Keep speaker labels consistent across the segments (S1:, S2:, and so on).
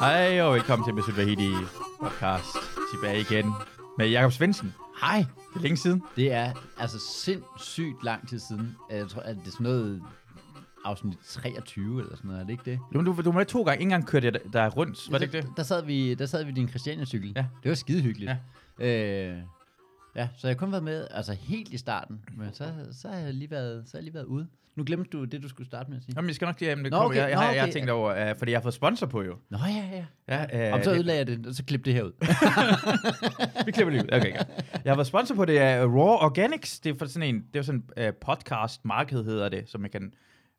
S1: Hej og velkommen til Mesut Vahidi podcast. Tilbage igen med Jakob Svendsen.
S2: Hej.
S1: Det er længe siden.
S2: Det er altså sindssygt lang tid siden. Jeg tror, at det er sådan noget afsnit 23 eller sådan noget, er det ikke det?
S1: Du, du, du må to gange. Ikke engang kørte jeg der rundt. Var det ikke det?
S2: Der, der sad vi, der sad vi i din Christiania-cykel.
S1: Ja.
S2: Det var skide hyggeligt.
S1: Ja.
S2: Øh, ja, så jeg har kun været med, altså helt i starten, men så, så har jeg lige været, så har jeg lige været ude. Nu glemte du det, du skulle starte med at sige.
S1: Jamen, jeg skal nok jamen, det
S2: Nå, okay.
S1: Jeg, jeg,
S2: Nå,
S1: har, jeg har
S2: okay.
S1: tænkt over, uh, fordi jeg har fået sponsor på jo.
S2: Nå ja, ja.
S1: Ja, uh,
S2: Om så ødelagde jeg det, og så klip det her ud.
S1: Vi klipper lige ud. Okay, okay. Jeg har været sponsor på det af Raw Organics. Det er for sådan en, det er sådan en uh, podcast marked hedder det, som jeg kan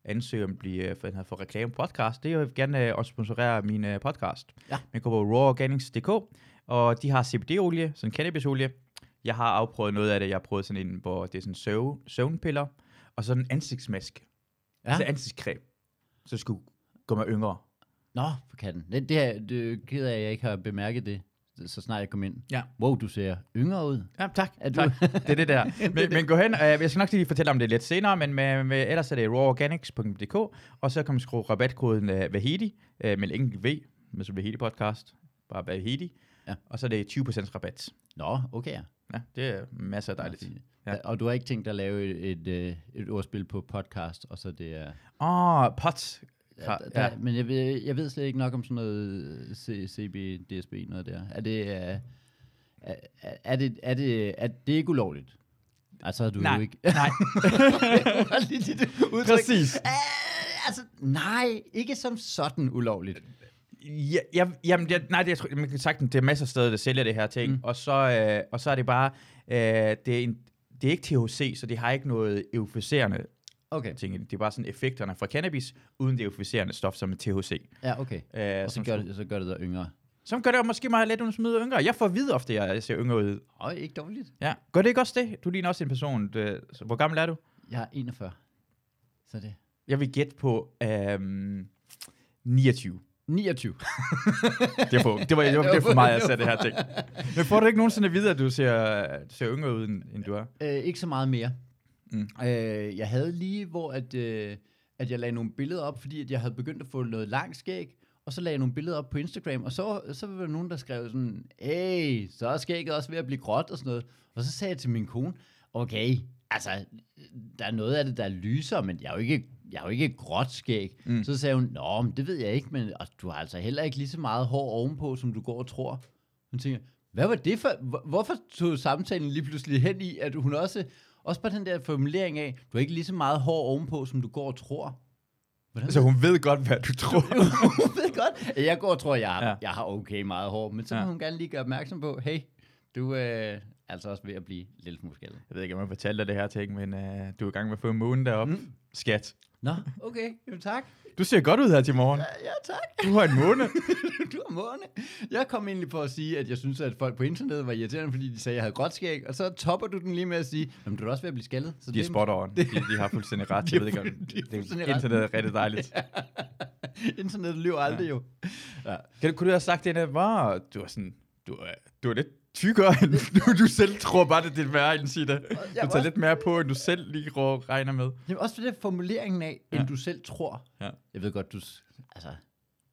S1: ansøge om at blive uh, for, for reklame podcast. Det er jo jeg gerne uh, også sponsorere min uh, podcast.
S2: Ja.
S1: Man går på raworganics.dk, og de har CBD-olie, sådan cannabisolie. Jeg har afprøvet noget af det. Jeg har prøvet sådan en, hvor det er sådan søv, søvnpiller, og så en ansigtsmaske. Ja. Altså ansigtscreme. Så det skulle gå mig yngre.
S2: Nå, for katten. Det, det, er, det er ked af, at jeg ikke har bemærket det, så snart jeg kom ind.
S1: Ja.
S2: Wow, du ser yngre ud.
S1: Ja, tak.
S2: Er du-
S1: tak. Det er det der. men, men gå hen, uh, jeg skal nok lige fortælle om det lidt senere, men med, med, ellers er det raworganics.dk, og så kan man skrue rabatkoden uh, Vahidi, uh, med en enkelt V, med så Vahidi podcast, bare Vahidi,
S2: Ja.
S1: og så er det 20% rabat.
S2: Nå, okay. Ja.
S1: Det er masser af dejligt. Ja.
S2: Og du har ikke tænkt dig at lave et, et, øh, et ordspil på podcast, og så det er...
S1: Åh, oh, pot.
S2: Ja, der, ja. Men jeg ved, jeg ved slet ikke nok om sådan noget C, CB, DSB, noget der. Er det... Uh, er, er, det, er det, er det ikke ulovligt? Altså, er du
S1: Nej,
S2: jo ikke...
S1: nej.
S2: Udtryk.
S1: Præcis.
S2: Uh, altså, nej, ikke som sådan ulovligt.
S1: Ja, ja, jamen, det, nej, det, jeg tror, man kan sagt, det er masser af steder, der sælger det her ting, mm. og, så, øh, og så er det bare, øh, det, er en, det er ikke THC, så det har ikke noget euforiserende
S2: Okay.
S1: ting. det. Er bare sådan effekterne fra cannabis, uden det euforiserende stof, som er THC.
S2: Ja, okay.
S1: Øh,
S2: Og så gør, det, så gør det dig yngre.
S1: som gør det måske meget let, at smide yngre. Jeg får at vide ofte, at jeg ser yngre ud.
S2: Åh, ikke dårligt.
S1: Ja. Gør det ikke også det? Du ligner også en person. Det, så, hvor gammel er du?
S2: Jeg er 41. Så det...
S1: Jeg vil gætte på øhm, 29.
S2: 29.
S1: Det er for, det var, det var, det var for mig at sætte det her ting. Men får du ikke nogensinde at vide, at du ser, ser yngre ud, end, end du er?
S2: Øh, ikke så meget mere.
S1: Mm.
S2: Mm. Øh, jeg havde lige, hvor at, øh, at jeg lagde nogle billeder op, fordi at jeg havde begyndt at få noget langt skæg, og så lagde jeg nogle billeder op på Instagram, og så, så var der nogen, der skrev sådan, hey, så er skægget også ved at blive gråt og sådan noget. Og så sagde jeg til min kone, okay, altså, der er noget af det, der er lyser, men jeg er jo ikke, jeg er jo ikke gråt skæg. Mm. Så sagde hun, nå, men det ved jeg ikke, men altså, du har altså heller ikke lige så meget hår ovenpå, som du går og tror. Hun tænker, hvad var det for, hvor- hvorfor tog samtalen lige pludselig hen i, at hun også, også bare den der formulering af, du har ikke lige så meget hår ovenpå, som du går og tror. Hvordan?
S1: Så hun ved godt, hvad du tror.
S2: hun ved godt, jeg går og tror, jeg, har,
S1: Ja.
S2: jeg har okay meget hår, men så må
S1: Ja.
S2: hun gerne lige gøre opmærksom på, hey, du øh, altså også ved at blive lidt muskaldet.
S1: Jeg ved ikke, om jeg fortalte dig det her ting, men uh, du er i gang med at få en måne deroppe. Mm. Skat.
S2: Nå, okay, jo tak.
S1: Du ser godt ud her til morgen.
S2: Ja, ja tak.
S1: Du har en måne.
S2: du har måne. Jeg kom egentlig for at sige, at jeg synes, at folk på internettet var irriterende, fordi de sagde, at jeg havde gråt skæg, og så topper du den lige med at sige, at du er også ved at blive skaldet. Så
S1: De er
S2: det-
S1: spot on. De, de har fuldstændig ret. Jeg
S2: er
S1: ved ikke, om
S2: de er
S1: det,
S2: fuldstændig ret.
S1: internet er rigtig dejligt.
S2: Internettet lyver aldrig
S1: Ja.
S2: jo. Ja.
S1: Kan, kunne du have sagt det der, var du er sådan, du er, du er lidt tykkere, end du, du selv tror bare, det er dit værre, end det. Du tager
S2: også-
S1: lidt mere på, end du selv lige rå- regner med.
S2: Jamen også for det formuleringen af, end
S1: Ja.
S2: du selv tror.
S1: Ja.
S2: Jeg ved godt, du, altså,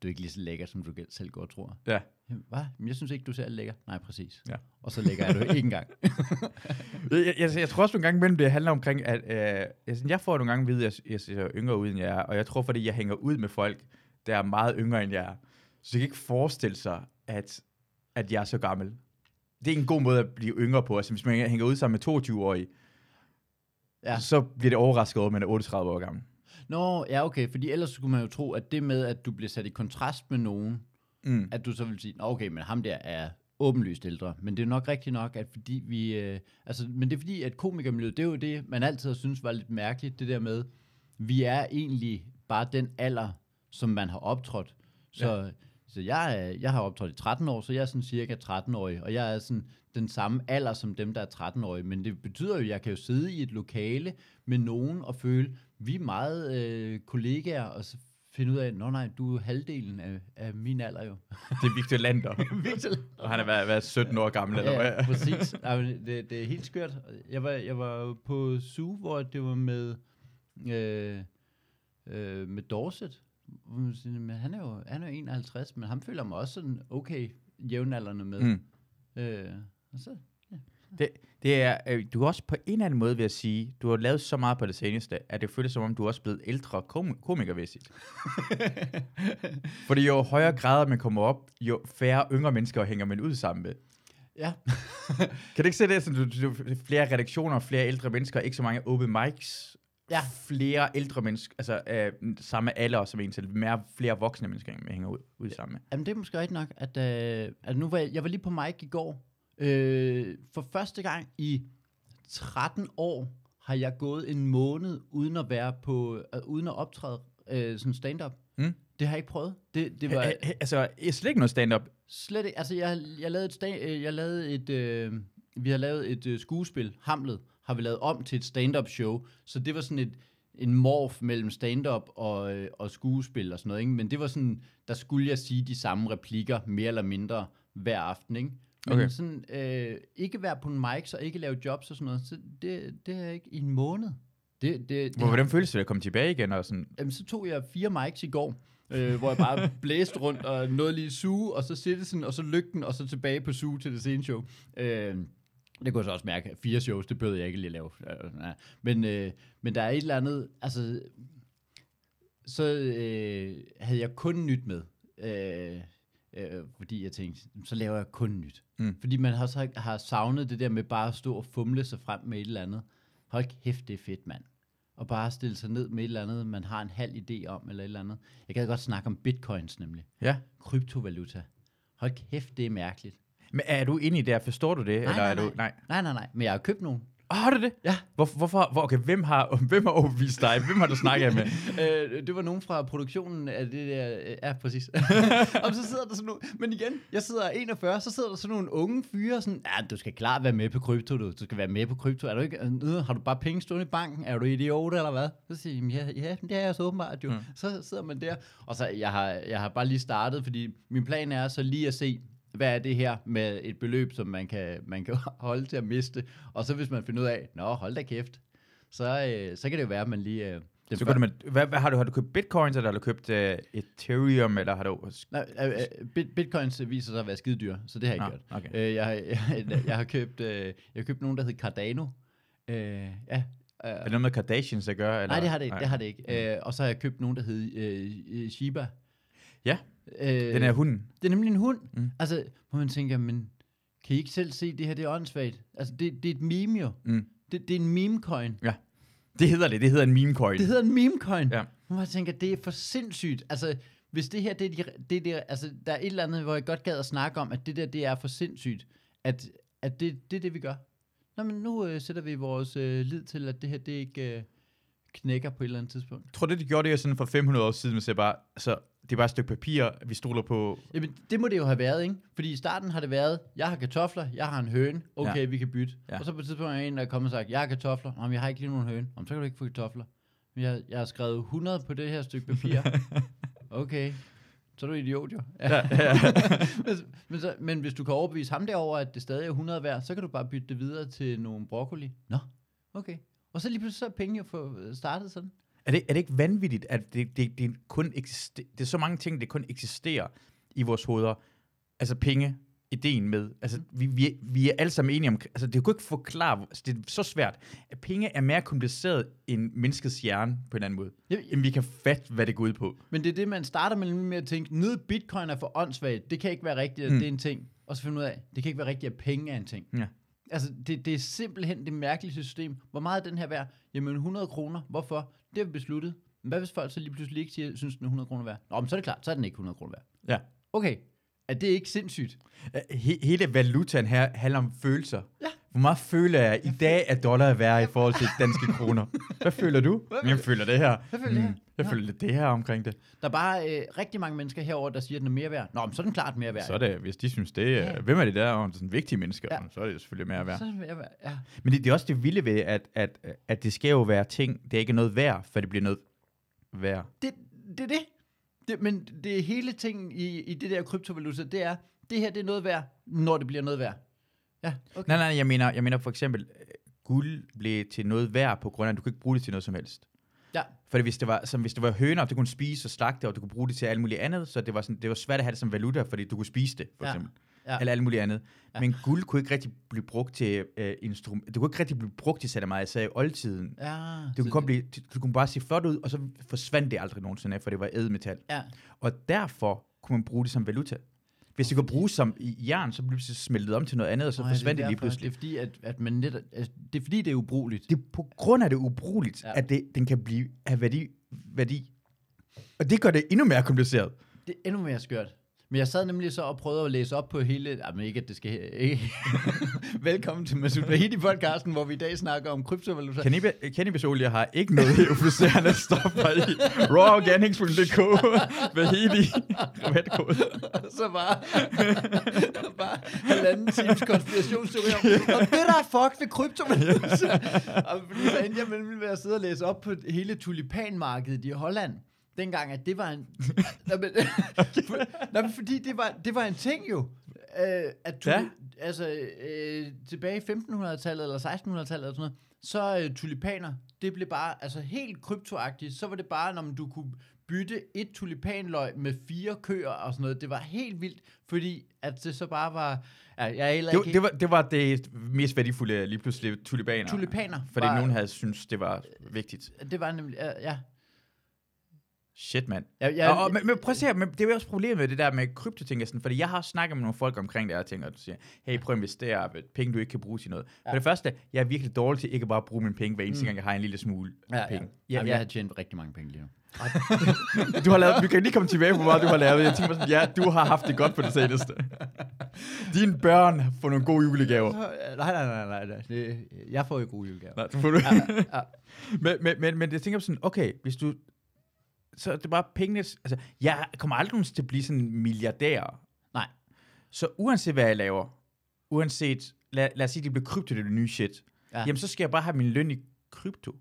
S2: du er ikke lige så lækker, som du selv går og tror.
S1: Ja.
S2: Jamen, Hvad? Men jeg synes ikke, du ser lækker. Nej, præcis.
S1: Ja.
S2: Og så lækker er du ikke engang.
S1: Jeg, jeg, jeg, tror også nogle gange imellem, det handler omkring, at øh, jeg, jeg får nogle gange at vide, at jeg, jeg ser yngre ud, end jeg er. Og jeg tror, fordi jeg hænger ud med folk, der er meget yngre, end jeg er. Så jeg kan ikke forestille sig, at, at jeg er så gammel. Det er en god måde at blive yngre på. Altså, hvis man hænger ud sammen med 22-årige, ja. Så bliver det overrasket over, at man er 38 år gammel.
S2: Nå, ja, okay. Fordi ellers skulle man jo tro, at det med, at du bliver sat i kontrast med nogen,
S1: Mm.
S2: at du så vil sige, "Nå, okay, men ham der er åbenlyst ældre. Men det er nok rigtigt nok, at fordi vi... Øh, altså, men det er fordi, at komikermiljøet, det er jo det, man altid har synes var lidt mærkeligt, det der med, vi er egentlig bare den alder, som man har optrådt. Så, ja. Så jeg, jeg har optrådt i 13 år, så jeg er sådan cirka 13-årig, og jeg er sådan den samme alder som dem, der er 13-årige. Men det betyder jo, at jeg kan jo sidde i et lokale med nogen og føle, vi er meget øh, kollegaer, og så finde ud af, nå nej, du er halvdelen af, af min alder jo.
S1: Det er Victor Lander.
S2: Victor
S1: og han er været, været 17 år gammel. Eller
S2: Ja,
S1: hvad?
S2: præcis. Ej, men det, det er helt skørt. Jeg var, jeg var på Zoo, hvor det var med, øh, øh, med Dorset, Men han er, jo, han er jo 51, men han føler mig også sådan okay jævnaldrende med.
S1: Mm.
S2: Øh, og så,
S1: Det, det er, øh, du er også på en eller anden måde ved at sige, du har lavet så meget på det seneste, at det føles som om, du er også blevet ældre kom- komikervæssigt. Fordi jo højere grader man kommer op, jo færre yngre mennesker hænger man ud sammen med.
S2: ja,
S1: Kan du ikke se det? Sådan, du, du, flere redaktioner, flere ældre mennesker, ikke så mange open mics.
S2: Ja.
S1: Flere ældre mennesker, altså øh, samme alder som en til, mere, flere voksne mennesker, man hænger ud, ud sammen med.
S2: Jamen, det er måske rigtigt nok, at, øh, at nu var jeg, jeg var lige på mic i går. Øh, for første gang i 13 år har jeg gået en måned uden at være på, øh, uden at optræde øh, sådan stand-up.
S1: Mm.
S2: Det har jeg ikke prøvet. Det, det var
S1: altså, jeg slet ikke noget stand-up.
S2: slet ikke. Altså, jeg, jeg lavede et, stand, øh, jeg lavede et øh, vi har lavet et øh, skuespil, Hamlet, har vi lavet om til et stand-up show. Så det var sådan et, en morf mellem stand-up og, øh, og skuespil og sådan noget. Ikke? Men det var sådan, der skulle jeg sige de samme replikker, mere eller mindre, hver aften. Ikke? Men
S1: Okay.
S2: sådan, øh, ikke være på en mic, så ikke lave jobs og sådan noget, så det, det er ikke i en måned. Det, det, det
S1: Hvor, hvordan føles det at komme tilbage igen? Og sådan,
S2: Jamen, så tog jeg fire mics i går, øh, hvor jeg bare blæste rundt og nåede lige suge, og så Citizen, og så lygten, og så tilbage på suge til det sene show. Øh, det kunne jeg så også mærke. Fire shows, det bød jeg ikke lige lave. Men, øh, men der er et eller andet, altså, så øh, havde jeg kun nyt med. Øh, øh, fordi jeg tænkte, så laver jeg kun nyt.
S1: Mm.
S2: Fordi man har, så, har savnet det der med bare at stå og fumle sig frem med et eller andet. Hold kæft, det er fedt, mand. Og bare stille sig ned med et eller andet, man har en halv idé om, eller et eller andet. Jeg kan godt snakke om bitcoins nemlig.
S1: ja.
S2: Kryptovaluta. Hold kæft, det er mærkeligt.
S1: Men er du inde i det? her? Forstår du det? eller
S2: nej,
S1: er du,
S2: nej.
S1: nej.
S2: Nej, nej, nej. Men jeg har købt nogen.
S1: Oh, har du det?
S2: Ja.
S1: Hvor, hvorfor? Hvor, okay, hvem har, hvem har overbevist dig? Hvem har du snakket med?
S2: øh, det var nogen fra produktionen af det der... Ja, præcis. og så sidder der sådan nogle... Men igen, jeg sidder 41, så sidder der sådan nogle unge fyre, sådan... Ja, du skal klart være med på krypto, du. Du skal være med på krypto. Er du ikke... Øh, har du bare penge stående i banken? Er du idiot, eller hvad? Så siger jeg, ja, ja, det er jeg så åbenbart jo.
S1: Mm.
S2: Så sidder man der. Og så, jeg har, jeg har bare lige startet, fordi min plan er så lige at se, hvad er det her med et beløb, som man kan, man kan holde til at miste. Og så hvis man finder ud af, nå, hold da kæft, så, øh, så kan det jo være, at man lige... Øh, den
S1: Så går du med, hvad, hvad, har, du, har du købt bitcoins, eller har du købt uh, Ethereum, eller har du...
S2: Nej, øh, øh, bit, bitcoins viser sig at være skide dyr, så det har jeg ikke
S1: Ah,
S2: gjort.
S1: okay.
S2: Øh, jeg, har, jeg, jeg, har købt, øh, jeg har købt nogen, der hedder Cardano. Øh, ja, øh,
S1: Er det noget med Kardashians at gøre? Eller?
S2: nej, det har det, ikke, det har det ikke. Øh, og så har jeg købt nogen, der hedder øh, øh, Shiba.
S1: Ja,
S2: øh,
S1: Den er hunden.
S2: Det er nemlig en hund.
S1: Mm.
S2: Altså, hvor man tænker, men kan I ikke selv se, det her det er åndssvagt? Altså, det, det er et meme jo.
S1: Mm.
S2: Det, det er en meme-coin.
S1: Det hedder det. Det hedder en meme coin.
S2: Det hedder en meme-coin.
S1: Ja.
S2: Hvor man tænker, det er for sindssygt. Altså, hvis det her, det er, de, det det, altså, der er et eller andet, hvor jeg godt gad at snakke om, at det der, det er for sindssygt, at, at det, det er det, vi gør. Nå, men nu øh, sætter vi vores øh, lid til, at det her, det ikke øh, knækker på et eller andet tidspunkt.
S1: Jeg tror, det de gjorde det sådan for 500 år siden, så bare, altså, det er bare et stykke papir, vi stoler på.
S2: Jamen, det må det jo have været, ikke? Fordi i starten har det været, jeg har kartofler, jeg har en høne, okay,
S1: Ja.
S2: ja. vi kan bytte.
S1: Ja.
S2: Ja. Og så på et tidspunkt er en, der er kommet og sagt, jeg har kartofler, men jeg har ikke lige nogen høne. Om så kan du ikke få kartofler. Men jeg, jeg har skrevet 100 på det her stykke papir. okay, så er du idiot jo.
S1: Ja, ja.
S2: men, men, så, men hvis du kan overbevise ham derover, at det stadig er 100 værd, så kan du bare bytte det videre til nogle broccoli. Nå, okay. Og så lige pludselig så er penge jo få startet sådan.
S1: Er det, er det ikke vanvittigt, at det, det, det kun eksisterer, det er så mange ting, det kun eksisterer i vores hoveder. Altså penge, ideen med, altså vi, vi, vi er alle sammen enige om, altså det kunne ikke forklare, altså, det er så svært, at penge er mere kompliceret end menneskets hjerne på en anden måde.
S2: Jeg,
S1: End vi kan fatte, hvad det går ud på.
S2: Men det er det, man starter med, med at tænke, noget bitcoin er for åndssvagt, det kan ikke være rigtigt, at
S1: Mm.
S2: mm. det er en ting. Og så finde ud af, det kan ikke være rigtigt, at penge er en ting.
S1: Ja.
S2: Altså, det, det er simpelthen det mærkelige system. Hvor meget er den her værd? Jamen 100 kroner. Hvorfor? Det har vi besluttet. Men hvad hvis folk så lige pludselig ikke siger, synes den er 100 kroner værd? Nå, men så er det klart, så er den ikke 100 kroner værd.
S1: Ja.
S2: Okay, er det ikke sindssygt?
S1: He, hele valutaen her handler om følelser.
S2: Ja.
S1: Hvor meget føler jeg i dag, at dollar er værd i forhold til danske kroner? Hvad føler du? Jeg føler det her.
S2: Hvad føler det her?
S1: Jeg
S2: Ja.
S1: føler det her omkring det.
S2: Der er bare øh, rigtig mange mennesker herover der siger, at den er mere værd. Nå, men så er den klart mere værd.
S1: Så er det, hvis de synes det,
S2: Ja.
S1: ja. hvem er det der, og sådan vigtige mennesker,
S2: Ja.
S1: så er det selvfølgelig mere værd.
S2: Så er den mere værd, ja.
S1: Men det, det er også det vilde ved, at, at, at det skal jo være ting, det er ikke noget værd, for det bliver noget værd.
S2: Det, det er det. det. Men det hele ting i, i det der kryptovaluta, det er, det her det er noget værd, når det bliver noget værd. Ja, okay.
S1: Nej, nej, jeg mener, jeg mener for eksempel, øh, guld blev til noget værd på grund af, at du kan ikke bruge det til noget som helst.
S2: Ja.
S1: Fordi hvis det var, som hvis det var høner, du kunne spise og slagte, og du kunne bruge det til alt muligt andet, så det var, sådan, det var svært at have det som valuta, fordi du kunne spise det, for
S2: Ja.
S1: eksempel.
S2: Ja.
S1: Eller alt muligt andet.
S2: Ja.
S1: Men guld kunne ikke rigtig blive brugt til øh, instrument. Det kunne ikke rigtig blive brugt til særlig meget, især i oldtiden.
S2: Ja,
S1: Det kunne, kun blive, det kunne bare se flot ud, og så forsvandt det aldrig nogensinde, for det var ædelmetal.
S2: Ja,
S1: Og derfor kunne man bruge det som valuta. Hvis det kunne bruges som i jern, så blev det smeltet om til noget andet, og så
S2: ja,
S1: forsvandt det,
S2: er
S1: lige pludselig.
S2: Det er fordi, at, at man netop, altså, det er fordi, det er ubrugeligt.
S1: Det er på grund af det ubrugeligt,
S2: ja.
S1: at det, den kan blive af værdi, værdi. Og det gør det endnu mere kompliceret.
S2: Det er endnu mere skørt. Men jeg sad nemlig så og prøvede at læse op på hele... Jamen ikke, at det skal... Ikke. Velkommen til Masoud Vahidi podcasten, hvor vi i dag snakker om kryptovaluta.
S1: Cannabis- Cannabisolie har ikke noget euforiserende stoffer i. Raworganics.dk Vahidi rabatkode.
S2: så bare, bare halvanden times konspirationsteori om, og det der er fuck ved kryptovaluta. og fordi så endte jeg ved at sidde og læse op på hele tulipanmarkedet i Holland. Dengang, at det var en... Nå, men, for, nå, men fordi det var, det var en ting jo. Øh, at tuli,
S1: Ja.
S2: Altså, øh, tilbage i 1500-tallet eller 1600-tallet eller sådan noget, så øh, tulipaner, det blev bare altså helt kryptoagtigt. Så var det bare, når du kunne bytte et tulipanløg med fire køer og sådan noget. Det var helt vildt, fordi at det så bare var... Ja, jeg
S1: Det,
S2: ikke...
S1: det, var, det var det mest værdifulde lige pludselig tulipaner.
S2: Tulipaner
S1: Fordi
S2: var-
S1: nogen havde synes det var vigtigt.
S2: Det var nemlig... Ja.
S1: Shit, mand.
S2: Jeg,
S1: Ja,
S2: jeg,
S1: og, og, men, men prøv at se, men det er jo også problemet med det der med kryptoting, og sådan, fordi jeg har snakket med nogle folk omkring det her ting, og du siger, hey, prøv at investere penge, du ikke kan bruge til noget. Ja. For det første, jeg er virkelig dårlig til ikke at bare bruge mine penge, hver eneste
S2: Mm.
S1: gang, jeg har en lille smule
S2: ja, ja.
S1: penge.
S2: Ja, Jamen, jeg har tjent rigtig mange penge lige nu.
S1: Du har lavet, vi kan lige komme tilbage på, hvor meget du har lavet. Jeg tænker sådan, ja, du har haft det godt på det seneste. Dine børn får nogle gode julegaver.
S2: Nej, nej, nej, nej. nej. Det, jeg får jo gode julegaver.
S1: Nej, du får du.
S2: Ja, ja.
S1: men, men, men, men jeg tænker sådan, okay, hvis du... Så er det bare pengene... Altså, jeg kommer aldrig til at blive sådan en milliardær.
S2: Nej.
S1: Så uanset hvad jeg laver, uanset... Lad, lad os sige, det bliver krypto, det er det nye shit.
S2: Ja.
S1: Ja. Jamen, så skal jeg bare have min løn i krypto.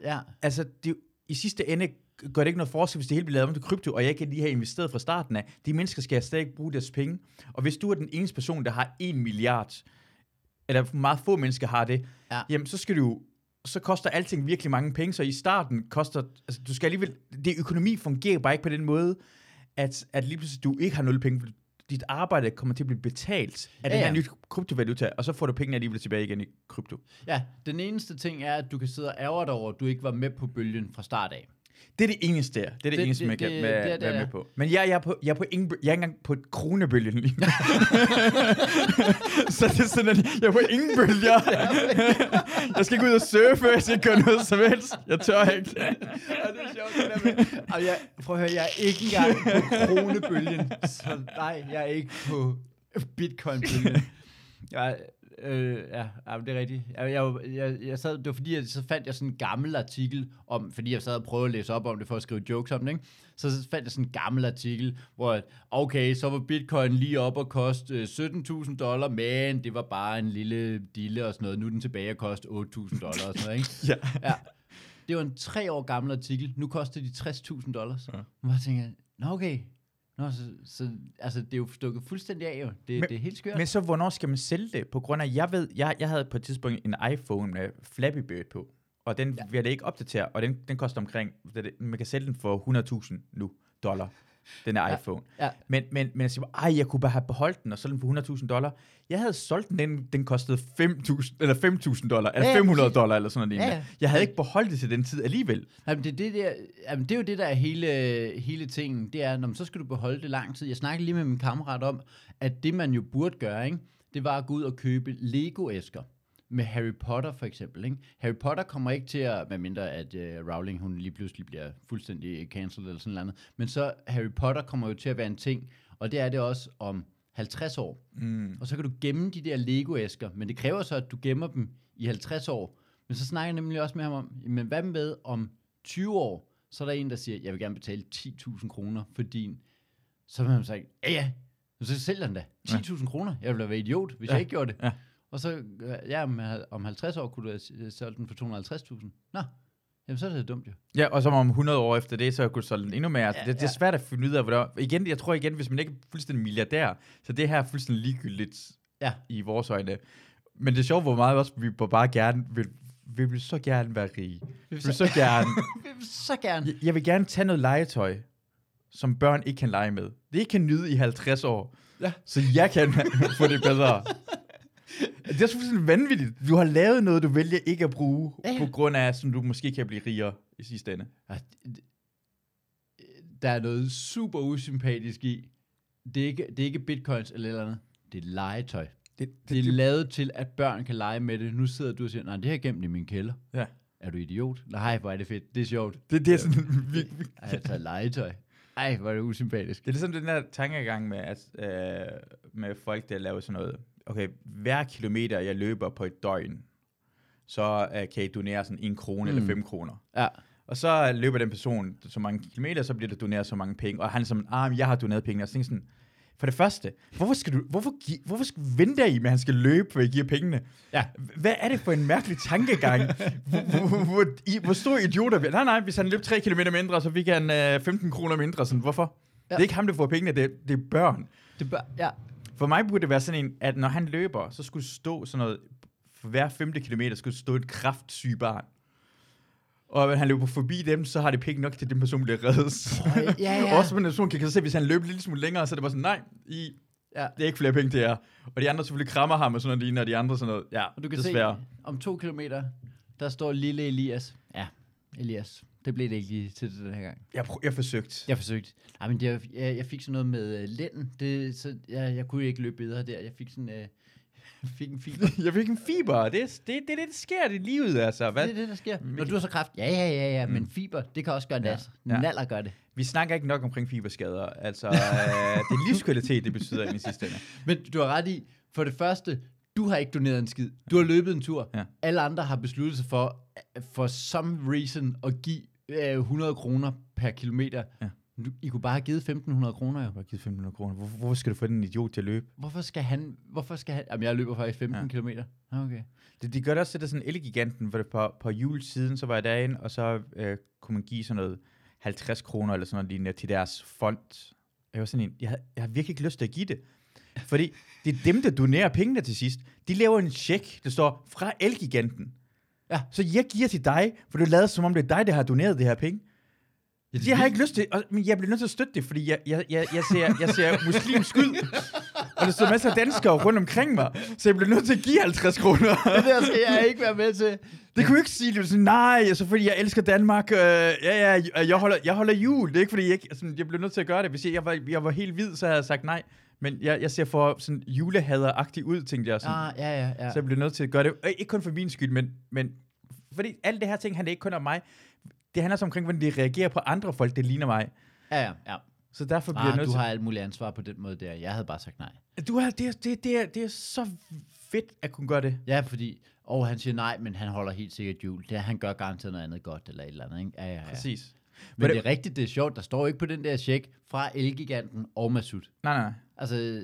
S2: ja.
S1: Altså, det, i sidste ende gør det ikke noget forskel, hvis det hele bliver lavet om til krypto, og jeg kan lige have investeret fra starten af. De mennesker skal stadig bruge deres penge. Og hvis du er den eneste person, der har en milliard, eller meget få mennesker har det,
S2: Ja.
S1: jamen så skal du så koster alting virkelig mange penge, så i starten koster, altså du skal alligevel, det økonomi fungerer bare ikke på den måde, at, at lige pludselig du ikke har nul penge, dit arbejde kommer til at blive betalt af
S2: ja,
S1: den her
S2: ja.
S1: nye kryptovaluta, og så får du pengene alligevel tilbage igen i krypto.
S2: Ja, den eneste ting er, at du kan sidde og ærge dig over, at du ikke var med på bølgen fra start af.
S1: Det er det eneste, det er det,
S2: Det-
S1: eneste, man kan
S2: det-
S1: være,
S2: det det,
S1: være med på. Men jeg, jeg, er på, jeg er på ingen, jeg er ikke engang på kronebølgen lige så det er sådan, at jeg er på ingen bølger. jeg skal ikke ud og surfe, jeg skal ikke gøre noget som helst. Jeg tør ikke.
S2: Ja, det er sjovt, det der med. Og jeg, prøv at høre, jeg er ikke engang på kronebølgen. Så nej, jeg er ikke på bitcoin-bølgen. Jeg, øh, ja, ja, det er rigtigt. Jeg, jeg, jeg, jeg sad, det var fordi, jeg, så fandt jeg sådan en gammel artikel om, fordi jeg sad og prøvede at læse op om det for at skrive jokes om det, ikke? Så, så fandt jeg sådan en gammel artikel, hvor, okay, så var bitcoin lige op og koste øh, 17.000 dollar, men det var bare en lille dille og sådan noget. Nu er den tilbage og koste 8.000 dollar og sådan noget, ikke?
S1: Ja.
S2: Ja. Det var en tre år gammel artikel. Nu koster de 60.000 dollars. Ja. Og jeg tænker, nå okay. Nå, så, så, altså, det er jo stukket fuldstændig af, jo. Det,
S1: Men-
S2: det er helt skørt.
S1: Men så hvornår skal man sælge det? På grund af, jeg ved, jeg, jeg havde på et tidspunkt en iPhone med Flappy Bird på, og den
S2: Ja.
S1: vil jeg ikke opdatere, og den, den koster omkring, man kan sælge den for 100.000 nu, dollar, den
S2: Ja.
S1: iPhone.
S2: ja.
S1: Men, men, men jeg siger, ej, jeg kunne bare have beholdt den og solgt den for 100.000 dollar. Jeg havde solgt den, den, den kostede 5.000 eller 5.000 dollar, eller
S2: Ja, ja,
S1: 500
S2: præcis.
S1: dollar, eller sådan noget.
S2: Ja,
S1: Ja. Jeg havde ikke beholdt det til den tid alligevel.
S2: Jamen, det, er det, der, jamen, det er jo det, der er hele, hele tingen. Det er, når man, så skal du beholde det lang tid. Jeg snakkede lige med min kammerat om, at det, man jo burde gøre, ikke, det var at gå ud og købe Lego-æsker. Med Harry Potter for eksempel. Ikke? Harry Potter kommer ikke til at, medmindre at uh, Rowling hun lige pludselig bliver fuldstændig cancelled eller sådan noget. Men så Harry Potter kommer jo til at være en ting, og det er det også om 50 år.
S1: Mm.
S2: Og så kan du gemme de der Lego-æsker, men det kræver så, at du gemmer dem i 50 år. Men så snakker jeg nemlig også med ham om, men hvad med om 20 år, så er der en, der siger, jeg vil gerne betale 10.000 kroner for din. Så vil man sige, ja ja, så sælger den da. 10.000 kroner. Jeg ville være idiot, hvis. Ja. jeg ikke gjorde det.
S1: Ja.
S2: Og så, øh, ja, om, om 50 år kunne du have s- solgt den for 250.000. Nå, jamen så er det dumt jo.
S1: Ja, og så om 100 år efter det, så kunne du solge den endnu mere. Altså,
S2: Ja,
S1: det, det er svært at finde ud af, hvordan... Igen, jeg tror igen, hvis man ikke er fuldstændig milliardær, så det her er fuldstændig ligegyldigt
S2: Ja,
S1: i vores øjne. Men det er sjovt, hvor meget også vi bare gerne vil, vi vil så gerne være rige. Vi vil så gerne.
S2: Vi vil så gerne.
S1: Jeg, jeg vil gerne tage noget legetøj, som børn ikke kan lege med. Det ikke kan nyde i 50 år.
S2: Ja.
S1: Så jeg kan få det bedre. Det er så fuldstændig vanvittigt. Du har lavet noget, du vælger ikke at bruge,
S2: Ja, ja.
S1: på grund af, som du måske kan blive rigere i sidste ende.
S2: Det- Der er noget super usympatisk i. Det er ikke, det er ikke bitcoins eller eller andet. Det er legetøj.
S1: Det,
S2: Det er lavet til, at børn kan lege med det. Nu sidder du og siger, nej, det jeg gemt i min kælder.
S1: Ja.
S2: Er du idiot? Nej, hvor er det fedt. Det er sjovt.
S1: det, det er sådan, vi, vi,
S2: Ej, jeg tager legetøj. Ej, hvor er det usympatisk.
S1: Det er ligesom den der tankegang med, at, øh, med folk, der laver sådan noget. Okay, hver kilometer, jeg løber på et døgn, så øh, kan I donere sådan en krone mm. eller fem kroner.
S2: Ja.
S1: Og så løber den person så mange kilometer, så bliver der doneret så mange penge. Og han er som, ah, jeg har doneret penge. Og så jeg sådan, for det første, hvorfor skal du, hvorfor, gi- hvorfor skal, venter I med, at han skal løbe, for I giver pengene?
S2: Ja.
S1: Hvad er det for en mærkelig tankegang? hvor, hvor, hvor, I, hvor idioter vi Nej, nej, hvis han løb 3 km mindre, så fik han øh, 15 kroner mindre. Sådan, hvorfor? Ja. Det er ikke ham, der får pengene, det, det er børn.
S2: Det bør, ja.
S1: For mig burde det være sådan en, at når han løber, så skulle stå sådan noget, for hver femte kilometer skulle stå et kraftsyg barn. Og når han løber forbi dem, så har det penge nok til, at den person bliver reddet.
S2: ja, ja.
S1: Også på en person kan se, hvis han løber lidt smule længere, så er det bare sådan, nej, I,
S2: ja.
S1: det er ikke flere penge til jer. Og de andre selvfølgelig krammer ham og sådan noget lignende, og de andre sådan noget, ja,
S2: Og du kan
S1: desværre.
S2: se, om to kilometer, der står lille Elias. Ja, Elias. Det blev det ikke lige til den her gang.
S1: Jeg, prøv, jeg forsøgte.
S2: Jeg forsøgte. Ej, men jeg, jeg, jeg fik sådan noget med uh, lænden. Det, så jeg, jeg kunne ikke løbe bedre der. Jeg fik sådan... Uh, fik en fiber.
S1: Jeg fik en fiber. Det er det, det, det, det sker i livet, altså. Hvad?
S2: Det er det, der sker. Når du har så kraft, ja, ja, ja, ja,
S1: Mm.
S2: men fiber, det kan også gøre
S1: Ja.
S2: nas.
S1: Ja.
S2: Naller gør det.
S1: Vi snakker ikke nok omkring fiberskader. Altså, øh, det er livskvalitet, det betyder i sidste ende.
S2: Men du har ret i, for det første, du har ikke doneret en skid. Du har løbet en tur.
S1: Ja.
S2: Alle andre har besluttet sig for, for some reason, at give uh, 100 kroner per kilometer.
S1: Ja.
S2: I kunne bare have givet 1.500 kroner, jo.
S1: Jeg har givet 500 kroner. Hvorfor, hvorfor skal du få den idiot til at løbe?
S2: Hvorfor skal han... Hvorfor skal han... Jamen, jeg løber faktisk 15
S1: Ja.
S2: kilometer. Okay.
S1: Det, de gør det også til det sådan Elgiganten, for det på, på jul siden, så var jeg derinde, og så øh, kunne man give sådan noget 50 kroner eller sådan noget lignende til deres fond. Jeg var sådan en, jeg, havde, jeg har virkelig ikke lyst til at give det. Fordi det er dem, der donerer pengene til sidst. De laver en check, der står fra Elgiganten.
S2: Ja.
S1: Så jeg giver til dig, for du lader som om det er dig, der har doneret det her penge.
S2: Ja,
S1: Jeg har ikke lyst til, og, men jeg bliver nødt til at støtte det, fordi jeg, jeg, jeg, jeg, ser, jeg ser muslimsk ud, og der står masser af danskere rundt omkring mig, så jeg bliver nødt til at give 50 kroner.
S2: Det der skal jeg ikke være med til.
S1: Det kunne jeg ikke sige, det var sådan, nej, så fordi jeg elsker Danmark, øh, ja, ja, jeg holder, jeg holder jul, det er ikke fordi, jeg, ikke, sådan, jeg blev nødt til at gøre det, hvis jeg, jeg, var, jeg var helt hvid, så havde jeg sagt nej, men jeg, jeg ser for sådan julehader-agtig ud, tænkte jeg sådan,
S2: Ah, ja, ja, ja.
S1: så jeg blev nødt til at gøre det, øh, ikke kun for min skyld, men, men fordi alt det her ting handler ikke kun om mig, det handler så omkring, hvordan de reagerer på andre folk, der ligner mig,
S2: Ja, ja, ja.
S1: så derfor bliver jeg
S2: Ah,
S1: nødt
S2: du
S1: til,
S2: har alt muligt ansvar på den måde der. Jeg havde bare sagt nej.
S1: du har, det, er- det, det, er, det er så fedt at kunne gøre det.
S2: Ja, fordi... Og han siger nej, men han holder helt sikkert jul. Det, han gør garanteret noget andet godt, eller et eller andet, ikke? Ja, ja, ja.
S1: Præcis.
S2: Men det, det er rigtigt, det er sjovt. Der står ikke på den der check fra Elgiganten og Masud.
S1: Nej, nej.
S2: Altså,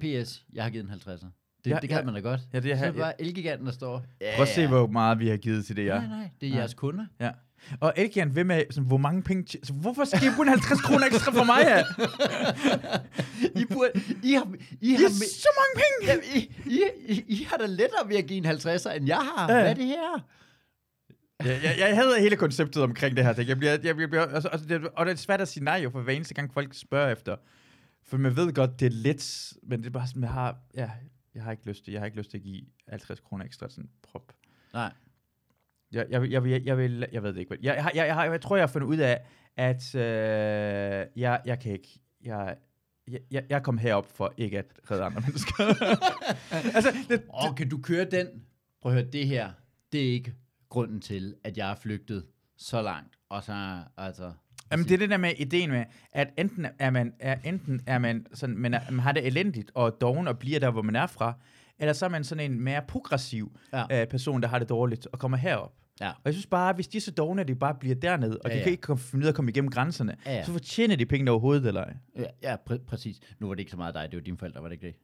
S2: PS, jeg har givet en 50'er. Det,
S1: Ja,
S2: det kan
S1: ja.
S2: man da godt.
S1: Ja, det er
S2: så er det bare Elgiganten, der står. Ja,
S1: Prøv at se, hvor meget vi har givet til det, ja.
S2: Nej, nej, det er
S1: Nej.
S2: jeres kunder.
S1: Ja. Og Elgiant ved med, sådan, hvor mange penge... Så hvorfor skal I bruge 50 kroner ekstra for mig, ja?
S2: I, burde, I, har, I, har,
S1: er
S2: me-
S1: så mange penge!
S2: ja, I, I, I, I har da lettere ved at give en 50'er, end jeg har.
S1: Ja.
S2: Hvad er det her?
S1: Jeg, jeg, jeg havde hele konceptet omkring det her. ting. Jeg bliver, jeg bliver, altså, altså, det, og det er svært at sige nej, jo, for hver eneste gang folk spørger efter. For man ved godt, det er lidt, men det er bare sådan, jeg har, ja, jeg har ikke lyst til, jeg har ikke lyst til at give 50 kroner ekstra sådan en prop.
S2: Nej.
S1: Jeg, jeg, jeg, vil- jeg, vil, jeg ved det ikke. Jeg, jeg, jeg, jeg, jeg tror, jeg har fundet ud af, at øh, jeg, jeg kan ikke, jeg, jeg, jeg, jeg kom herop for ikke at redde andre mennesker. altså, det,
S2: Åh, kan du køre den? Prøv at høre, det her, det er ikke grunden til, at jeg er flygtet så langt. Og så, altså...
S1: Jamen, det er det der med ideen med, at enten er man, er, enten er man sådan, man, er, man har det elendigt og doven og bliver der, hvor man er fra, eller så er man sådan en mere progressiv
S2: Ja.
S1: øh, person, der har det dårligt og kommer herop.
S2: Ja.
S1: Og jeg synes bare, hvis de så dogne, at de bare bliver dernede, og
S2: Ja,
S1: de
S2: ja.
S1: kan ikke komme, finde ud af at komme igennem grænserne,
S2: Ja, ja.
S1: så fortjener de pengene overhovedet, eller ej.
S2: Ja, ja præ- præcis. Nu var det ikke så meget dig, det var dine forældre, var det ikke det?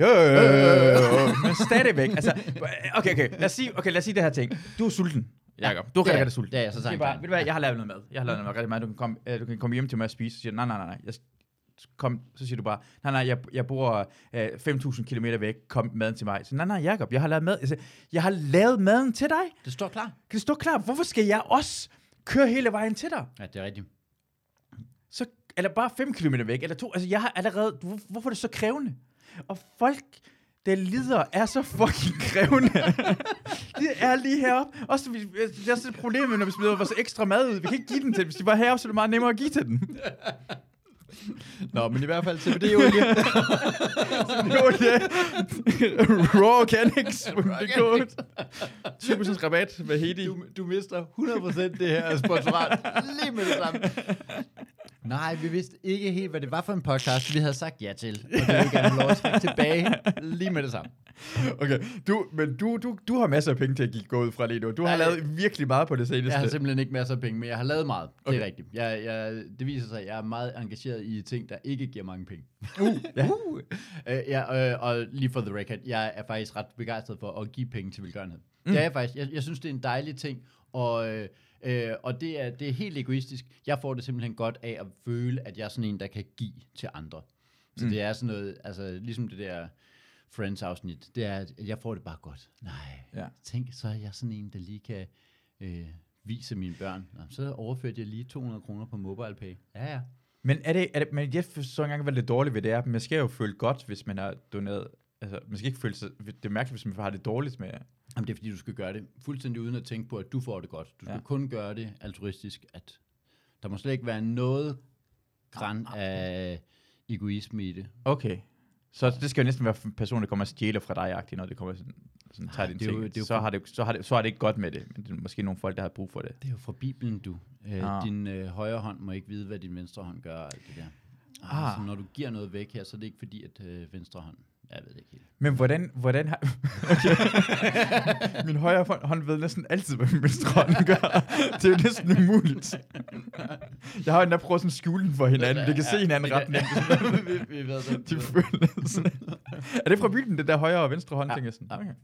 S1: Jo, jo, jo, jo, jo, jo. men stadigvæk. Altså, okay, okay, lad os sige, okay, lad os sige det her ting. Du er sulten, Jacob. Du er rigtig, rigtig sulten.
S2: Ja, ja, så
S1: Siger
S2: jeg
S1: bare, ved du hvad, jeg har lavet noget mad. Jeg har lavet noget mad rigtig meget. Du kan komme, øh, du kan komme hjem til mig og spise. Så siger jeg, nej, nej, nej, nej. Jeg, kom, så siger du bare, nej, nej, jeg, jeg bor øh, 5.000 km væk, kom maden til mig. Så nej, nej, Jacob, jeg har lavet mad, altså, jeg har lavet maden til dig.
S2: Det står klar.
S1: Kan det stå klar? Hvorfor skal jeg også køre hele vejen til dig?
S2: Ja, det er rigtigt.
S1: Så, eller bare 5 km væk, eller to. Altså, jeg har allerede, hvor, hvorfor er det så krævende? Og folk, der lider, er så fucking krævende. det er lige heroppe. Også, vi- det er også et problem, når vi smider vores ekstra mad ud. Vi kan ikke give den til dem. Hvis de var heroppe, så er det meget nemmere at give til dem.
S2: Nå, men i hvert fald CBD-olie.
S1: Olie. Raw Organics. Organics. 20% rabat med Hedi.
S2: du, du mister 100% det her sponsorat lige med det samme. Nej, vi vidste ikke helt, hvad det var for en podcast, vi havde sagt ja til. Og det vil gerne lov at tilbage lige med det samme.
S1: Okay, du, men du, du, du har masser af penge til at give- gå ud fra lige nu. Du har
S2: Nej,
S1: lavet virkelig meget på det seneste.
S2: Jeg har simpelthen ikke masser af penge, men jeg har lavet meget. Det
S1: Okay.
S2: er rigtigt. Jeg, jeg, det viser sig, at jeg er meget engageret i ting, der ikke giver mange penge.
S1: Uh, ja.
S2: Uh. Uh, ja, uh, og lige for the record, jeg er faktisk ret begejstret for at give penge til velgørenhed. Mm. Det er jeg faktisk. Jeg, jeg synes, det er en dejlig ting, og, øh, øh, og det, er, det er helt egoistisk. Jeg får det simpelthen godt af at føle, at jeg er sådan en, der kan give til andre. Så mm. det er sådan noget, altså ligesom det der Friends-afsnit, det er, at jeg får det bare godt. Nej,
S1: Ja.
S2: tænk, så er jeg sådan en, der lige kan øh, vise mine børn. Nå, så overførte jeg lige 200 kroner på MobilePay. Ja, ja.
S1: Men er det, er det, men jeg ikke engang, hvad det dårlige ved det er. Man skal jo føle godt, hvis man har doneret. Altså, man skal ikke føle sig, det er mærkeligt, hvis man har det dårligt med.
S2: Jamen, det er fordi, du skal gøre det fuldstændig uden at tænke på, at du får det godt. Du skal
S1: Ja.
S2: ja. kun gøre det altruistisk, at der må slet ikke være noget græn af egoisme i det.
S1: Okay. Så det skal jo næsten være en person, der kommer og stjæler fra dig, når det kommer sådan, sådan tager din
S2: det er jo-
S1: ting.
S2: det er jo
S1: så, har det, så, har det, så har det ikke godt med det. Men det er måske nogle folk, der har brug for det.
S2: Det er jo fra Bibelen, du. Øh,
S1: Ah.
S2: Din øh, højre hånd må ikke vide, hvad din venstre hånd gør, alt det der. Ah.
S1: Ah.
S2: Så når du giver noget væk her, så er det ikke fordi, at øh, venstre hånd... Jeg ved det ikke helt.
S1: Men hvordan, hvordan har... Okay. min højre hånd, hånd ved næsten altid, hvad min venstre hånd gør. Det er jo næsten umuligt. Jeg har endda prøvet sådan at skjule den for hinanden. Vi kan se hinanden retning.
S2: vi, vi ved det.
S1: De føles. er det fra Bibelen, det der højre og venstre hånd,
S2: Ja.
S1: jeg sådan?
S2: Ja.
S1: Okay.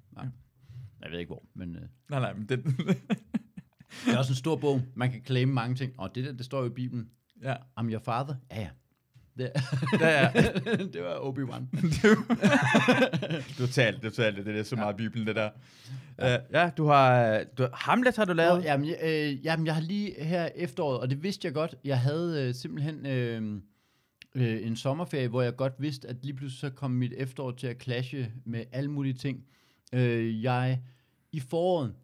S2: Jeg ved ikke hvor, men... Øh,
S1: Nej, nej, men det...
S2: det er også en stor bog. Man kan claim mange ting. Og det der, det står jo i Bibelen.
S1: ja.
S2: I'm your father. Ja, ja. Det,
S1: Ja, ja.
S2: det var Obi-Wan.
S1: Totalt, totalt. Det er så meget Bibelen, det der. Ja, uh, ja du har... Du, Hamlet har du lavet.
S2: Nå, jamen, jeg- øh, jamen, jeg har lige her efteråret, og det vidste jeg godt, jeg havde øh, simpelthen øh, øh, en sommerferie, hvor jeg godt vidste, at lige pludselig så kom mit efterår til at clashe med alle mulige ting. Øh, jeg i foråret,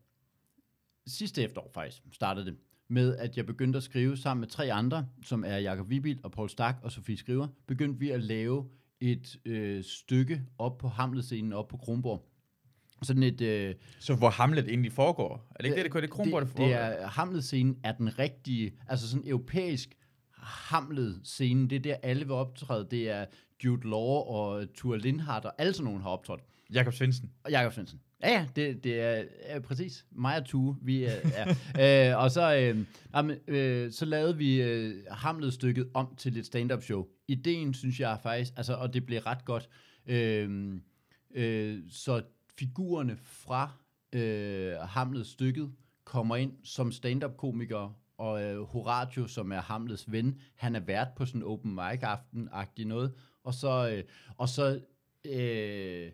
S2: sidste efterår faktisk, startede det, med at jeg begyndte at skrive sammen med tre andre, som er Jakob Vibil og Paul Stak og Sofie Skriver, begyndte vi at lave et øh, stykke op på Hamlet-scenen op på Kronborg. Sådan et... Øh,
S1: Så hvor Hamlet egentlig foregår. Er det ikke det, det, det, det Kronborg, det,
S2: det,
S1: foregår?
S2: det er Hamlet-scenen er den rigtige, altså sådan europæisk Hamlet-scene. Det er der, alle vil optræde. Det er Jude Law og Thor Lindhardt og alle sådan nogen har optrådt.
S1: Jakob Svendsen.
S2: Og Jakob Svendsen. Ja, ja, det, det er, er præcis. Mig og Tue, vi er, ja. øh, og så, øh, jamen, øh, så lavede vi øh, Hamlet-stykket om til et stand-up show. Ideen, synes jeg faktisk, altså, og det blev ret godt. Øh, øh, så figurerne fra øh, Hamlet-stykket kommer ind som stand-up-komikere, og øh, Horatio, som er Hamlets ven, han er vært på sådan en open mic-aften-agtig noget, og så, øh, og så øh,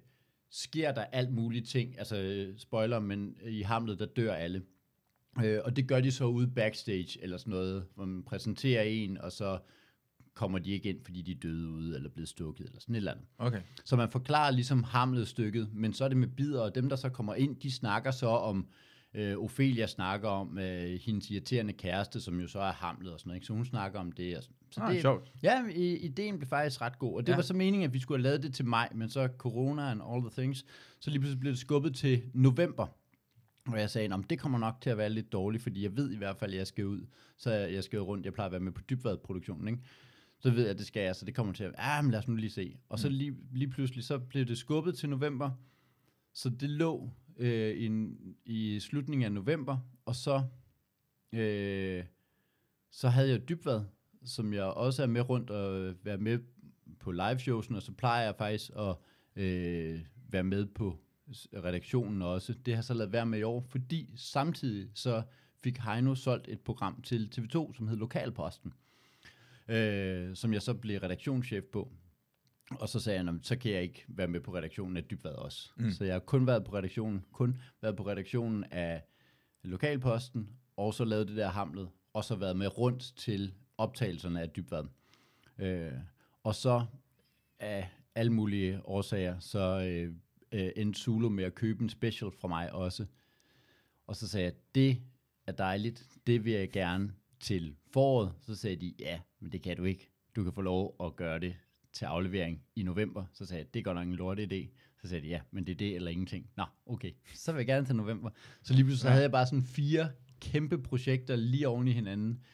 S2: sker der alt mulige ting, altså spoiler, men i Hamlet, der dør alle. Øh, og det gør de så ude backstage, eller sådan noget, hvor man præsenterer en, og så kommer de ikke ind, fordi de er døde ude, eller blevet stukket, eller sådan et eller andet.
S1: Okay.
S2: Så man forklarer ligesom Hamlet-stykket, men så er det med bidder, og dem, der så kommer ind, de snakker så om, øh, Ophelia snakker om øh, hendes irriterende kæreste, som jo så er Hamlet og sådan noget, ikke? så hun snakker om det. Og sådan. Så
S1: Ah,
S2: det,
S1: sjovt.
S2: Ja, i, ideen blev faktisk ret god, og det
S1: Ja.
S2: ja. var så meningen, at vi skulle have lavet det til maj, men så corona and all the things, så lige pludselig blev det skubbet til november. Og jeg sagde, at det kommer nok til at være lidt dårligt, fordi jeg ved i hvert fald, at jeg skal ud. Så jeg jeg skal rundt, jeg plejer at være med på dybvadproduktionen, ikke? Så ved jeg, at det skal jeg, så det kommer til at, ah, men lad os nu lige se. Og så lige, lige pludselig, så blev det skubbet til november, så det lå øh, i, i slutningen af november, og så, øh, så havde jeg dybvad, som jeg også er med rundt og øh, være med på live showsen, og så plejer jeg faktisk at øh, være med på redaktionen også. Det har så lavet være med i år, fordi samtidig så fik Heino solgt et program til TV2, som hed Lokalposten. øh, som jeg så blev redaktionschef på. Og så sagde jeg, "Nå, men så kan jeg ikke være med på redaktionen af Dybvad også. Mm. Så jeg har kun været på redaktionen, kun været på redaktionen af Lokalposten, og så lavet det der hamlet, og så været med rundt til optagelserne af Dybvad. Øh, og så af alle mulige årsager, så øh, øh, endte Zulu med at købe en special fra mig også. Og så sagde jeg, det er dejligt, det vil jeg gerne til foråret. Så sagde de, ja, men det kan du ikke. Du kan få lov at gøre det til aflevering i november. Så sagde jeg, det er godt nok en lorte idé. Så sagde de, ja, men det er det eller ingenting. Nå, okay, så vil jeg gerne til november. Så lige pludselig så havde jeg bare sådan fire kæmpe projekter lige oven i hinanden.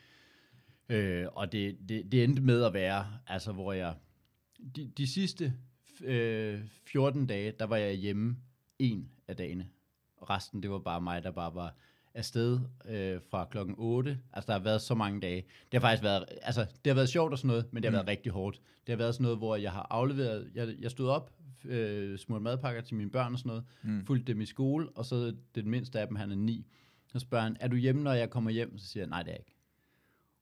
S2: Øh, og det, det, det endte med at være, altså hvor jeg, de, de sidste øh, 14 dage, der var jeg hjemme en af dagene. Og resten, det var bare mig, der bare var afsted øh, fra klokken 8. Altså, der har været så mange dage. Det har faktisk været, altså, det har været sjovt og sådan noget, men det har mm. været rigtig hårdt. Det har været sådan noget, hvor jeg har afleveret, jeg, jeg stod op, øh, smurt madpakker til mine børn og sådan noget, mm. fulgte dem i skole, og så den mindste af dem, han er ni. Så spørger han, er du hjemme, når jeg kommer hjem? Så siger jeg, nej, det er jeg ikke.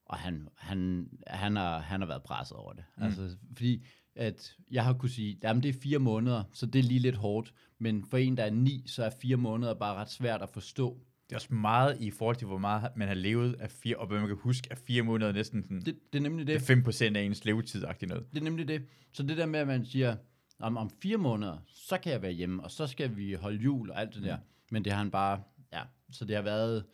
S2: Og han, han, han, har, han har været presset over det. Mm. Altså, fordi at jeg har kunne sige, at det er fire måneder, så det er lige lidt hårdt. Men for en, der er ni, så er fire måneder bare ret svært at forstå.
S1: Det er også meget i forhold til, hvor meget man har levet af fire, og hvad man kan huske, at fire måneder er næsten sådan, det,
S2: Det, er nemlig det.
S1: det er 5% af ens levetid noget.
S2: Det er nemlig det. Så det der med, at man siger, om, om fire måneder, så kan jeg være hjemme, og så skal vi holde jul og alt det der. Men det har han bare, ja, så det har været,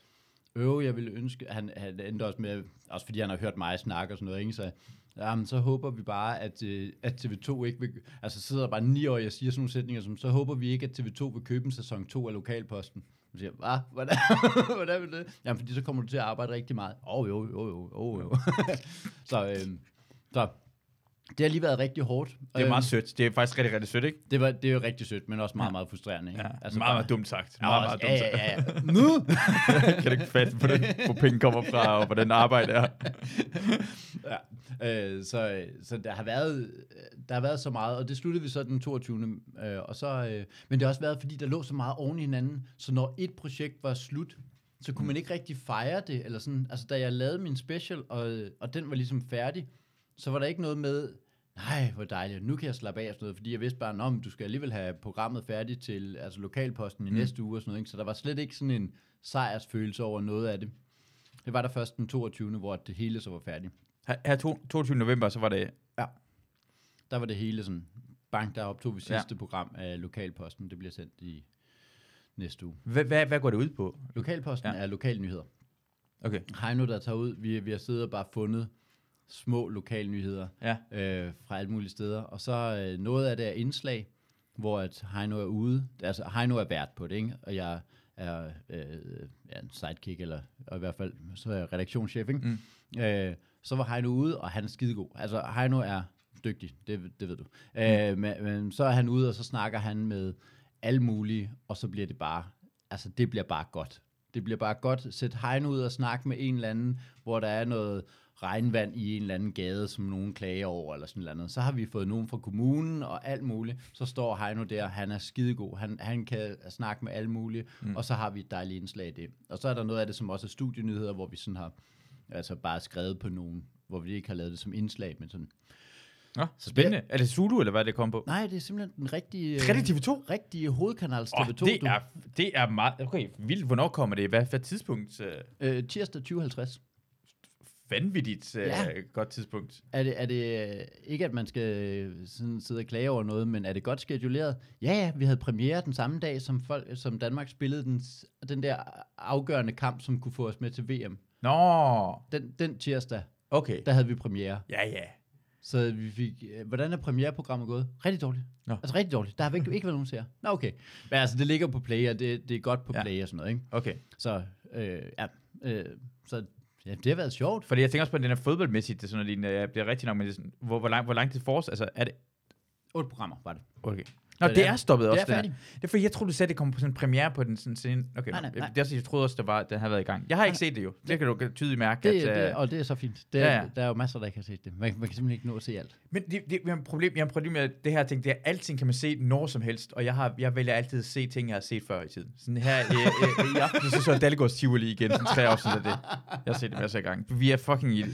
S2: øv, jeg ville ønske, han, han endte også med, også fordi han har hørt mig snakke og sådan noget, ikke? så jamen, så håber vi bare, at, øh, at TV2 ikke vil, altså så sidder der bare ni år, og siger sådan nogle sætninger, som, så håber vi ikke, at TV2 vil købe en sæson 2 af Lokalposten. Så siger, hvad? Hvordan, hvordan vil det? Jamen, fordi så kommer du til at arbejde rigtig meget. Åh, oh, jo, jo, jo, jo, jo. så, øh, så det har lige været rigtig hårdt.
S1: Det er meget sødt. Det er faktisk rigtig, rigtig sødt, ikke?
S2: Det, var, det er jo rigtig sødt, men også meget, meget frustrerende. Ikke?
S1: Ja, altså meget, meget dumt sagt. Meget,
S2: også,
S1: meget dumt
S2: ja,
S1: sagt.
S2: ja, ja. Nu?
S1: kan du ikke fatte, hvor, den, hvor penge kommer fra, og hvordan arbejde er?
S2: ja. Øh, så, så der har været der har været så meget, og det sluttede vi så den 22. Øh, og så, øh, men det har også været, fordi der lå så meget oven i hinanden, så når et projekt var slut, så kunne man ikke rigtig fejre det, eller sådan, altså da jeg lavede min special, og, og den var ligesom færdig, så var der ikke noget med, nej, hvor dejligt, nu kan jeg slappe af og sådan noget, fordi jeg vidste bare, om du skal alligevel have programmet færdigt til altså lokalposten i mm. næste uge og sådan noget, ikke? så der var slet ikke sådan en sejrsfølelse over noget af det. Det var der først den 22. hvor det hele så var færdigt.
S1: Her, her to- 22. november, så var det...
S2: Der var det hele sådan, bang, der optog vi
S1: Ja.
S2: sidste program af Lokalposten. Det bliver sendt i næste uge.
S1: Hvad, hvad, hvad går det ud på?
S2: Lokalposten
S1: Ja.
S2: ja. er lokalnyheder.
S1: Okay.
S2: Heino, der tager ud, vi, vi har siddet og bare fundet små lokalnyheder
S1: Ja.
S2: øh, fra alle mulige steder. Og så øh, noget af det er indslag, hvor at Heino er ude. Altså, Heino er vært på det, ikke? Og jeg er øh, ja, en sidekick, eller og i hvert fald, så er jeg redaktionschef, ikke? Mm. Øh, så var Heino ude, og han er skidegod. Altså, Heino er dygtig, det, det ved du. Mm. Øh, men, men så er han ude, og så snakker han med alle mulige, og så bliver det bare, altså det bliver bare godt. Det bliver bare godt. Sæt Heino ud og snakke med en eller anden, hvor der er noget regnvand i en eller anden gade, som nogen klager over, eller sådan noget. Så har vi fået nogen fra kommunen og alt muligt. Så står Heino der, han er skidegod. Han, han kan snakke med alle mulige, mm. og så har vi et dejligt indslag i det. Og så er der noget af det, som også er studienyheder, hvor vi sådan har altså bare skrevet på nogen, hvor vi ikke har lavet det som indslag, men sådan.
S1: Nå, spændende. Er det Zulu, eller hvad det kom på?
S2: Nej, det er simpelthen den rigtige,
S1: Er det TV2?
S2: rigtige hovedkanals
S1: Åh,
S2: TV2.
S1: det,
S2: du.
S1: er, det er meget... Okay, vildt. Hvornår kommer det? Hvad, hvad tidspunkt? Øh,
S2: Øh, tirsdag 2050.
S1: vanvittigt øh,
S2: Ja.
S1: godt tidspunkt.
S2: Er det, er det øh, ikke, at man skal øh, sådan sidde og klage over noget, men er det godt skeduleret? Ja, ja, vi havde premiere den samme dag, som, folk, som Danmark spillede den, den der afgørende kamp, som kunne få os med til VM.
S1: Nå,
S2: Den, den tirsdag,
S1: okay.
S2: der havde vi premiere.
S1: Ja, ja.
S2: Så vi fik, øh, hvordan er premiereprogrammet gået? Rigtig dårligt.
S1: Nå.
S2: Altså rigtig dårligt. Der har ikke, ikke været nogen ser. Nå, okay. Men altså, det ligger på play, og det, det er godt på
S1: Ja.
S2: play og sådan noget, ikke?
S1: Okay.
S2: Så, øh, ja, øh, så ja, det har været sjovt.
S1: Fordi jeg tænker også på, at den er fodboldmæssigt, det er sådan noget lignende. Jeg bliver rigtig nok med det sådan, hvor, hvor, lang, hvor lang tid force, altså er det...
S2: Otte programmer var det.
S1: Okay. Nå, det er stoppet også,
S2: det er færdigt.
S1: Det er fordi, jeg troede, du sagde, det kom på sådan en premiere på den sådan scene. Okay,
S2: Nej,
S1: nej,
S2: nej.
S1: Det er, jeg troede også, det var, den havde været i gang. Jeg har ikke
S2: Nej.
S1: set det jo. Det kan du tydeligt mærke.
S2: Det,
S1: at,
S2: det,
S1: øh,
S2: og det er så fint. Det,
S1: Ja,
S2: ja. Der er jo masser, der ikke har set det. Man, man kan simpelthen ikke nå at se alt.
S1: Men det, det, jeg har problem, jeg har problem med det her ting, det er, alting kan man se når som helst, og jeg, har, jeg vælger altid at se ting, jeg har set før i tiden. Sådan her, øh, øh, i aften, så så jeg Dalgårds Tivoli igen, sådan tre afsnit af det. Jeg har set det masser af gange. Vi er fucking er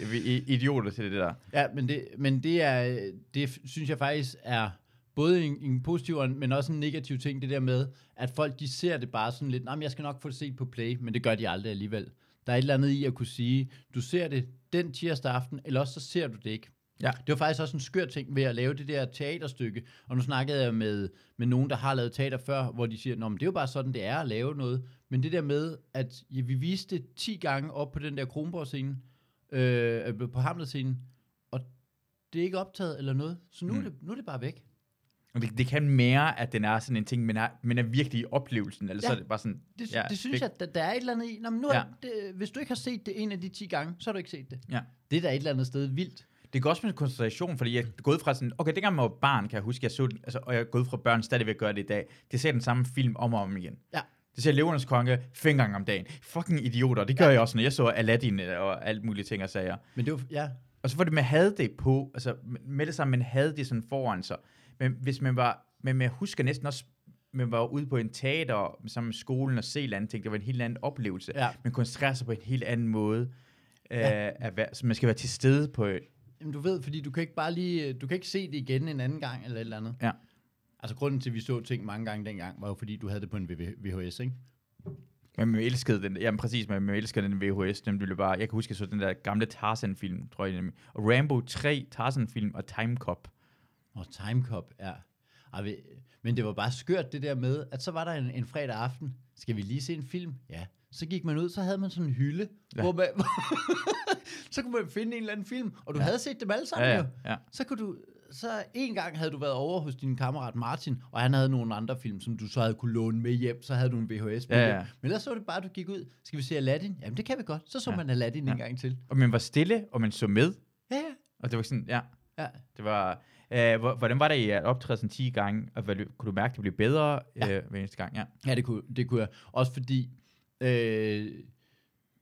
S1: idioter til det der.
S2: Ja, men det, men det er, det synes jeg faktisk er både en, en positiv, men også en negativ ting, det der med, at folk de ser det bare sådan lidt, nej, jeg skal nok få det set på play, men det gør de aldrig alligevel. Der er et eller andet i at kunne sige, du ser det den tirsdag aften, eller også så ser du det ikke.
S1: Ja.
S2: Det var faktisk også en skør ting ved at lave det der teaterstykke, og nu snakkede jeg med, med nogen, der har lavet teater før, hvor de siger, Nå, men det er jo bare sådan, det er at lave noget. Men det der med, at ja, vi viste det 10 gange op på den der Kronborg-scene, øh, på Hamlet-scenen, og det er ikke optaget eller noget, så nu. Mm. er, det, nu er det bare væk.
S1: Det, det kan mere, at den er sådan en ting, men er, men er virkelig i oplevelsen. Eller ja. så er det bare sådan,
S2: Det,
S1: Ja,
S2: det synes
S1: det-
S2: jeg, at der, er et eller andet i. Nå, men nu er
S1: Ja.
S2: det, hvis du ikke har set det en af de 10 gange, så har du ikke set det.
S1: Ja.
S2: Det er da et eller andet sted vildt.
S1: Det går også med koncentration, fordi jeg er gået fra sådan, okay, dengang jeg var barn, kan jeg huske, jeg så den, altså, og jeg er gået fra børn stadigvæk gør det i dag. Det ser den samme film om og om igen.
S2: Ja.
S1: Det ser Løvernes Konge fem gange om dagen. Fucking idioter. Det gør ja. jeg også, når jeg så Aladdin øh, og alt mulige ting og sager.
S2: Men det var, ja,
S1: Og så var det, man havde det på, altså med det samme, man havde det sådan foran sig. Men hvis man var, men jeg husker næsten også, man var ude på en teater sammen med skolen og se eller andet ting, det var en helt anden oplevelse.
S2: ja.
S1: Man koncentrerer sig på en helt anden måde.
S2: Ja.
S1: Øh, at være, så man skal være til stede på,
S2: Jamen, du ved, fordi du kan ikke bare lige, du kan ikke se det igen en anden gang, eller et eller andet.
S1: Ja.
S2: Altså, grunden til, at vi så ting mange gange dengang, var jo, fordi du havde det på en VHS, ikke?
S1: Men man elskede den, jamen præcis, men man elskede den VHS, den ville bare, jeg kan huske, jeg så den der gamle Tarzan-film, tror jeg nemlig. Og Rambo 3 Tarzan-film og Time Cop.
S2: Og Time Cop, ja. Ej, Men det var bare skørt det der med, at så var der en, en fredag aften, skal vi lige se en film? Ja. Så gik man ud, så havde man sådan en hylde,
S1: Ja.
S2: hvor man, så kunne man finde en eller anden film, og du
S1: Ja.
S2: havde set dem alle sammen
S1: Ja,
S2: jo.
S1: ja, ja.
S2: Så kunne du, så en gang havde du været over hos din kammerat Martin, og han havde nogle andre film, som du så havde kunne låne med hjem, så havde du en VHS med
S1: Ja,
S2: hjem.
S1: ja.
S2: Men ellers så var det bare, at du gik ud, skal vi se Aladdin? Jamen det kan vi godt. Så så
S1: Ja.
S2: man Aladdin
S1: Ja.
S2: en gang til.
S1: Og man var stille, og man så med,
S2: Ja, ja.
S1: og det var sådan, ja,
S2: ja.
S1: det var, øh, hvor- hvordan var det i at optræde sådan 10 gange, og hvad, kunne du mærke, at det blev bedre
S2: Ja.
S1: øh, hver eneste gang? Ja.
S2: Ja, det kunne, det kunne jeg. Også fordi, øh,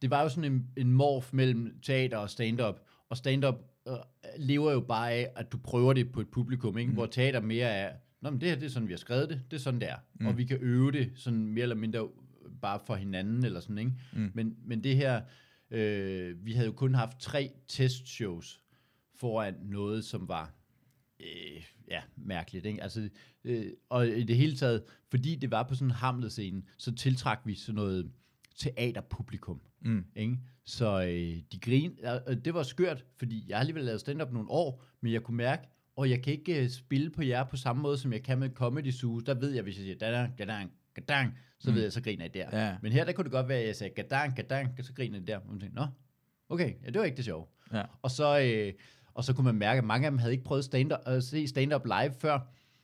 S2: det var jo sådan en, en morf mellem teater og stand-up, og stand-up øh, lever jo bare af, at du prøver det på et publikum, ikke? Mm. hvor teater mere er, Nå, men det her det er sådan, vi har skrevet det, det er sådan, det er. Mm. Og vi kan øve det sådan mere eller mindre bare for hinanden, eller sådan, ikke?
S1: Mm.
S2: Men, men det her, øh, vi havde jo kun haft tre testshows foran noget, som var øh, ja, mærkeligt. Ikke? Altså, øh, og i det hele taget, fordi det var på sådan en hamlet-scene, så tiltrak vi sådan noget teaterpublikum.
S1: Mm.
S2: Ikke? Så øh, de grin, og det var skørt, fordi jeg har alligevel lavet stand-up nogle år, men jeg kunne mærke, og jeg kan ikke øh, spille på jer på samme måde, som jeg kan med Comedy Zoo. Der ved jeg, hvis jeg siger, gadang, gadang, gadang, så
S1: Mm.
S2: ved jeg, så griner jeg der.
S1: Ja.
S2: Men her, der kunne det godt være, at jeg sagde, gadang, gadang, så griner jeg der. Og man tænkte, nå, okay, ja, det var ikke det sjove.
S1: Ja.
S2: Og så, øh, og så kunne man mærke, at mange af dem havde ikke prøvet stand at se stand-up live før.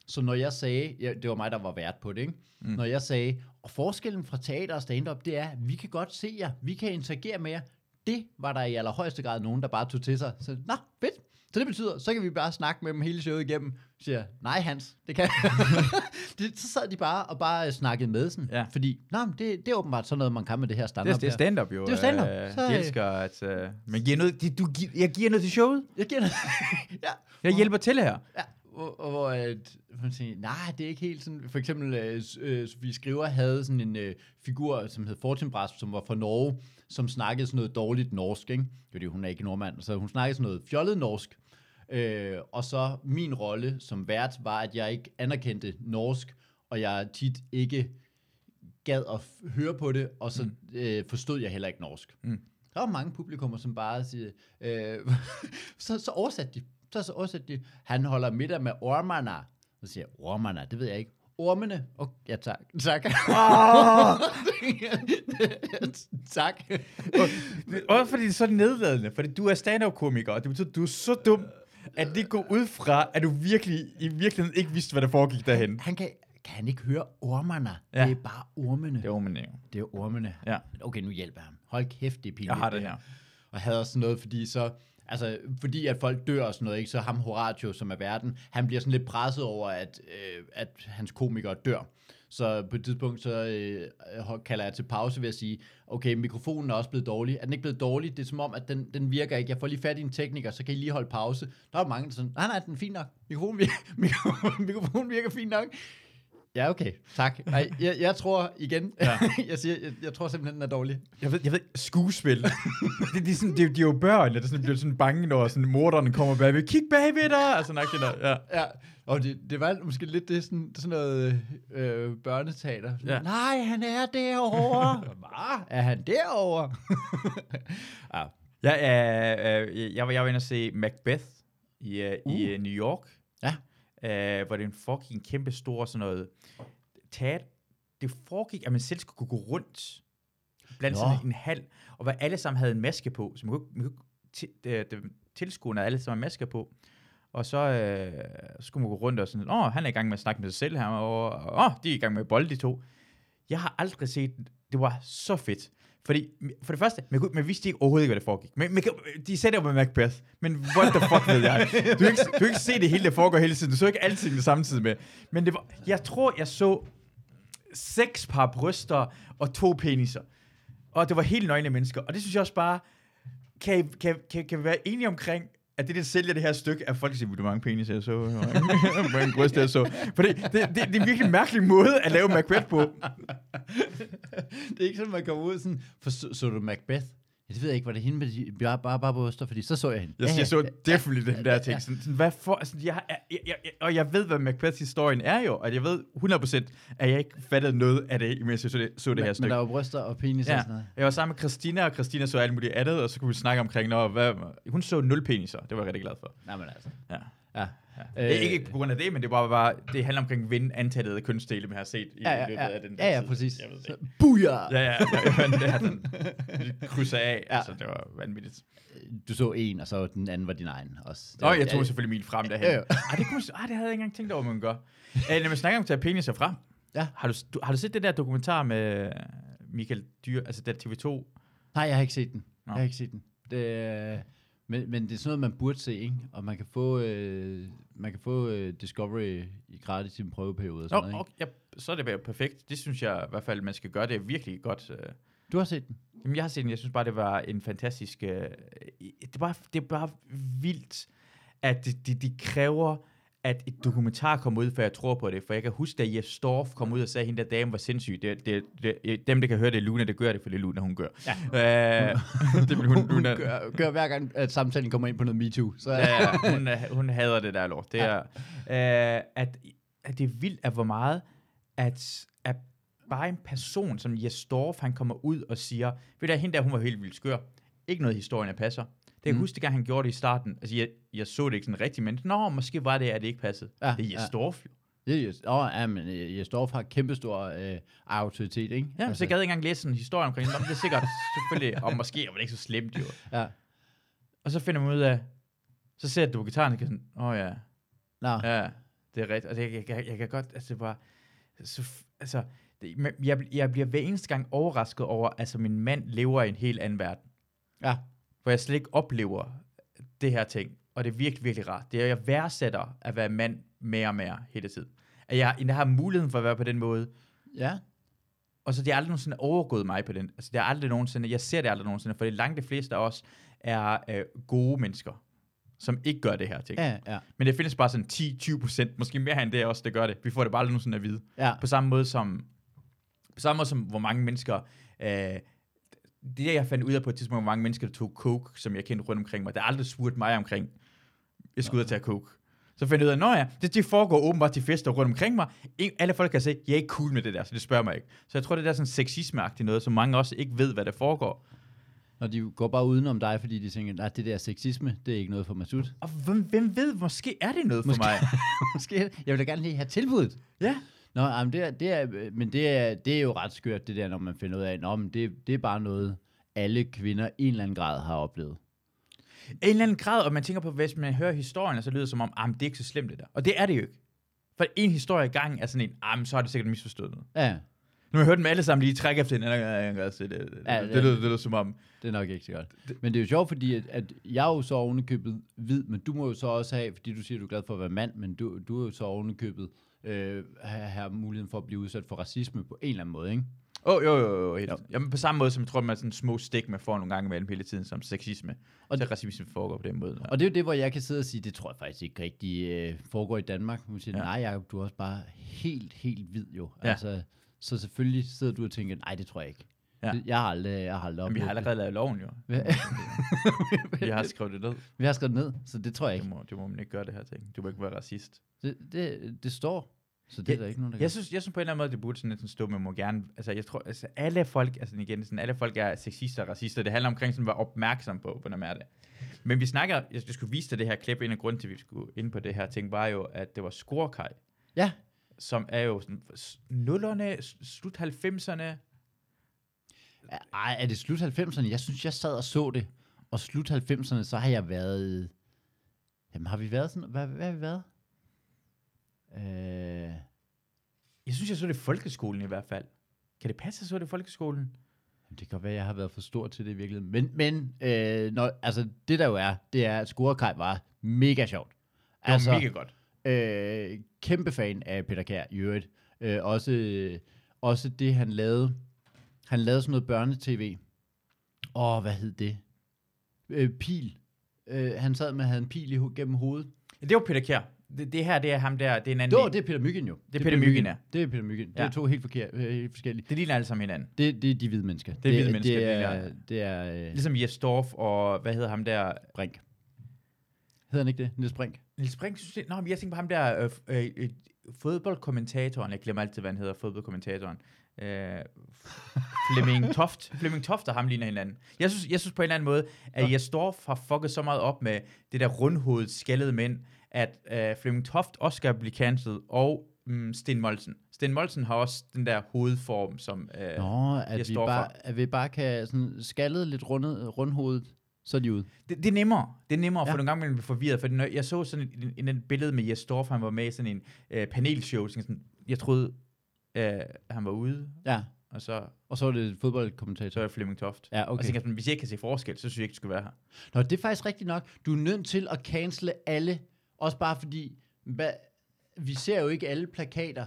S2: Så når jeg sagde, ja, det var mig, der var vært på det, ikke?
S1: Mm.
S2: Når jeg sagde, og forskellen fra teater og stand-up, det er, at vi kan godt se jer, vi kan interagere med jer. Det var der i allerhøjeste grad nogen, der bare tog til sig. Så, nå, fedt. Så det betyder, så kan vi bare snakke med dem hele showet igennem. Så siger jeg, nej Hans, det kan det, Så sad de bare og bare snakkede med sådan.
S1: Ja.
S2: Fordi, nej, men det, det er åbenbart sådan noget, man kan med det her
S1: Det,
S2: stand-up
S1: er- det er stand-up jo.
S2: Det er stand-up.
S1: Øh,
S2: Så,
S1: de
S2: øh,
S1: elsker, at øh, man giver noget, de, du, gi- jeg giver noget til showet.
S2: Jeg giver det. ja.
S1: Jeg hjælper til her.
S2: Ja, og, og hvor at, man siger, nej, det er ikke helt sådan. For eksempel, øh, øh, Sofie Skriver havde sådan en øh, figur, som hed Fortinbras, som var fra Norge, som snakkede sådan noget dårligt norsk, ikke? Fordi hun er ikke nordmand, så hun snakkede sådan noget fjollet norsk. Øh, og så min rolle som vært var, at jeg ikke anerkendte norsk, og jeg tit ikke gad at høre på det, og så mm. øh, forstod jeg heller ikke norsk.
S1: Mm.
S2: Der var mange publikummer, som bare siger, øh, så, så oversatte de. Så, så oversatte de, han holder middag med ormerne. Så siger jeg, ormerne, det ved jeg ikke. Ormene. Oh, ja, tak. Tak.
S1: Ah!
S2: tak.
S1: Også fordi det er så nedladende, fordi du er stand-up-komiker, og det betyder, at du er så dum, at det går ud fra, at du virkelig, i virkeligheden ikke vidste, hvad der foregik derhen.
S2: Han kan, kan han ikke høre ormerne?
S1: Ja.
S2: Det er bare ormene.
S1: Det var man jo.
S2: Det er ormene.
S1: Ja.
S2: Okay, nu hjælper jeg ham. Hold kæft, det er pinligt.
S1: Jeg har det her.
S2: og hader sådan noget, fordi så, altså, fordi at folk dør og sådan noget, ikke? så ham Horatio, som er verden, han bliver sådan lidt presset over, at, øh, at hans komikere dør. Så på et tidspunkt, så øh, kalder jeg til pause ved at sige, okay, mikrofonen er også blevet dårlig. Er den ikke blevet dårlig? Det er som om, at den, den virker ikke. Jeg får lige fat i en tekniker, så kan I lige holde pause. Der er mange, der sådan, nej, nej, den er fin nok. Mikrofonen virker, mikrofonen, mikrofonen virker fint nok. Ja, okay. Tak. Ej, jeg, jeg tror igen, ja. jeg siger, jeg, jeg tror simpelthen, den er dårlig.
S1: Jeg ved, jeg ved skuespil. det, de, er sådan, de, de er jo børn, der sådan, bliver sådan bange, når sådan, morderne kommer bagved. Kig bagved dig! Altså, nok det der. Ja.
S2: ja. Og det, det var måske lidt det, sådan, sådan noget øh, børneteater. Ja. Nej, han er derovre. Hvad? Er han derovre?
S1: ja. Ja, øh, øh, jeg, var, jeg var inde og se Macbeth i, uh, uh. i uh, New York.
S2: Ja
S1: øh, hvor det foregik en kæmpe stor sådan noget teater. Det foregik, at man selv skulle kunne gå rundt blandt Nå. sådan en hal, og hvor alle sammen havde en maske på, så man kunne, man kunne de, tilskuerne alle sammen maske på. Og så, øh, skulle man gå rundt og sådan, åh, han er i gang med at snakke med sig selv her, og åh, de er i gang med at bolde de to. Jeg har aldrig set, det var så fedt. Fordi, for det første, man, man vidste ikke overhovedet ikke, hvad der foregik. Men, man, de sagde det med Macbeth, men what the fuck ved jeg? Du kan, ikke, du kan ikke se det hele, der foregår hele tiden. Du så ikke altid det samtidig med. Men det var, jeg tror, jeg så seks par bryster og to peniser. Og det var helt nøgne mennesker. Og det synes jeg også bare, kan, kan, kan, kan vi være enige omkring, at det, der sælger det her stykke, at folk siger, du mange penis jeg så, hvor mange bryst jeg så. For det, det, det, det, er en virkelig mærkelig måde at lave Macbeth på.
S2: det er ikke sådan, man kommer ud sådan, for så, så du Macbeth? Ja, det ved jeg ikke, var det hende med de bare, bare, bare bryster, fordi så så jeg hende.
S1: Jeg, jeg så definitely den der ting. Sådan, sådan, hvad for, altså, jeg, jeg, jeg, og jeg ved, hvad Macbeths historien er jo, og jeg ved 100% at jeg ikke fattede noget af det, mens jeg så det, så det men, her stykke.
S2: Men der var bryster og penis ja. og sådan noget.
S1: Jeg var sammen med Christina, og Christina så alt muligt andet, og så kunne vi snakke omkring, når, hvad, hun så nul peniser. Det var jeg rigtig glad for.
S2: Nej, men altså.
S1: Ja. Ja. Ja. Øh, ikke på grund af det, men det var bare, det handler omkring at vinde antallet af kønsdele, man har set i,
S2: ja, ja,
S1: løbet
S2: af
S1: den
S2: der Ja, ja, præcis. Jeg ved det. Buja!
S1: Ja, ja, ja, men det har den krydser af, ja. altså det var vanvittigt.
S2: Du så en, og så den anden var din egen også.
S1: Nå, jeg tog ja, selvfølgelig min frem derhen. Ja, ja. Ej, det, kunne, ej, det havde jeg ikke engang tænkt over, man gør. Æ, når man snakker om at tage peniser frem,
S2: ja.
S1: har, du, du, har du set det der dokumentar med Michael Dyr, altså der TV2?
S2: Nej, jeg har ikke set den. Nå. Jeg har ikke set den. Det, men, men det er sådan noget, man burde se, ikke? Og man kan få, øh, man kan få øh, Discovery i gratis i en prøveperiode og sådan
S1: Nå,
S2: noget?
S1: Okay, ja, så er det perfekt. Det synes jeg i hvert fald, man skal gøre. Det er virkelig godt. Øh.
S2: Du har set den?
S1: Jamen, jeg har set den. Jeg synes bare, det var en fantastisk... Øh, det, var, det er bare vildt, at de, de, de kræver at et dokumentar kommer ud, for jeg tror på det. For jeg kan huske, da Jeff Storff kom ud og sagde, at hende der dame var sindssyg. Det, det, det, dem, der kan høre det Luna, det gør det, for det er Luna, hun gør.
S2: Ja. Øh, det vil hun, Luna. hun gør, gør, hver gang, at samtalen kommer ind på noget MeToo.
S1: Så. ja, hun, hun hader det der lort. Det er, ja. øh, at, at det er vildt, at hvor meget, at, at bare en person, som Jes Storff, han kommer ud og siger, ved du, hende der, hun var helt vildt skør. Ikke noget historien, der passer. Det kan mm. huske, gang han gjorde det i starten. Altså, jeg, jeg så det ikke sådan rigtigt, men nå, måske var det, at det ikke passede. Ja, det er Jesdorf jo.
S2: Det er just, oh, ja, men øh, Jesdorf har kæmpestor øh, autoritet, ikke?
S1: Ja, altså. så jeg gad ikke engang læse sådan en historie omkring det. Det er sikkert selvfølgelig, og måske var det ikke så slemt jo.
S2: Ja.
S1: Og så finder man ud af, så ser du gitaren, og sådan, åh oh, ja.
S2: Nå.
S1: Ja, det er rigtigt. Altså, jeg, jeg, jeg, jeg kan godt, altså det var, så, altså, det, jeg, jeg bliver hver eneste gang overrasket over, altså min mand lever i en helt anden verden.
S2: Ja
S1: hvor jeg slet ikke oplever det her ting. Og det er virkelig, virkelig rart. Det er, at jeg værdsætter at være mand mere og mere hele tiden. At jeg, jeg har muligheden for at være på den måde.
S2: Ja.
S1: Og så det er aldrig nogensinde overgået mig på den. Altså det er aldrig nogensinde, jeg ser det aldrig nogensinde, for det langt de fleste af os er øh, gode mennesker, som ikke gør det her ting.
S2: Ja, ja.
S1: Men det findes bare sådan 10-20 procent, måske mere end det også, det gør det. Vi får det bare aldrig nogensinde at vide.
S2: Ja.
S1: På samme måde som, på samme måde som, hvor mange mennesker øh, det der, jeg fandt ud af på et tidspunkt, hvor mange mennesker, der tog coke, som jeg kendte rundt omkring mig, der aldrig spurgte mig omkring, jeg skulle ud og tage coke. Så fandt jeg ud af, at ja, det, det foregår åbenbart til fester rundt omkring mig. Alle folk kan sige, jeg er ikke cool med det der, så det spørger mig ikke. Så jeg tror, det er sådan sexismeagtigt noget, som mange også ikke ved, hvad der foregår.
S2: Og de går bare udenom dig, fordi de tænker, at det der sexisme, det er ikke noget for Masud.
S1: Og hvem, hvem ved, måske er det noget
S2: måske,
S1: for mig.
S2: måske, jeg vil da gerne lige have tilbuddet.
S1: Ja.
S2: Nå, jamen det er, det er, men det er, det er jo ret skørt, det der, når man finder ud af, at det, det er bare noget, alle kvinder i en eller anden grad har oplevet.
S1: En eller anden grad, og man tænker på, hvis man hører historien, så lyder det som om, ah, det er ikke så slemt det der. Og det er det jo ikke. For en historie i gang er sådan en, ah, så har det sikkert misforstået noget.
S2: Ja.
S1: Nu har jeg hørt dem alle sammen lige trække efter hinanden. Ja, det, det, det,
S2: Ja,
S1: det-
S2: det,
S1: lyder- det lyder som om...
S2: Det er nok ikke så godt. Men det er jo sjovt, fordi at, at jeg er jo så ovenikøbet hvid, men du må jo så også have, fordi du siger, at du er glad for at være mand, men du, du er jo så ovenikøbet øh, have, have muligheden for at blive udsat for racisme på en eller anden måde, ikke?
S1: Åh, oh, jo, jo, jo. Helt.
S2: Jo.
S1: Jamen, på samme måde som jeg tror, man sådan små stik, man får nogle gange imellem hele tiden, som sexisme.
S2: Og det-
S1: racisme foregår på den måde. Ja.
S2: Og det er jo det, hvor jeg kan sidde og sige, det tror jeg faktisk ikke rigtig øh, foregår i Danmark. Man siger,
S1: Ja.
S2: nej Jacob, du er også bare helt, helt hvid jo.
S1: Ja.
S2: Altså, så selvfølgelig sidder du og tænker, nej, det tror jeg ikke.
S1: Ja.
S2: Det, jeg har aldrig, jeg har aldrig
S1: Men vi har allerede lavet loven, jo.
S2: det.
S1: Vi har skrevet det ned.
S2: Vi har skrevet ned, så det tror jeg
S1: Det
S2: ikke.
S1: må, det må man ikke gøre det her ting. Du må ikke være racist.
S2: Det, det, det står, så det er
S1: Ja,
S2: der ikke nogen, der
S1: Jeg synes, jeg synes på en eller anden måde, det burde sådan lidt sådan stå, men må gerne, altså jeg tror, altså alle folk, altså igen, sådan, alle folk er sexister og racister, det handler omkring sådan at være opmærksom på, hvordan er det. Men vi snakker, jeg, jeg skulle vise dig det her klip, en af grunden til, at vi skulle ind på det her ting, var jo, at det var Skorkaj,
S2: Ja,
S1: som er jo sådan nullerne, slut 90'erne,
S2: Ej, er det slut 90'erne? Jeg synes, jeg sad og så det. Og slut 90'erne, så har jeg været... Jamen, har vi været sådan... Hvad, hvad har vi været? Øh,
S1: jeg synes, jeg så det i folkeskolen i hvert fald. Kan det passe, at jeg så det i folkeskolen?
S2: det kan være, at jeg har været for stor til det i virkeligheden. Men, men øh, når, altså, det der jo er, det er, at Scorekaj var mega sjovt.
S1: Det altså, var mega godt.
S2: Øh, kæmpe fan af Peter Kær i øvrigt. Øh, også, øh, også det, han lavede. Han lavede sådan noget børnetv. Åh, hvad hed det? Øh, pil. Øh, han sad med, havde en pil i, ho- gennem hovedet.
S1: Det var Peter Kjær. Det, det her, det er ham der, det er en anden.
S2: Det, var, det er Peter Myggen jo.
S1: Det er Peter Myggen, ja.
S2: Det er Peter Myggen. Det er to helt, forkert, øh, helt forskellige.
S1: det ligner alle sammen hinanden.
S2: Det, det er de hvide mennesker.
S1: Det er hvide mennesker,
S2: Det
S1: det
S2: er, det er øh,
S1: Ligesom Jes Dorf og, hvad hedder ham der,
S2: Brink. Hedder han ikke det? Niels Brink?
S1: Niels Brink, synes jeg, nå, men jeg tænker på ham der, øh, øh, øh, fodboldkommentatoren, jeg glemmer altid, hvad han hedder, fodboldkommentatoren. Øh, Flemming Toft. Flemming Toft og ham ligner hinanden. Jeg synes, jeg synes på en eller anden måde, at. Jes Dorf har fucket så meget op med det der rundhovedet, skaldede mænd, at øh, Flemming Toft også skal blive cancelled, og mm, Sten Molsen. Sten Molsen har også den der hovedform, som... Øh,
S2: Nå, at
S1: Jes
S2: vi, bare,
S1: har-
S2: at vi bare kan sådan skaldet lidt rundet, rundhovedet, så er de ude.
S1: Det, det er nemmere. Det er nemmere, for
S2: Ja.
S1: nogle gange man bliver forvirret. For når jeg så sådan en, en, en billede med Jes Dorf, han var med i sådan en øh, panelshow. Sådan, jeg troede, øh, han var ude,
S2: Ja,
S1: og så,
S2: og så er det fodboldkommentator.
S1: så er Flemming Toft.
S2: Ja,
S1: Og så
S2: okay.
S1: tænker jeg sådan, hvis jeg ikke kan se forskel, så synes jeg ikke, du skal være her.
S2: Nå, det er faktisk rigtigt nok. Du er nødt til at cancele alle, også bare fordi, hvad, vi ser jo ikke alle plakater,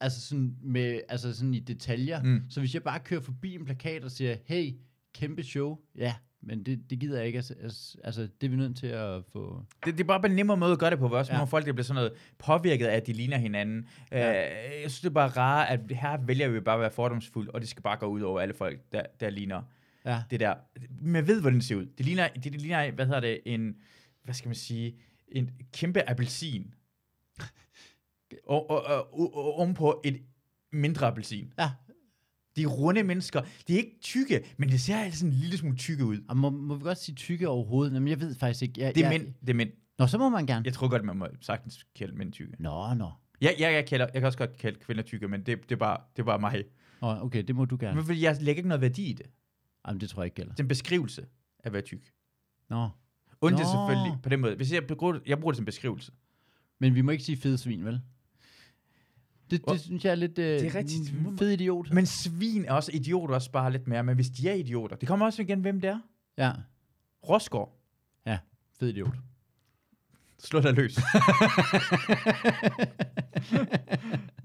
S2: altså sådan, med, altså sådan i detaljer.
S1: Mm.
S2: Så hvis jeg bare kører forbi en plakat og siger, hey, kæmpe show, ja, men det, det gider jeg ikke. Altså, altså- altså, det er vi nødt til at få...
S1: Det, det er bare en nemmere måde at gøre det på. Også
S2: Ja.
S1: ja. folk, der bliver sådan noget påvirket af, at de ligner hinanden. Ja. Øh, jeg synes, det er bare rart, at her vælger vi bare at være fordomsfuld, og det skal bare gå ud over alle folk, der, der ligner
S2: Ja,
S1: det der. Man ved, hvordan det ser ud. Det ligner, det, det ligner hvad hedder det, en, hvad skal man sige, en kæmpe appelsin. og, og, og, og, ovenpå et mindre appelsin.
S2: ja.
S1: De er runde mennesker. De er ikke tykke, men det ser altså sådan en lille smule tykke ud.
S2: Og må, må vi godt sige tykke overhovedet? Jamen, jeg ved faktisk ikke. Jeg,
S1: Det er
S2: jeg,
S1: mænd. Det er mænd.
S2: Nå, så må man gerne.
S1: Jeg tror godt, man må sagtens kalde mænd tykke.
S2: Nå, nå.
S1: Ja, jeg, jeg, kalder, jeg kan også godt kalde kvinder tykke, men det, det, er, bare, det er bare mig.
S2: Nå, okay, det må du gerne.
S1: Men fordi jeg lægger ikke noget værdi i det.
S2: Jamen, det tror jeg ikke gælder.
S1: Det er en beskrivelse af at være tyk.
S2: Nå.
S1: Undtagen
S2: Nå.
S1: selvfølgelig på den måde. Hvis jeg bruger, jeg bruger det som beskrivelse.
S2: Men vi må ikke sige fede svin, vel? Det, det synes jeg er lidt... Øh, det
S1: er rigtigt.
S2: en Fed idiot.
S1: Men svin er også idioter også bare lidt mere. Men hvis de er idioter, det kommer også igen, hvem det er.
S2: Ja,
S1: Rosgaard.
S2: fed idiot.
S1: Slå dig løs.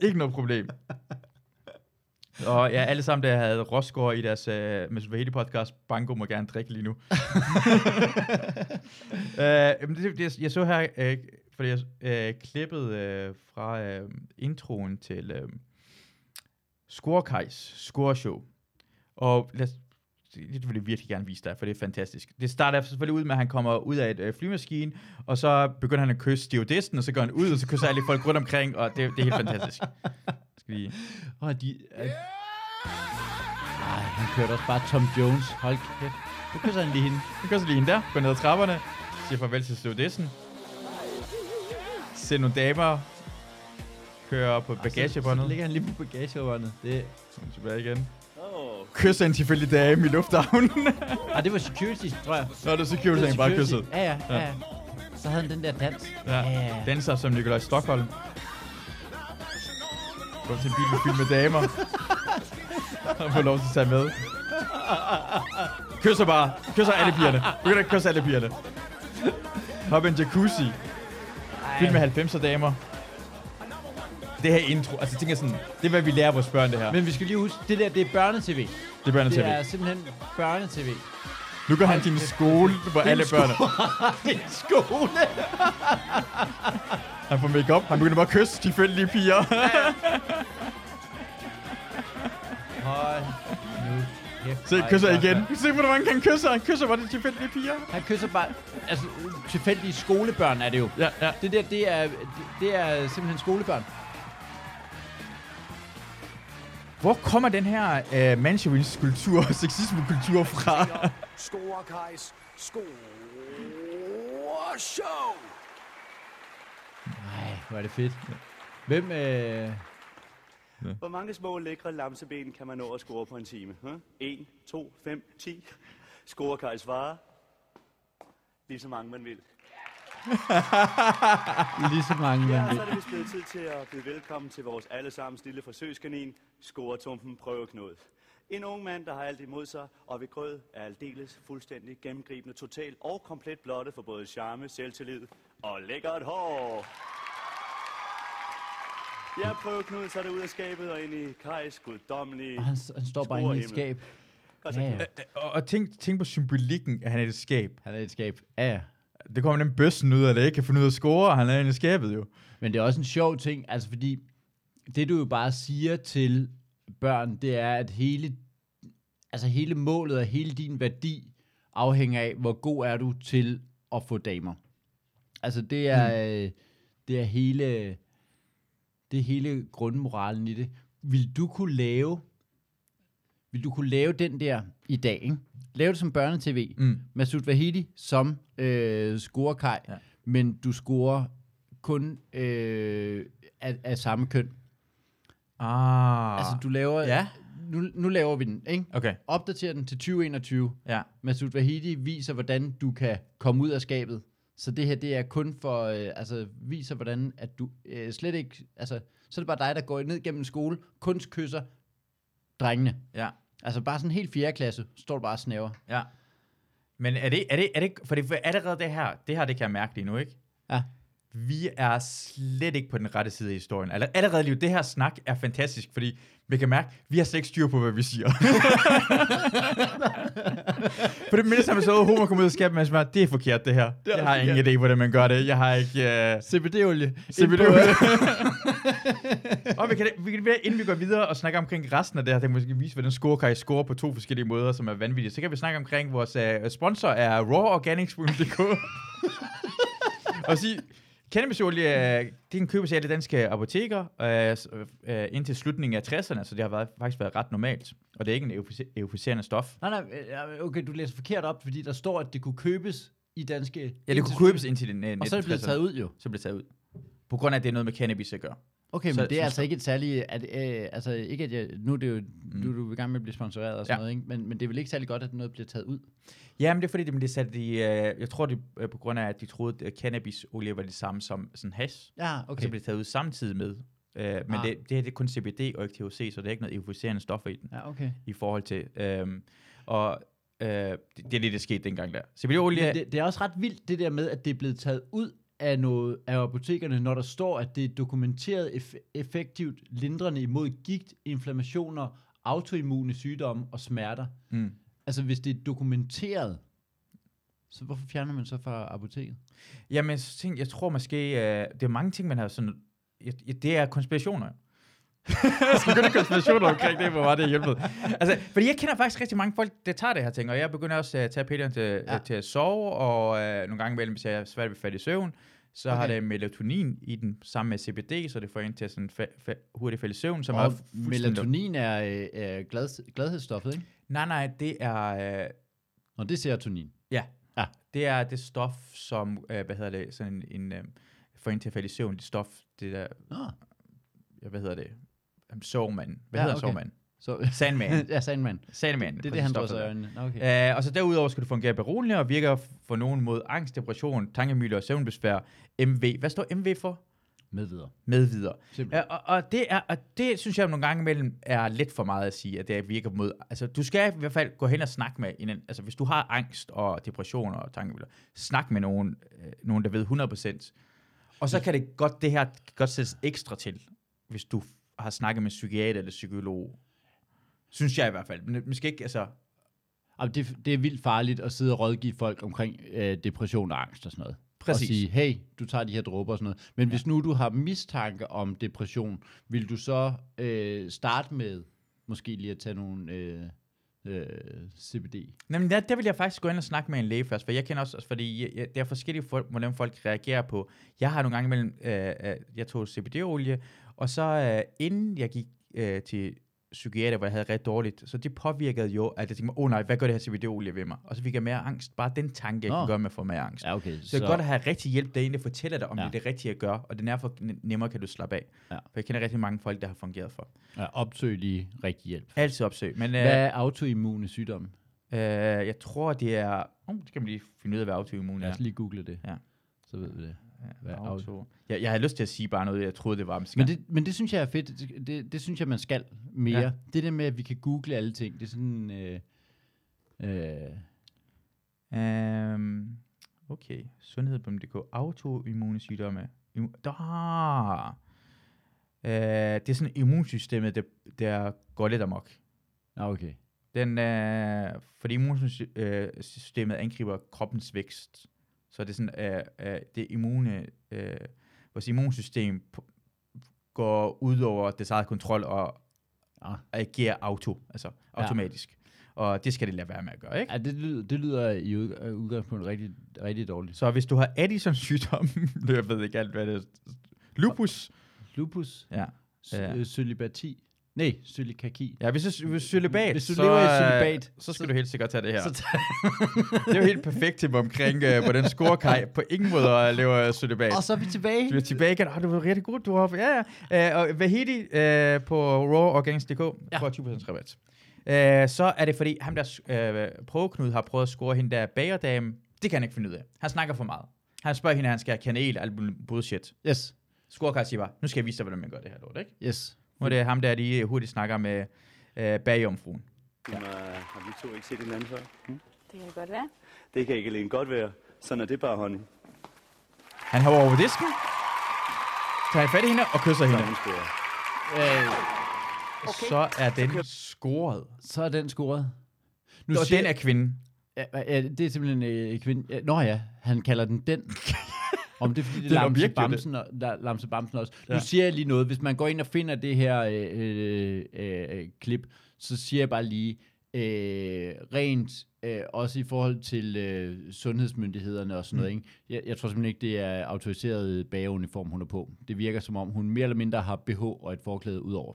S1: ikke noget problem. Og ja, alle sammen, der havde Rosgaard i deres uh, Mesuvahedi podcast, Bango må gerne drikke lige nu. uh, men det, det, jeg så her, uh, fordi jeg uh, klippet uh, fra uh, introen til uh, Scorekajs scoreshow. Og lad os, det vil jeg virkelig gerne vise dig, for det er fantastisk. Det starter selvfølgelig ud med, at han kommer ud af et øh, flymaskine, og så begynder han at kysse stewardisten, og så går han ud, og så kysser alle folk rundt omkring, og det, det er helt fantastisk. Skal vi...
S2: Og de... Øh... Ej, han kørte også bare Tom Jones. Hold kæft. Nu kysser han lige hende.
S1: Nu kysser lige hende der, går ned ad trapperne, siger farvel til stewardessen, ser nogle damer, kører på
S2: Og Så, så
S1: bagagebåndet,
S2: ligger han lige på bagagebåndet. Det...
S1: så er tilbage igen. Kysser en tilfældig dame i lufthavnen.
S2: Ah, det var security, tror jeg.
S1: Nå, det er security, han bare kysset.
S2: Ja, ja, ja.
S1: Ja.
S2: ja. Så havde han den der dans.
S1: Ja.
S2: ja.
S1: Danser som Nikolaj Stockholm. Går til en bil med fyldt med damer. Han får lov til at tage med. Kysser bare. Kysser alle pigerne. Begynder at kysse alle pigerne. Hop i en jacuzzi. Film med 90'er damer. Det her intro, altså jeg tænker sådan, det er hvad vi lærer vores børn det her.
S2: Men vi skal lige huske, det der, det er børnetv.
S1: det er børn
S2: Det er simpelthen børnetv.
S1: Nu går han til en skole, hvor alle børn
S2: er skole.
S1: Han får make-up. Han begynder bare at kysse tilfældige piger.
S2: Hold nu kæft.
S1: Se, kysser igen. Se, hvor mange han kysser. Han kysser bare de tilfældige piger.
S2: Han kysser bare... Altså, tilfældige skolebørn er det jo.
S1: Ja, ja.
S2: Det der, det er, det er simpelthen skolebørn.
S1: Hvor kommer den her øh, mandsjovinskultur og sexismekultur fra?
S3: Scorekajs scoreshow.
S2: Nej, hvor er det fedt. Hvem, øh...
S4: Hvor mange små lækre lamseben kan man nå at score på en time? 1, 2, 5, 10. Score Kaj svarer. Lige så mange man vil.
S2: Lige så mange,
S4: Ja,
S2: man
S4: så
S2: vil.
S4: er det vist blevet tid til at byde velkommen til vores allesammens lille forsøgskanin, Scoretumpen Prøveknud. En ung mand, der har alt imod sig, og ved grød er aldeles fuldstændig gennemgribende, total og komplet blottet for både charme, selvtillid og lækkert hår. Ja, prøveknud, så er det ud af skabet og ind i Kajs guddommelige
S2: Og han, han står bare inde i et skab. Ja, ja.
S4: Knud.
S1: Og, og tænk, tænk på symbolikken, at han er i et skab.
S2: Han er i et skab. Ja, ja.
S1: Det kommer den bøssen ud af det, ikke kan finde ud af at score, og han er inde i skabet jo.
S2: Men det er også en sjov ting, altså fordi det du jo bare siger til børn, det er, at hele, altså hele målet og hele din værdi afhænger af, hvor god er du til at få damer. Altså det er, mm. det er hele, det er hele grundmoralen i det. Vil du kunne lave, vil du kunne lave den der i dag, ikke? Lave det som børnetv.
S1: Mm.
S2: Masud Vahidi som øh, scorekaj,
S1: Ja.
S2: ja. men du scorer kun øh, af, af samme køn.
S1: Ah.
S2: Altså, du laver...
S1: Ja.
S2: Nu, nu laver vi den, ikke?
S1: Okay,
S2: Opdaterer den til 2021.
S1: ja.
S2: Masud Vahidi viser, hvordan du kan komme ud af skabet. Så det her, det er kun for... Øh, altså, viser, hvordan at du øh, slet ikke... Altså, så er det bare dig, der går ned gennem en skole, kun kysser drengene.
S1: Ja.
S2: Altså, bare sådan helt fjerde klasse, står du bare og snæver.
S1: Ja. Men er det, er det, er det, for det er allerede det her, det her, det kan jeg mærke lige nu, ikke?
S2: Ja.
S1: Vi er slet ikke på den rette side af historien. Aller, allerede lige, det her snak er fantastisk, fordi vi kan mærke, vi har slet ikke styr på, hvad vi siger. for det mindste har man så homo kommer ud af skabet, men man det er forkert det her.
S2: Det
S1: jeg har
S2: forkert.
S1: ingen idé, hvordan man gør det. Jeg har ikke... Uh,
S2: CBD-olie.
S1: CBD-olie. og vi kan, vi kan, inden vi går videre og snakker omkring resten af det her, det kan måske vise, hvordan scorekaj scorer på to forskellige måder, som er vanvittige. Så kan vi snakke omkring vores uh, sponsor er raworganics.dk. og sige, cannabisolie, uh, det er en købes af alle danske apoteker uh, uh, indtil slutningen af 60'erne, så det har været, faktisk været ret normalt. Og det er ikke en eufori- euforiserende stof.
S2: Nej, nej, øh, okay, du læser forkert op, fordi der står, at det kunne købes i danske...
S1: Ja, det kunne købes indtil den uh,
S2: Og så er det blevet taget ud jo.
S1: Så blev det taget ud. På grund af, at det er noget med cannabis at gøre.
S2: Okay,
S1: Så-
S2: men det er
S1: så-
S2: altså ikke et særligt... At, øh, altså ikke at jeg... Nu er det jo... Mm. Du, du er i gang med at blive sponsoreret og sådan
S1: Ja.
S2: noget, ikke? Men, men det er vel ikke særlig godt, at noget bliver taget ud?
S1: Ja, men det er fordi, det blev sat i, øh, jeg tror det er på grund af, at de troede, at cannabisolie var det samme som sådan hash,
S2: Ja,
S1: okay. og så blev det taget ud samtidig med. Øh, men
S2: Ah.
S1: det, det her det er kun CBD og ikke THC, så det er ikke noget euforiserende stoffer i den,
S2: Ja, okay.
S1: i forhold til. Øh, og øh, det, det er det, der skete dengang der. CBD-olie,
S2: det, det er også ret vildt, det der med, at det er blevet taget ud af, noget, af apotekerne, når der står, at det er dokumenteret eff- effektivt lindrende imod gigt, inflammationer, autoimmune sygdomme og smerter.
S1: mm.
S2: Altså, hvis det er dokumenteret, så hvorfor fjerner man så fra apoteket?
S1: Jamen, jeg, tænkte, jeg tror måske, øh, det er mange ting, man har sådan, jeg, det er konspirationer. jeg skal begynde konspirationer omkring det, hvor meget det er hjælpet. Altså, fordi jeg kender faktisk rigtig mange folk, der tager det her ting, og jeg begynder også at tage pillerne til, ja.
S2: Ja.
S1: til at sove, og øh, nogle gange imellem, hvis jeg er svært ved at falde i søvn, så okay. har det melatonin i den, sammen med CBD, så det får en til sådan fa- fa- hurtigt falde i søvn, som er
S2: Og
S1: fuldstændig-
S2: melatonin er, øh, er glad, gladhedsstoffet, ikke?
S1: Nej, nej, det er... Øh,
S2: Og det er serotonin.
S1: Ja.
S2: Ja.
S1: Det er det stof, som, øh, hvad hedder det, sådan en, en øh, får en til at falde i søvn, det stof, det der,
S2: Nå,
S1: ja, hvad hedder det, sovmand. Hvad
S2: Ja,
S1: hedder
S2: okay.
S1: sovmand?
S2: så...
S1: Sandman.
S2: ja, Sandman.
S1: Sandman.
S2: Det er det, han drysser øjnene. Okay.
S1: Uh, og så derudover skal du fungere beroligende og virker for nogen mod angst, depression, tankemylde og søvnbesvær. MV. Hvad står MV for?
S2: Med videre.
S1: med videre.
S2: Simpelthen.
S1: Ja, og, og, det er, og det synes jeg nogle gange imellem er lidt for meget at sige, at det virker mod... Altså, du skal i hvert fald gå hen og snakke med en... Altså, hvis du har angst og depression og tankebilleder, snak med nogen, øh, nogen der ved 100%. Og så kan det godt, det her godt sættes ekstra til, hvis du har snakket med psykiater eller psykolog. Synes jeg i hvert fald. Men man skal ikke, altså...
S2: Og det, det er vildt farligt at sidde og rådgive folk omkring øh, depression og angst og sådan noget.
S1: Præcis.
S2: Og sige, hey, du tager de her dråber og sådan noget. Men ja. hvis nu du har mistanke om depression, vil du så øh, starte med måske lige at tage nogle øh, øh, CBD?
S1: Jamen, der, der vil jeg faktisk gå ind og snakke med en læge først, for jeg kender også, fordi jeg, jeg, der er forskellige folk, hvordan folk reagerer på. Jeg har nogle gange imellem, øh, øh, jeg tog CBD-olie, og så øh, inden jeg gik øh, til psykiater, hvor jeg havde det ret dårligt, så det påvirkede jo, at jeg tænkte mig, åh oh, nej, hvad gør det her CBD-olie ved mig? Og så fik jeg mere angst. Bare den tanke, jeg kan gøre med at få mere angst.
S2: Ja, okay.
S1: Så det er godt at have rigtig hjælp, der egentlig fortæller dig, om
S2: Ja.
S1: det er det rigtige at gøre, og den er for nemmere kan du slappe af.
S2: Ja.
S1: For jeg kender rigtig mange folk, der har fungeret for.
S2: ja, opsøg lige rigtig hjælp.
S1: Altid opsøg. Men øh,
S2: Hvad er autoimmune sygdomme?
S1: øh, jeg tror, det er... Oh, det kan man lige finde ud af, hvad autoimmun
S2: Lad
S1: er.
S2: os lige google det.
S1: Ja.
S2: Så ved vi det. Hvad er
S1: Auto. Jeg, jeg havde lyst til at sige bare noget, jeg troede, det var. Men,
S2: Men det, men det synes jeg er fedt. Det, det, det synes jeg, man skal mere. Ja. Det der med, at vi kan google alle ting, det er sådan... Øh, øh,
S1: Øhm, okay, sundhed.dk, autoimmune sygdomme. Immu- Der. Øh, det er sådan immunsystemet, der, der går lidt amok.
S2: ah, okay.
S1: Den, øh, fordi immunsystemet angriber kroppens vækst. Så det er sådan, øh, øh, det immune, øh, vores immunsystem går ud over dets eget kontrol og
S2: Ah.
S1: agerer auto, altså
S2: Ja.
S1: automatisk. Og det skal det lade være med at gøre, ikke?
S2: Ja, det, lyder, det lyder i øh, udgangspunktet rigtig, rigtig dårligt.
S1: Så hvis du har Addisons sygdom, det jeg ved ikke alt, hvad det er, lupus,
S2: Lupus,
S1: ja.
S2: ja.
S1: Ja.
S2: cølibati, nej, cølikaki.
S1: Ja, hvis du hvis cølibat,
S2: Hvis du
S1: så,
S2: lever i
S1: øh,
S2: cølibat,
S1: så skal du helt sikkert tage det her.
S2: Så
S1: det er jo helt perfekt til omkring, uh, hvordan scorekaj på ingen måde lever cølibat.
S2: og så er vi tilbage.
S1: Du er tilbage igen. Oh, du var rigtig god. Du har, ja, ja. Uh, og Vahidi uh, på raworganics.dk
S2: Ja.
S1: får 20% rabat. Uh, så er det fordi, ham der uh, prøveknud har prøvet at score hende der bagerdame. Det kan han ikke finde ud af. Han snakker for meget. Han spørger hende, at han skal have kanel og alt bullshit.
S2: Yes,
S1: Scorekaj siger bare, nu skal jeg vise dig, hvordan man gør det her lort, ikke?
S2: yes.
S1: Er det ham der, lige hurtigt snakker med uh, bagjomfruen.
S4: Ja. Har vi to ikke set hinanden før? Hm?
S5: Det kan godt være.
S4: Det kan ikke alene godt være. Sådan er det bare, honey.
S1: Han har over disken, tager fat i hende og kysser hende.
S2: Øh,
S5: Okay.
S1: Så er den scoret.
S2: så er den scoret. Nu
S1: Og
S2: siger-
S1: den er kvinden.
S2: Ja, ja, det er simpelthen øh, kvinde. Ja, nå ja, han kalder den den. Om det er fordi, det
S1: Den
S2: er Lamse Bamsen, og, der, Lamse Bamsen også. Ja. Nu siger jeg lige noget. Hvis man går ind og finder det her øh, øh, øh, klip, så siger jeg bare lige, øh, rent øh, også i forhold til øh, sundhedsmyndighederne og sådan noget. Ikke? Jeg, jeg tror simpelthen ikke, det er autoriseret bageuniform, hun er på. Det virker som om, hun mere eller mindre har BH og et forklæde ud over.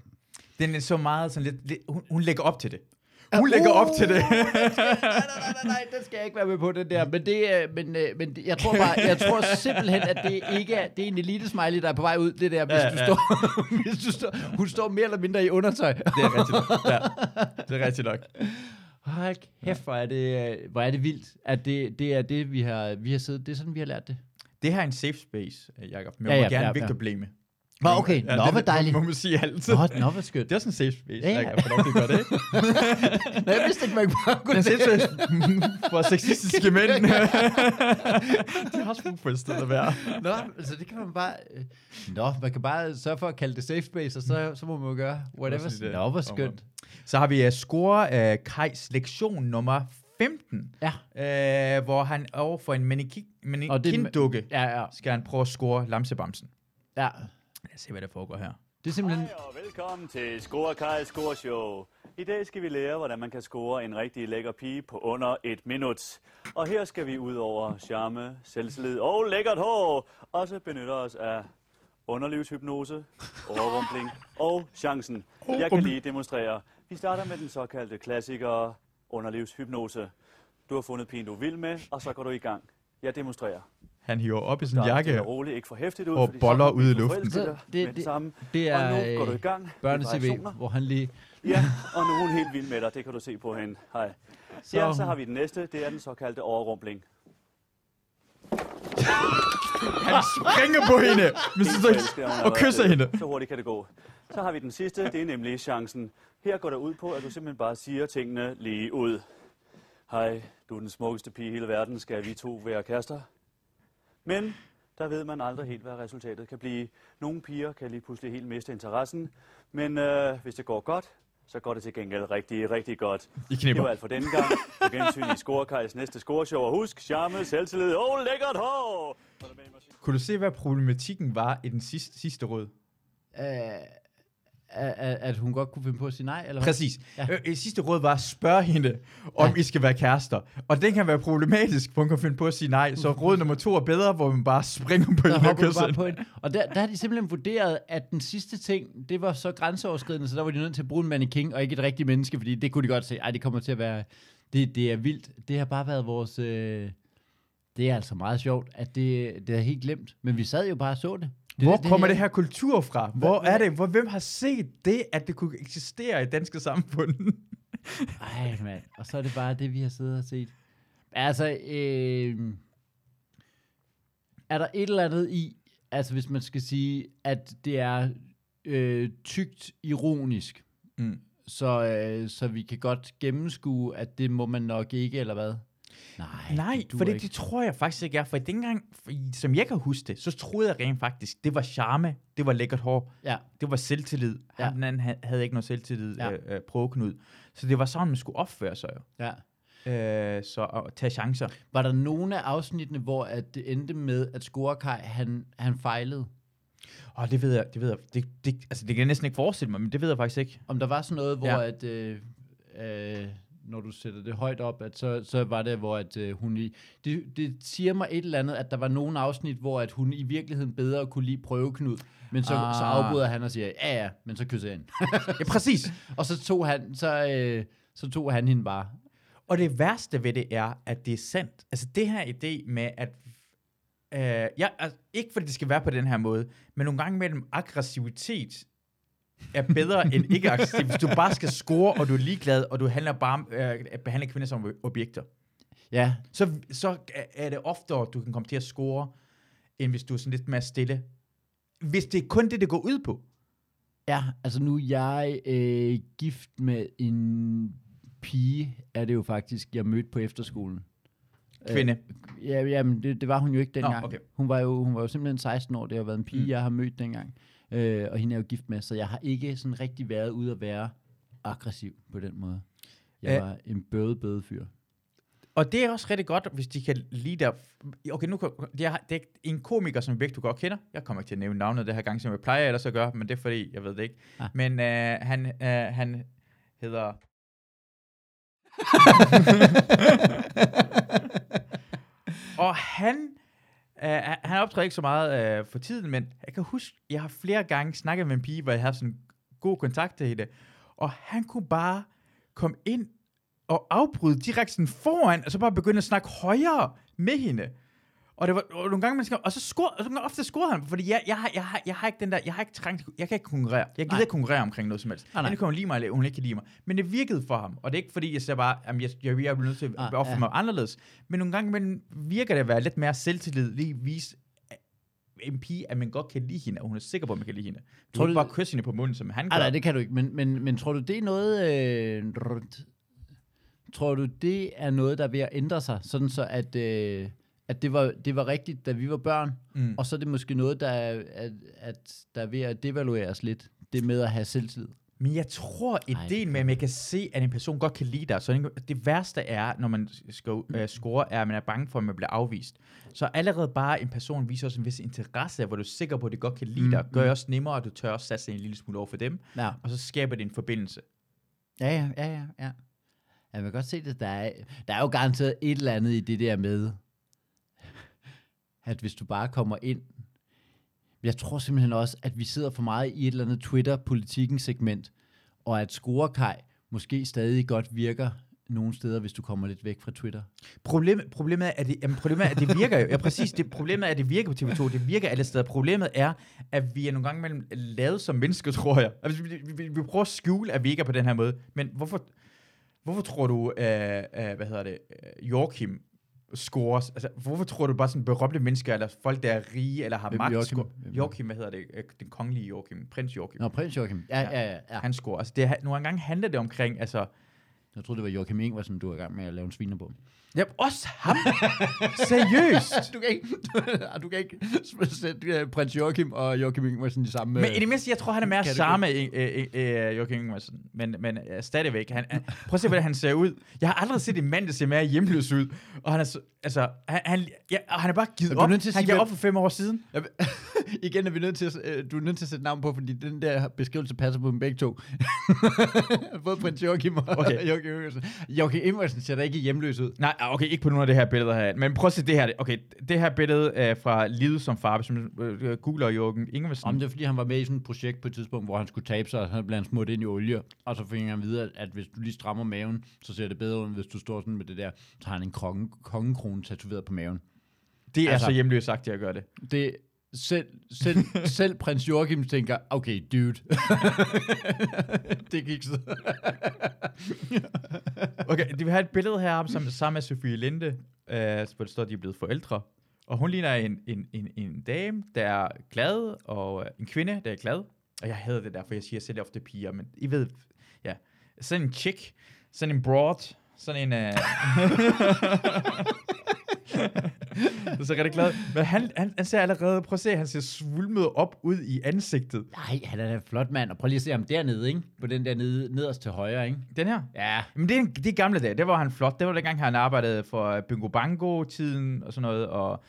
S1: Den er så meget sådan lidt, lidt hun, hun lægger op til det. Hun lægger op til det.
S2: nej, nej, nej, nej, den skal jeg ikke være med på, den der. Men, det, er- men, øh, men det- jeg tror bare, jeg tror simpelthen, at det ikke er, det er en elite smiley, der er på vej ud, det der, hvis
S1: Ja,
S2: du
S1: ja.
S2: står, hvis du står, hun står mere eller mindre i undertøj.
S1: Det er rigtigt nok. Ja, det er rigtigt nok.
S2: Hold kæft, hvor er det, øh, hvor er det vildt, at det, det er det, vi har, vi har siddet, det er sådan, vi har lært det.
S1: Det her er en safe space, øh, Jacob. Men
S2: Ja,
S1: jeg må
S2: ja,
S1: gerne
S2: ja,
S1: Victor
S2: ja.
S1: Blame.
S2: Nå, okay, nå, hvor dejligt.
S1: Må man sige altid.
S2: Nå, nå, hvor skønt.
S1: Det er også en safe space,
S2: Ja,
S1: ja,
S2: ja.
S1: ja. Jeg til at gøre det?
S2: Nå, jeg vidste ikke, man bare
S1: Det
S2: kunne
S1: er safe space for sexistiske mænd. De har også brug for et sted at være.
S2: Nå, altså det kan man bare... øh, Nå, man kan bare sørge for at kalde det safe space, og så, så må man jo gøre whatever.
S1: Lidt,
S2: Nå, hvor
S1: øh,
S2: skønt.
S1: Så har vi uh, score uh, Kajs lektion nummer 15,
S2: Ja.
S1: uh, hvor han over for en
S2: det er-
S1: mannequin-dukke
S2: Ja, ja,
S1: skal han prøve at score lamsebamsen.
S2: ja.
S1: Lad os se, hvad der foregår her.
S2: Det er simpelthen...
S4: Hej og velkommen til Score Kai Score Show. I dag skal vi lære, hvordan man kan score en rigtig lækker pige på under et minut. Og her skal vi ud over charme, selvtillid og lækkert hår også benytte os af underlivshypnose, overrumpling og chancen. Jeg kan lige demonstrere. Vi starter med den såkaldte klassiker underlivshypnose. Du har fundet pigen, du vil med, og så går du i gang. Jeg demonstrerer.
S1: Han hiver op i sin jakke.
S4: og roligt, ikke for hæftigt ud,
S1: og boller ud i luften.
S2: Så det- det-
S4: det samme.
S2: Det
S4: Og
S2: er
S4: nu går du i
S2: øh,
S4: gang.
S2: børne-tv, hvor han lige...
S4: Ja, og nu er hun helt vild med dig. Det kan du se på hende. Hej.
S2: Så
S4: Ja, så har vi den næste. Det er den såkaldte overrumpling.
S1: Han springer på hende med sin
S4: og
S1: og kysser
S4: det.
S1: hende.
S4: Så hurtigt kan det gå. Så har vi den sidste, det er nemlig chancen. Her går der ud på, at du simpelthen bare siger tingene lige ud. Hej, du er den smukkeste pige i hele verden. Skal vi to være kærester? Men der ved man aldrig helt, hvad resultatet kan blive. Nogle piger kan lige pludselig helt miste interessen. Men øh, hvis det går godt, så går det til gengæld rigtig, rigtig godt.
S1: I
S4: Det var alt for denne gang. På gensyn i Scorekajs næste scoreshow. Og husk, charme, selvtillid og lækkert hår!
S1: Kunne du se, hvad problematikken var i den sidste, sidste råd?
S2: Øh, at, at, hun godt kunne finde på at sige nej, eller?
S1: Præcis.
S2: Ja.
S1: Ja. Øh, sidste råd var at spørge hende, om
S2: Ja.
S1: I skal være kærester. Og det kan være problematisk, for hun kan finde på at sige nej. Så råd nummer to er bedre, hvor man bare springer på hende og kysser
S2: på hende. Og der, der har de simpelthen vurderet, at den sidste ting, det var så grænseoverskridende, så der var de nødt til at bruge en mannequin, og ikke et rigtigt menneske, fordi det kunne de godt se, ej, det kommer til at være, det, det er vildt. Det har bare været vores, øh, det er altså meget sjovt, at det, det er helt glemt, men vi sad jo bare og så det. Det
S1: Hvor kommer det her kultur fra? Hvor er det? Hvor, hvem har set det, at det kunne eksistere i danske samfund?
S2: Ej, mand. Og så er det bare det, vi har siddet og set. Altså, øh, er der et eller andet i, altså hvis man skal sige, at det er øh, tygt ironisk,
S1: Mm.
S2: så, øh, så vi kan godt gennemskue, at det må man nok ikke, eller hvad? Nej,
S1: Nej, for det, det tror jeg faktisk ikke er. For dengang, som jeg kan huske det, så troede jeg rent faktisk, det var charme, det var lækkert hår,
S2: Ja,
S1: det var selvtillid.
S2: Ja.
S1: Han den anden ha- havde ikke noget selvtillid,
S2: Ja.
S1: øh, øh, prøveknud. Så det var sådan, man skulle opføre sig jo.
S2: ja.
S1: Øh, så at tage chancer.
S2: Var der nogle af afsnittene, hvor at det endte med, at Scorekaj, han, han fejlede?
S1: Åh, det ved jeg, det ved jeg. Det, det, altså, det kan jeg næsten ikke forestille mig, men det ved jeg faktisk ikke.
S2: Om der var sådan noget, hvor
S1: Ja.
S2: at, øh, øh, når du sætter det højt op, at så, så var det, hvor at, øh, hun i... Det, det siger mig et eller andet, at der var nogle afsnit, hvor at hun i virkeligheden bedre kunne lide prøveknud, men så, ah. så afbryder han og siger, ja ja, men så kysser jeg hende.
S1: Ja, præcis.
S2: og så tog han, så, øh, så tog han hende bare.
S1: Og det værste ved det er, at det er sandt. Altså det her idé med, at... Øh, ja, altså, ikke fordi det skal være på den her måde, men nogle gange mellem aggressivitet er bedre end ikke aggressivitet. Hvis du bare skal score, og du er ligeglad, og du handler bare øh, at behandle kvinder som objekter,
S2: Ja,
S1: så, så er det oftere, du kan komme til at score, end hvis du er sådan lidt mere stille. Hvis det er kun det, det går ud på.
S2: ja altså nu er jeg øh, gift med en pige, er det jo faktisk, jeg mødte på efterskolen.
S1: Kvinde.
S2: Øh, ja, jamen, det, det var hun jo ikke dengang.
S1: okay.
S2: hun, var jo, hun var jo simpelthen 16 år, det har været en pige. Mm. jeg har mødt dengang. Øh, og hende er jo gift med, så jeg har ikke sådan rigtig været ude at være aggressiv på den måde. Jeg var en bøde bøde fyr.
S1: Og det er også rigtig godt, hvis de kan lide dig. Okay, nu det er, det er en komiker, som begge du godt kender. Jeg kommer ikke til at nævne navnet det her gang, som jeg plejer ellers at gøre, men det er fordi, jeg ved det ikke.
S2: Ah.
S1: Men øh, han, øh, han hedder... og han, Øh, øh, han optræder ikke så meget uh, for tiden, men jeg kan huske, jeg har flere gange snakket med en pige, hvor jeg har sådan god kontakt til hende, og han kunne bare komme ind og afbryde direkte sådan foran, og så bare begynde at snakke højere med hende. Og det var og nogle gange, man skal, og så score, og så ofte scorede han, fordi jeg, jeg, har, jeg, har, jeg har ikke den der, jeg har ikke trængt, jeg kan ikke konkurrere. Jeg gider ikke konkurrere omkring noget som helst.
S2: Nej, nej.
S1: Kan hun lide mig, eller hun ikke kan lide mig. Men det virkede for ham, og det er ikke fordi, jeg siger bare, at jeg, jeg, jeg bliver nødt til at
S2: Ah,
S1: opføre
S2: ja.
S1: mig anderledes. Men nogle gange men virker det at være lidt mere selvtillid, lige vise en pige, at man godt kan lide hende, og hun er sikker på, at man kan lide hende. Du
S2: Tror du-
S1: bare kysse hende på munden, som han gør.
S2: Ej, nej, det kan du ikke, men, men, men tror du, det er noget... Øh, tror du, det er noget, der er ved at ændre sig, sådan så at, øh, at det, var, det var rigtigt, da vi var børn,
S1: Mm.
S2: og så er det måske noget, der er, at, at der er ved at devalueres lidt, det med at have selvtillid.
S1: Men jeg tror, ideen med, at man kan se, at en person godt kan lide dig, så det værste er, når man skal uh, score, er, at man er bange for, at man bliver afvist. Så allerede bare en person viser også en vis interesse, hvor du er sikker på, at det godt kan lide
S2: Mm,
S1: dig, gør
S2: mm.
S1: også nemmere, at du tør også satse en lille smule over for dem,
S2: Ja.
S1: og så skaber det en forbindelse.
S2: Ja, ja, ja, ja. ja. Jeg kan godt se det. Der er, der er jo garanteret et eller andet i det der med, at hvis du bare kommer ind, jeg tror simpelthen også, at vi sidder for meget i et eller andet Twitter-politikken-segment, og at scorekaj måske stadig godt virker nogle steder, hvis du kommer lidt væk fra Twitter.
S1: Problemet, problemet, er, at det, jamen, problemet er, at det virker jo. Ja, præcis. Det, problemet er, at det virker på TV2. Det virker alle steder. Problemet er, at vi er nogle gange mellem lavet som mennesker, tror jeg. Altså, vi, vi, vi prøver at skjule, at vi ikke er på den her måde. Men hvorfor, hvorfor tror du, uh, uh, hvad hedder det, uh, Joachim scores. Altså, hvorfor tror du bare sådan berømte mennesker, eller folk, der er rige, eller har
S2: Hvem,
S1: magt,
S2: Joachim? Hvem?
S1: Joachim, hvad hedder det? Øh, Den kongelige Joachim. Prins Joachim.
S2: Nå, prins Joachim. Ja, ja, ja. ja.
S1: Han scorer. Altså, det, nogle gange handler det omkring, altså,
S2: Jeg troede, det var Joachim Ingvarsen, du var i gang med at lave en sviner på.
S1: Ja, også ham. Seriøst.
S2: Du kan ikke, du, du kan ikke sætte øh, prins Joachim og Joachim Ingvarsen i samme...
S1: Men i det mindste, jeg tror, han er mere samme øh, øh, øh, Joachim Ingemann. Men, men uh, stadigvæk. Han, han, prøv at se, hvordan han ser ud. Jeg har aldrig set en mand, der ser mere hjemløs ud. Og han er, så, altså, han, han, ja, han er bare givet op.
S2: nødt til at
S1: Han gav op for fem år siden.
S2: Jeg, igen er vi nødt til at, øh, du er nødt til at sætte navn på, fordi den der beskrivelse passer på dem begge to. Både prins Joachim og
S1: okay.
S2: Joachim Ingvarsen. Joachim Ingvarsen ser da ikke hjemløs ud.
S1: Nej, okay, ikke på nogle af det her billeder her. Men prøv at se det her. Okay, det her billede er fra Livet som far, som øh, googler Joachim Ingemann.
S2: Om det er, fordi han var med i sådan et projekt på et tidspunkt, hvor han skulle tabe sig, og så blev han smurt ind i olie, og så fik han videre, at hvis du lige strammer maven, så ser det bedre ud, end hvis du står sådan med det der, så har han en konge, kongekrone tatoveret på maven.
S1: Det er
S2: altså-
S1: så hjemløst sagt, at gøre det.
S2: Det, selv, selv, selv prins Joachim tænker, okay, dude. det gik så.
S1: Okay, de vil have et billede her ham sammen, sammen med Sofie Linde, øh, hvor det står, at de er blevet forældre. Og hun ligner en, en, en, en dame, der er glad, og øh, en kvinde, der er glad. Og jeg hader det der, for jeg siger selv ofte piger, men I ved, ja. Sådan en chick, sådan en broad, sådan en... Øh, det er så rigtig glad. Men han, han, han ser allerede, prøv at se, han ser svulmet op ud i ansigtet.
S2: Nej, han er da en flot mand, og prøv lige at se ham dernede, ikke? På den der nede, nederst til højre, ikke?
S1: Den her.
S2: Ja,
S1: Men det er, det er gamle dage. Det var han flot. Det var dengang, han arbejdede for Bingo Bango-tiden og sådan noget. Og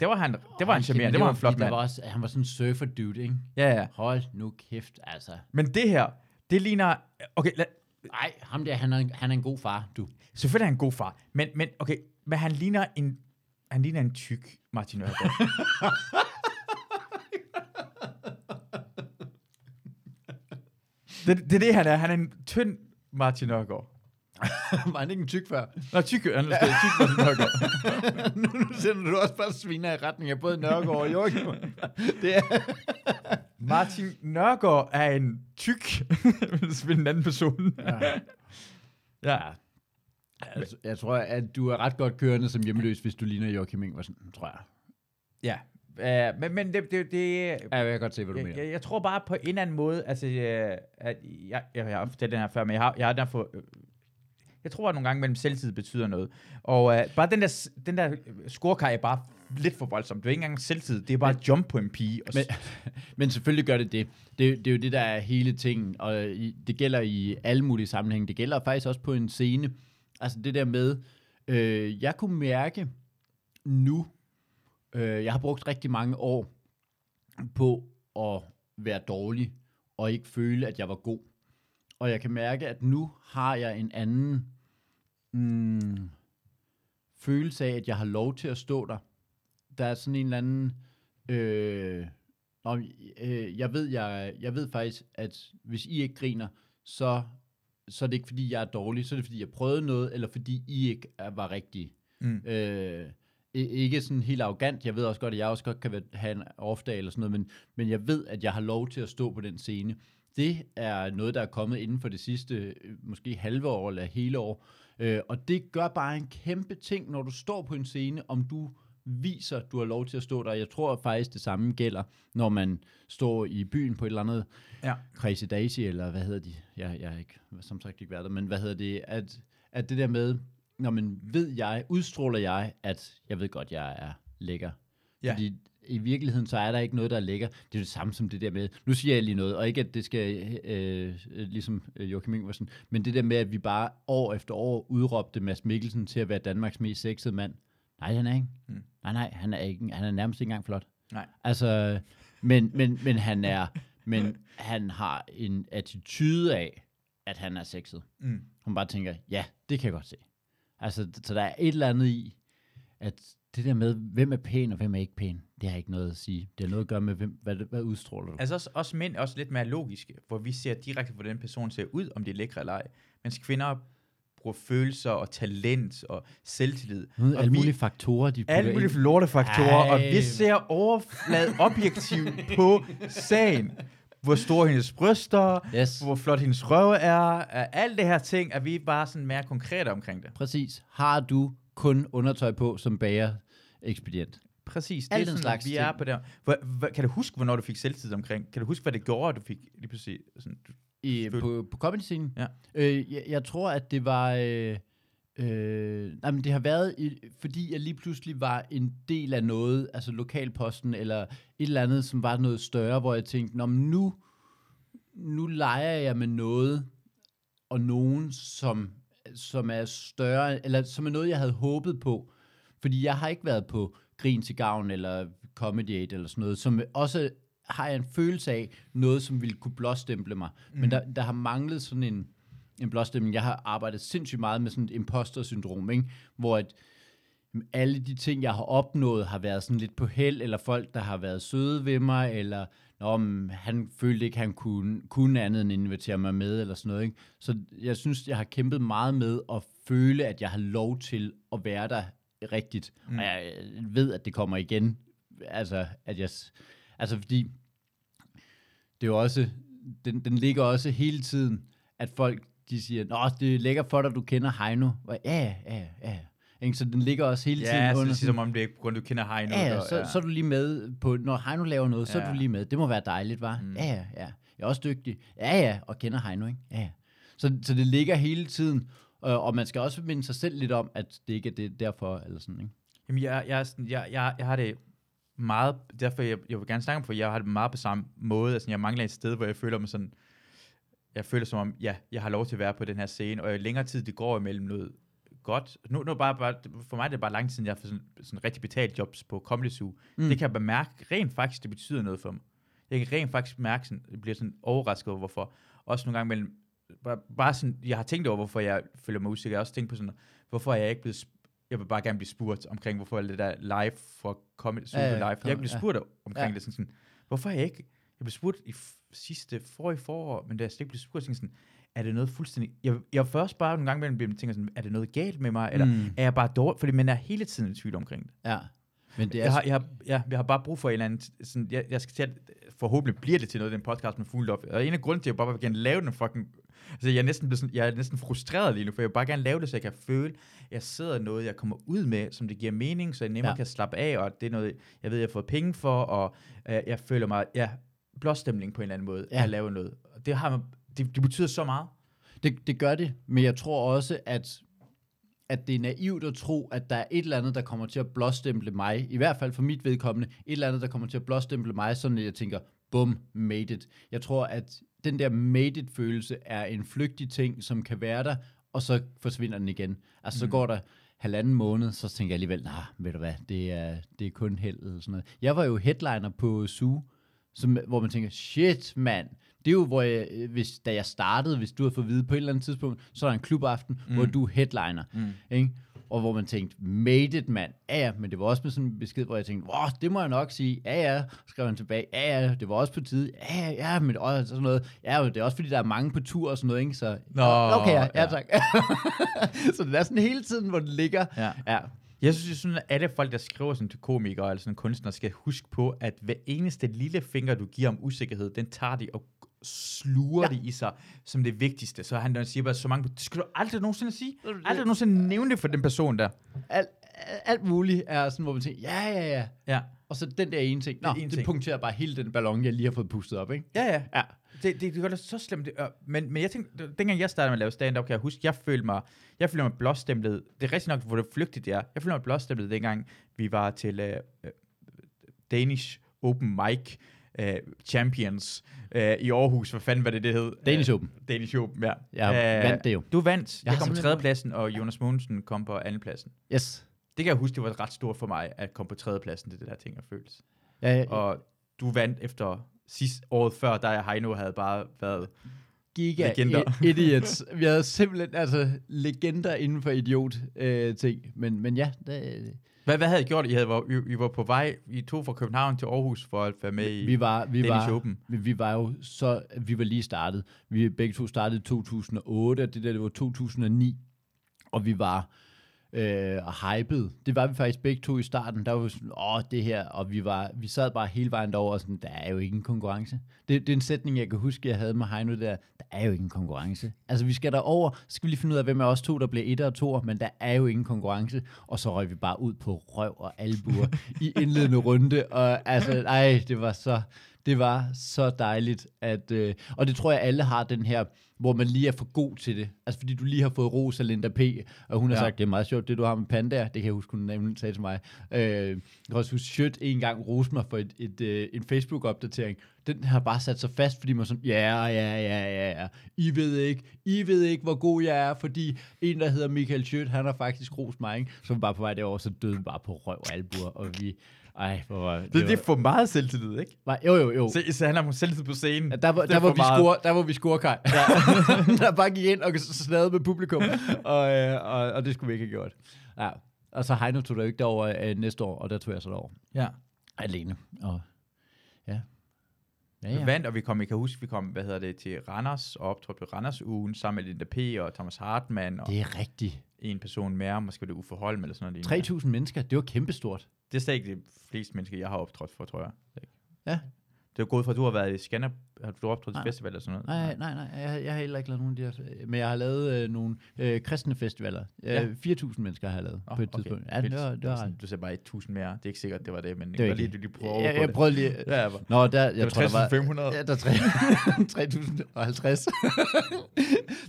S1: det var han, det var han charmerende. Det var en flot mand.
S2: var også, Han var sådan en surfer dude, ikke?
S1: Ja, ja.
S2: Hold nu kæft, altså.
S1: Men det her, det ligner... Okay, lad,
S2: Nej, ham der, han er, han er en god far, du.
S1: selvfølgelig er han en god far. Men, men okay, men han ligner en... Han ligner en tyk Martin Nørgaard. det, det er det, han er. Han er en tynd Martin Nørgaard.
S2: var han ikke en tyk før?
S1: Nå, tyk, han er tyk Martin Nørgaard.
S2: nu, nu sender du også bare sviner i retning af både Nørgaard og Joachim. Det er...
S1: Martin Nørgaard er en tyk, vil en anden person.
S2: Ja.
S1: Ja.
S2: Altså, jeg tror, at du er ret godt kørende som hjemløs, hvis du ligner Joachim Ingvarsen, tror jeg.
S1: Ja. Uh, men men det, det, det
S2: Ja, jeg kan godt se, hvad du
S1: jeg,
S2: mener.
S1: jeg, jeg tror bare på en eller anden måde, altså, uh, at jeg, jeg, jeg har fortalt den her før, men jeg har, jeg har derfor, øh, jeg tror at nogle gange mellem selvtid betyder noget. Og uh, bare den der, den der scorekar er bare lidt for voldsomt. Det er ikke engang selvtid, det er bare et jump på en pige. Og
S2: Men,
S1: men,
S2: men selvfølgelig gør det det. det. Det er jo det, der er hele tingen, og i, det gælder i alle mulige sammenhænge. Det gælder faktisk også på en scene. Altså det der med, øh, jeg kunne mærke nu, øh, jeg har brugt rigtig mange år på at være dårlig, og ikke føle, at jeg var god. Og jeg kan mærke, at nu har jeg en anden mm, følelse af, at jeg har lov til at stå der. Der er sådan en eller anden... Øh, om, øh, jeg, ved, jeg, jeg ved faktisk, at hvis I ikke griner, så, så er det ikke, fordi jeg er dårlig, så er det, fordi jeg prøvede noget, eller fordi I ikke var rigtige.
S1: Mm.
S2: Øh, ikke sådan helt arrogant. Jeg ved også godt, at jeg også godt kan være- have en off-dag eller sådan noget, men, men jeg ved, at jeg har lov til at stå på den scene. Det er noget, der er kommet inden for det sidste, øh, måske halve år eller hele år. Øh, og det gør bare en kæmpe ting, når du står på en scene, om du viser, du har lov til at stå der. Jeg tror faktisk, det samme gælder, når man står i byen på et eller andet
S1: ja.
S2: Crazy Daisy, eller hvad hedder de? Jeg, jeg har ikke, som sagt ikke været der, men hvad hedder det? At, at det der med, når man ved jeg, udstråler jeg, at jeg ved godt, jeg er lækker.
S1: Ja.
S2: Fordi i virkeligheden, så er der ikke noget, der er lækker. Det er det samme som det der med, nu siger jeg lige noget, og ikke at det skal, øh, øh, ligesom øh, Joachim Ingvarsen, men det der med, at vi bare år efter år udråbte Mads Mikkelsen til at være Danmarks mest sexede mand. Nej, han er ikke.
S1: Mm.
S2: Nej, nej, han er, ikke, han er nærmest ikke engang flot.
S1: Nej.
S2: Altså, men, men, men han er, men han har en attitude af, at han er sexet.
S1: Mm.
S2: Hun bare tænker, ja, det kan jeg godt se. Altså, så der er et eller andet i, at det der med, hvem er pæn og hvem er ikke pæn, det har ikke noget at sige. Det har noget at gøre med, hvem, hvad, hvad udstråler du.
S1: Altså også, også mænd er også lidt mere logiske, hvor vi ser direkte, hvordan personen ser ud, om de er lækre eller ej. Mens kvinder bruger følelser og talent og selvtillid.
S2: Alle
S1: og vi-
S2: mulige faktorer, de
S1: alle mulige lortefaktorer, og vi ser overflad objektivt på sagen. Hvor store hendes bryster,
S2: Yes.
S1: hvor flot hendes røv er, er alt det her ting, er vi bare sådan mere konkrete omkring det.
S2: Præcis. Har du kun undertøj på som bager ekspedient.
S1: Præcis, det
S2: Al
S1: er
S2: den
S1: sådan,
S2: slags
S1: vi er
S2: ting.
S1: på der. Hvor, hvor, kan du huske, hvornår du fik selvtid omkring? Kan du huske, hvad det gjorde, at du fik lige pludselig sådan, du,
S2: I, på, på comedy-scenen?
S1: Ja.
S2: Øh, jeg, jeg tror, at det var... Øh, øh, nej, men det har været, i, fordi jeg lige pludselig var en del af noget, altså lokalposten, eller et eller andet, som var noget større, hvor jeg tænkte, Nå, men nu, nu leger jeg med noget, og nogen, som, som er større, eller som er noget, jeg havde håbet på. Fordi jeg har ikke været på Grin til Gavn, eller Comedy Aid, eller sådan noget, som også har jeg en følelse af noget, som ville kunne blåstemple mig. Mm. Men der, der har manglet sådan en, en blåstempling. Jeg har arbejdet sindssygt meget med sådan et imposter-syndrom, ikke? hvor at alle de ting, jeg har opnået, har været sådan lidt på held, eller folk, der har været søde ved mig, eller men han følte ikke, han kunne, kunne andet end invitere mig med, eller sådan noget. Ikke? Så jeg synes, jeg har kæmpet meget med at føle, at jeg har lov til at være der rigtigt. Mm. Og jeg ved, at det kommer igen. Altså, at jeg, altså fordi det er jo også, den, den ligger også hele tiden, at folk de siger, Nå, det er lækkert for dig, du kender Heino. Og, ja, ja, ja, ja. Ikke? Så den ligger også hele tiden
S1: ja, så
S2: under.
S1: det siger, som om det er på grund du kender Heino.
S2: Ja, ja,
S1: og-
S2: så, så er du lige med på, når Heino laver noget, så er
S1: Ja.
S2: du lige med. Det må være dejligt, var? Mm. Ja, ja, ja. Jeg er også dygtig. Ja, ja, og kender Heino, ikke? Ja, ja. Så, så det ligger hele tiden, og, og man skal også minde sig selv lidt om, at det ikke er det derfor, eller sådan, ikke?
S1: Jamen, jeg, jeg, sådan, jeg, jeg, jeg har det meget, derfor jeg, jeg vil gerne snakke om, for jeg har det meget på samme måde. Altså, jeg mangler et sted, hvor jeg føler mig sådan, jeg føler som om, ja, jeg har lov til at være på den her scene, og jo længere tid det går imellem noget godt. Nu, nu bare, bare, for mig er det bare lang tid, siden jeg har fået sådan, sådan rigtig betalt jobs på Comedy Zoo. Mm. Det kan jeg bare mærke, rent faktisk, det betyder noget for mig. Jeg kan rent faktisk mærke, sådan, jeg bliver sådan overrasket over, hvorfor. Også nogle gange mellem, bare, bare sådan, jeg har tænkt over, hvorfor jeg føler mig usikker. Jeg har også tænkt på sådan, hvorfor er jeg ikke blevet, jeg vil bare gerne blive spurgt omkring, hvorfor er det der live for Comedy
S2: Ja,
S1: ja, live. Jeg blevet
S2: ja.
S1: spurgt omkring
S2: Ja.
S1: det, sådan, sådan, hvorfor er jeg ikke, jeg blev spurgt i sidste, forrige forår, men da jeg slet ikke blev spurgt, tænkte sådan, er det noget fuldstændig... Jeg, jeg først bare nogle gange mellem dem tænker sådan, er det noget galt med mig, eller
S2: mm.
S1: er jeg bare dårlig? Fordi man er hele tiden i tvivl omkring det.
S2: Ja. Men det er,
S1: Jeg har, jeg, har, ja, jeg har bare brug for en eller anden... Sådan, jeg, jeg skal til at, forhåbentlig bliver det til noget, den podcast med Fuglendorf. Og en af grunden til, at jeg bare vil gerne lave den fucking... Altså, jeg er, næsten sådan, jeg er næsten frustreret lige nu, for jeg vil bare gerne lave det, så jeg kan føle, at jeg sidder noget, jeg kommer ud med, som det giver mening, så jeg nemmere
S2: Ja.
S1: kan slappe af, og det er noget, jeg ved, jeg har fået penge for, og øh, jeg føler mig, ja, blåstemning på en eller anden måde,
S2: Ja.
S1: at lave noget. Og det, har, det, det betyder så meget.
S2: Det, det gør det, men jeg tror også, at, at det er naivt at tro, at der er et eller andet, der kommer til at blåstemple mig, i hvert fald for mit vedkommende, et eller andet, der kommer til at blåstemple mig, sådan at jeg tænker, bum, made it. Jeg tror, at den der made it-følelse er en flygtig ting, som kan være der, og så forsvinder den igen. Altså, så går der halvanden måned, så tænker jeg alligevel, nej, ved du hvad, det er, det er kun held eller sådan noget. Jeg var jo headliner på Zoo, som, hvor man tænker, shit mand, det er jo, hvor jeg, øh, hvis, da jeg startede, hvis du havde fået at vide på et eller andet tidspunkt, så er der en klubaften, mm. hvor du er headliner. Mm. Ikke? Og hvor man tænkte, made it, mand. Ja, ja, men det var også med sådan en besked, hvor jeg tænkte, wow, det må jeg nok sige. Ja, ja, skrev han tilbage. Ja, ja, det var også på tide. Ja, ja, men også sådan noget. Ja, det er også fordi, der er mange på tur og sådan noget, ikke? Så,
S1: Nå,
S2: okay, ja, ja
S1: ja.
S2: tak. så det er sådan hele tiden, hvor det ligger.
S1: Ja.
S2: ja.
S1: Jeg synes, sådan, at alle folk, der skriver sådan til komikere eller sådan kunstnere, skal huske på, at hver eneste lille finger, du giver om usikkerhed, den tager de og sluger
S2: Ja.
S1: det i sig som det vigtigste. Så han der siger bare så mange, det skal du aldrig nogensinde sige. Aldrig nogensinde nævne det for den person der.
S2: Alt, alt muligt er sådan, hvor man tænker, ja, ja, ja.
S1: Ja,
S2: Og så den der ene ting. Nå, det,
S1: ene
S2: det
S1: ting.
S2: punkterer bare hele den ballon, jeg lige har fået pustet op, ikke?
S1: ja, ja.
S2: Ja.
S1: Det, det, det gør det så slemt. Det, øh, men, men jeg tænkte, dengang jeg startede med at lave stand-up, kan jeg huske, jeg følte mig, jeg følte mig blåstemplet. Det er rigtig nok, hvor det flygtigt det er. Jeg følte mig blåstemplet, dengang vi var til uh, uh, Danish Open Mic uh, Champions uh, i Aarhus. Hvad fanden var det, det hed?
S2: Danish
S1: Øh,
S2: Open.
S1: Danish Open, ja.
S2: Jeg vandt det jo.
S1: Du vandt.
S2: Jeg
S1: Jeg, kom på tredjepladsen, og Jonas Mogensen kom på andenpladsen.
S2: Yes.
S1: Det kan jeg huske, det var ret stort for mig, at komme på tredjepladsen. Det det der ting, jeg føles.
S2: Ja, ja,
S1: Og du vandt efter sidste året før, der jeg Heino havde bare været
S2: giga
S1: Legender.
S2: idiots. Vi havde simpelthen altså legender inden for idiot øh, ting. Men, men ja, det,
S1: Hvad, hvad havde I gjort? I, havde, var, I, I var på vej, I tog fra København til Aarhus for at være med i...
S2: vi var, vi
S1: Danish
S2: var,
S1: Open.
S2: vi, vi var jo så, vi var lige startet. Vi begge to startede i 2008, og det der, det var 2009. Og vi var, øh, og hyped. Det var vi faktisk begge to i starten. Der var vi sådan, åh, det her, og vi, var, vi sad bare hele vejen derover og sådan, der er jo ingen konkurrence. Det, det er en sætning, jeg kan huske, jeg havde med Heino der, der er jo ingen konkurrence. Altså, vi skal derover, så skal vi lige finde ud af, hvem af os to, der bliver et og to, men der er jo ingen konkurrence. Og så røg vi bare ud på røv og albuer i indledende runde, og altså, ej, det var så, det var så dejligt, at, øh, og det tror jeg, alle har den her, hvor man lige er for god til det. Altså fordi du lige har fået ros af Linda P., og hun har
S1: Ja.
S2: sagt, det er meget sjovt, det du har med pandaer. Det kan jeg huske, hun nemlig sagde til mig. Øh, jeg kan også huske, Sjøt en gang roste mig for et, et, øh, en Facebook-opdatering. Den har bare sat sig fast, fordi man sådan, ja, ja, ja, ja, ja. I ved ikke, I ved ikke, hvor god jeg er, fordi en, der hedder Michael Sjøt, han har faktisk rost mig, ikke? Så var bare på vej derover, så døde bare på røv og albuer, og vi, ej, hvor var,
S1: Det, det er for meget selvtillid, ikke?
S2: var, jo, jo, jo.
S1: Så, så handler om selvtillid på scenen.
S2: Ja, der, var,
S1: Det er
S2: der, var vi
S1: meget.
S2: score, der var vi scorekaj. Ja. der bare gik ind og snadede med publikum. Og, øh, og, og det skulle vi ikke have gjort. Ja. Og så Heino tog der jo ikke derover øh, næste år, og der tog jeg så derover.
S1: Ja.
S2: Alene. Og, ja. Ja,
S1: Vi
S2: ja.
S1: vandt, og vi kom, jeg kan huske, vi kom, hvad hedder det, til Randers, og optrådte på Randers ugen, sammen med Linda P. og Thomas Hartmann, og
S2: Det er rigtigt.
S1: En person mere, måske det Uffe Holm eller sådan noget. lignende.
S2: 3.000 mennesker, det var kæmpestort.
S1: Det er slet ikke de fleste mennesker, jeg har optrådt for, tror jeg.
S2: Ja.
S1: Det er gået fra, at du har været i Scanner, har du optrådt til festival eller sådan noget?
S2: Nej, nej, nej. Jeg, jeg har heller ikke lavet nogen af de her. Men jeg har lavet øh, nogle øh, kristne festivaler.
S1: Ja.
S2: Øh, 4.000 mennesker har jeg lavet
S1: Åh,
S2: på et tidspunkt. Ja, det var, det var,
S1: sådan, Du ser bare 1000 mere. Det er ikke sikkert, det var det, men
S2: Det var
S1: lige, du lige prøver
S2: jeg, jeg
S1: det.
S2: prøvede lige...
S1: Ja, jeg var-
S2: Nå, der, jeg
S1: det var
S2: tror, der var...
S1: 3500.
S2: Ja, der er tre- 3050.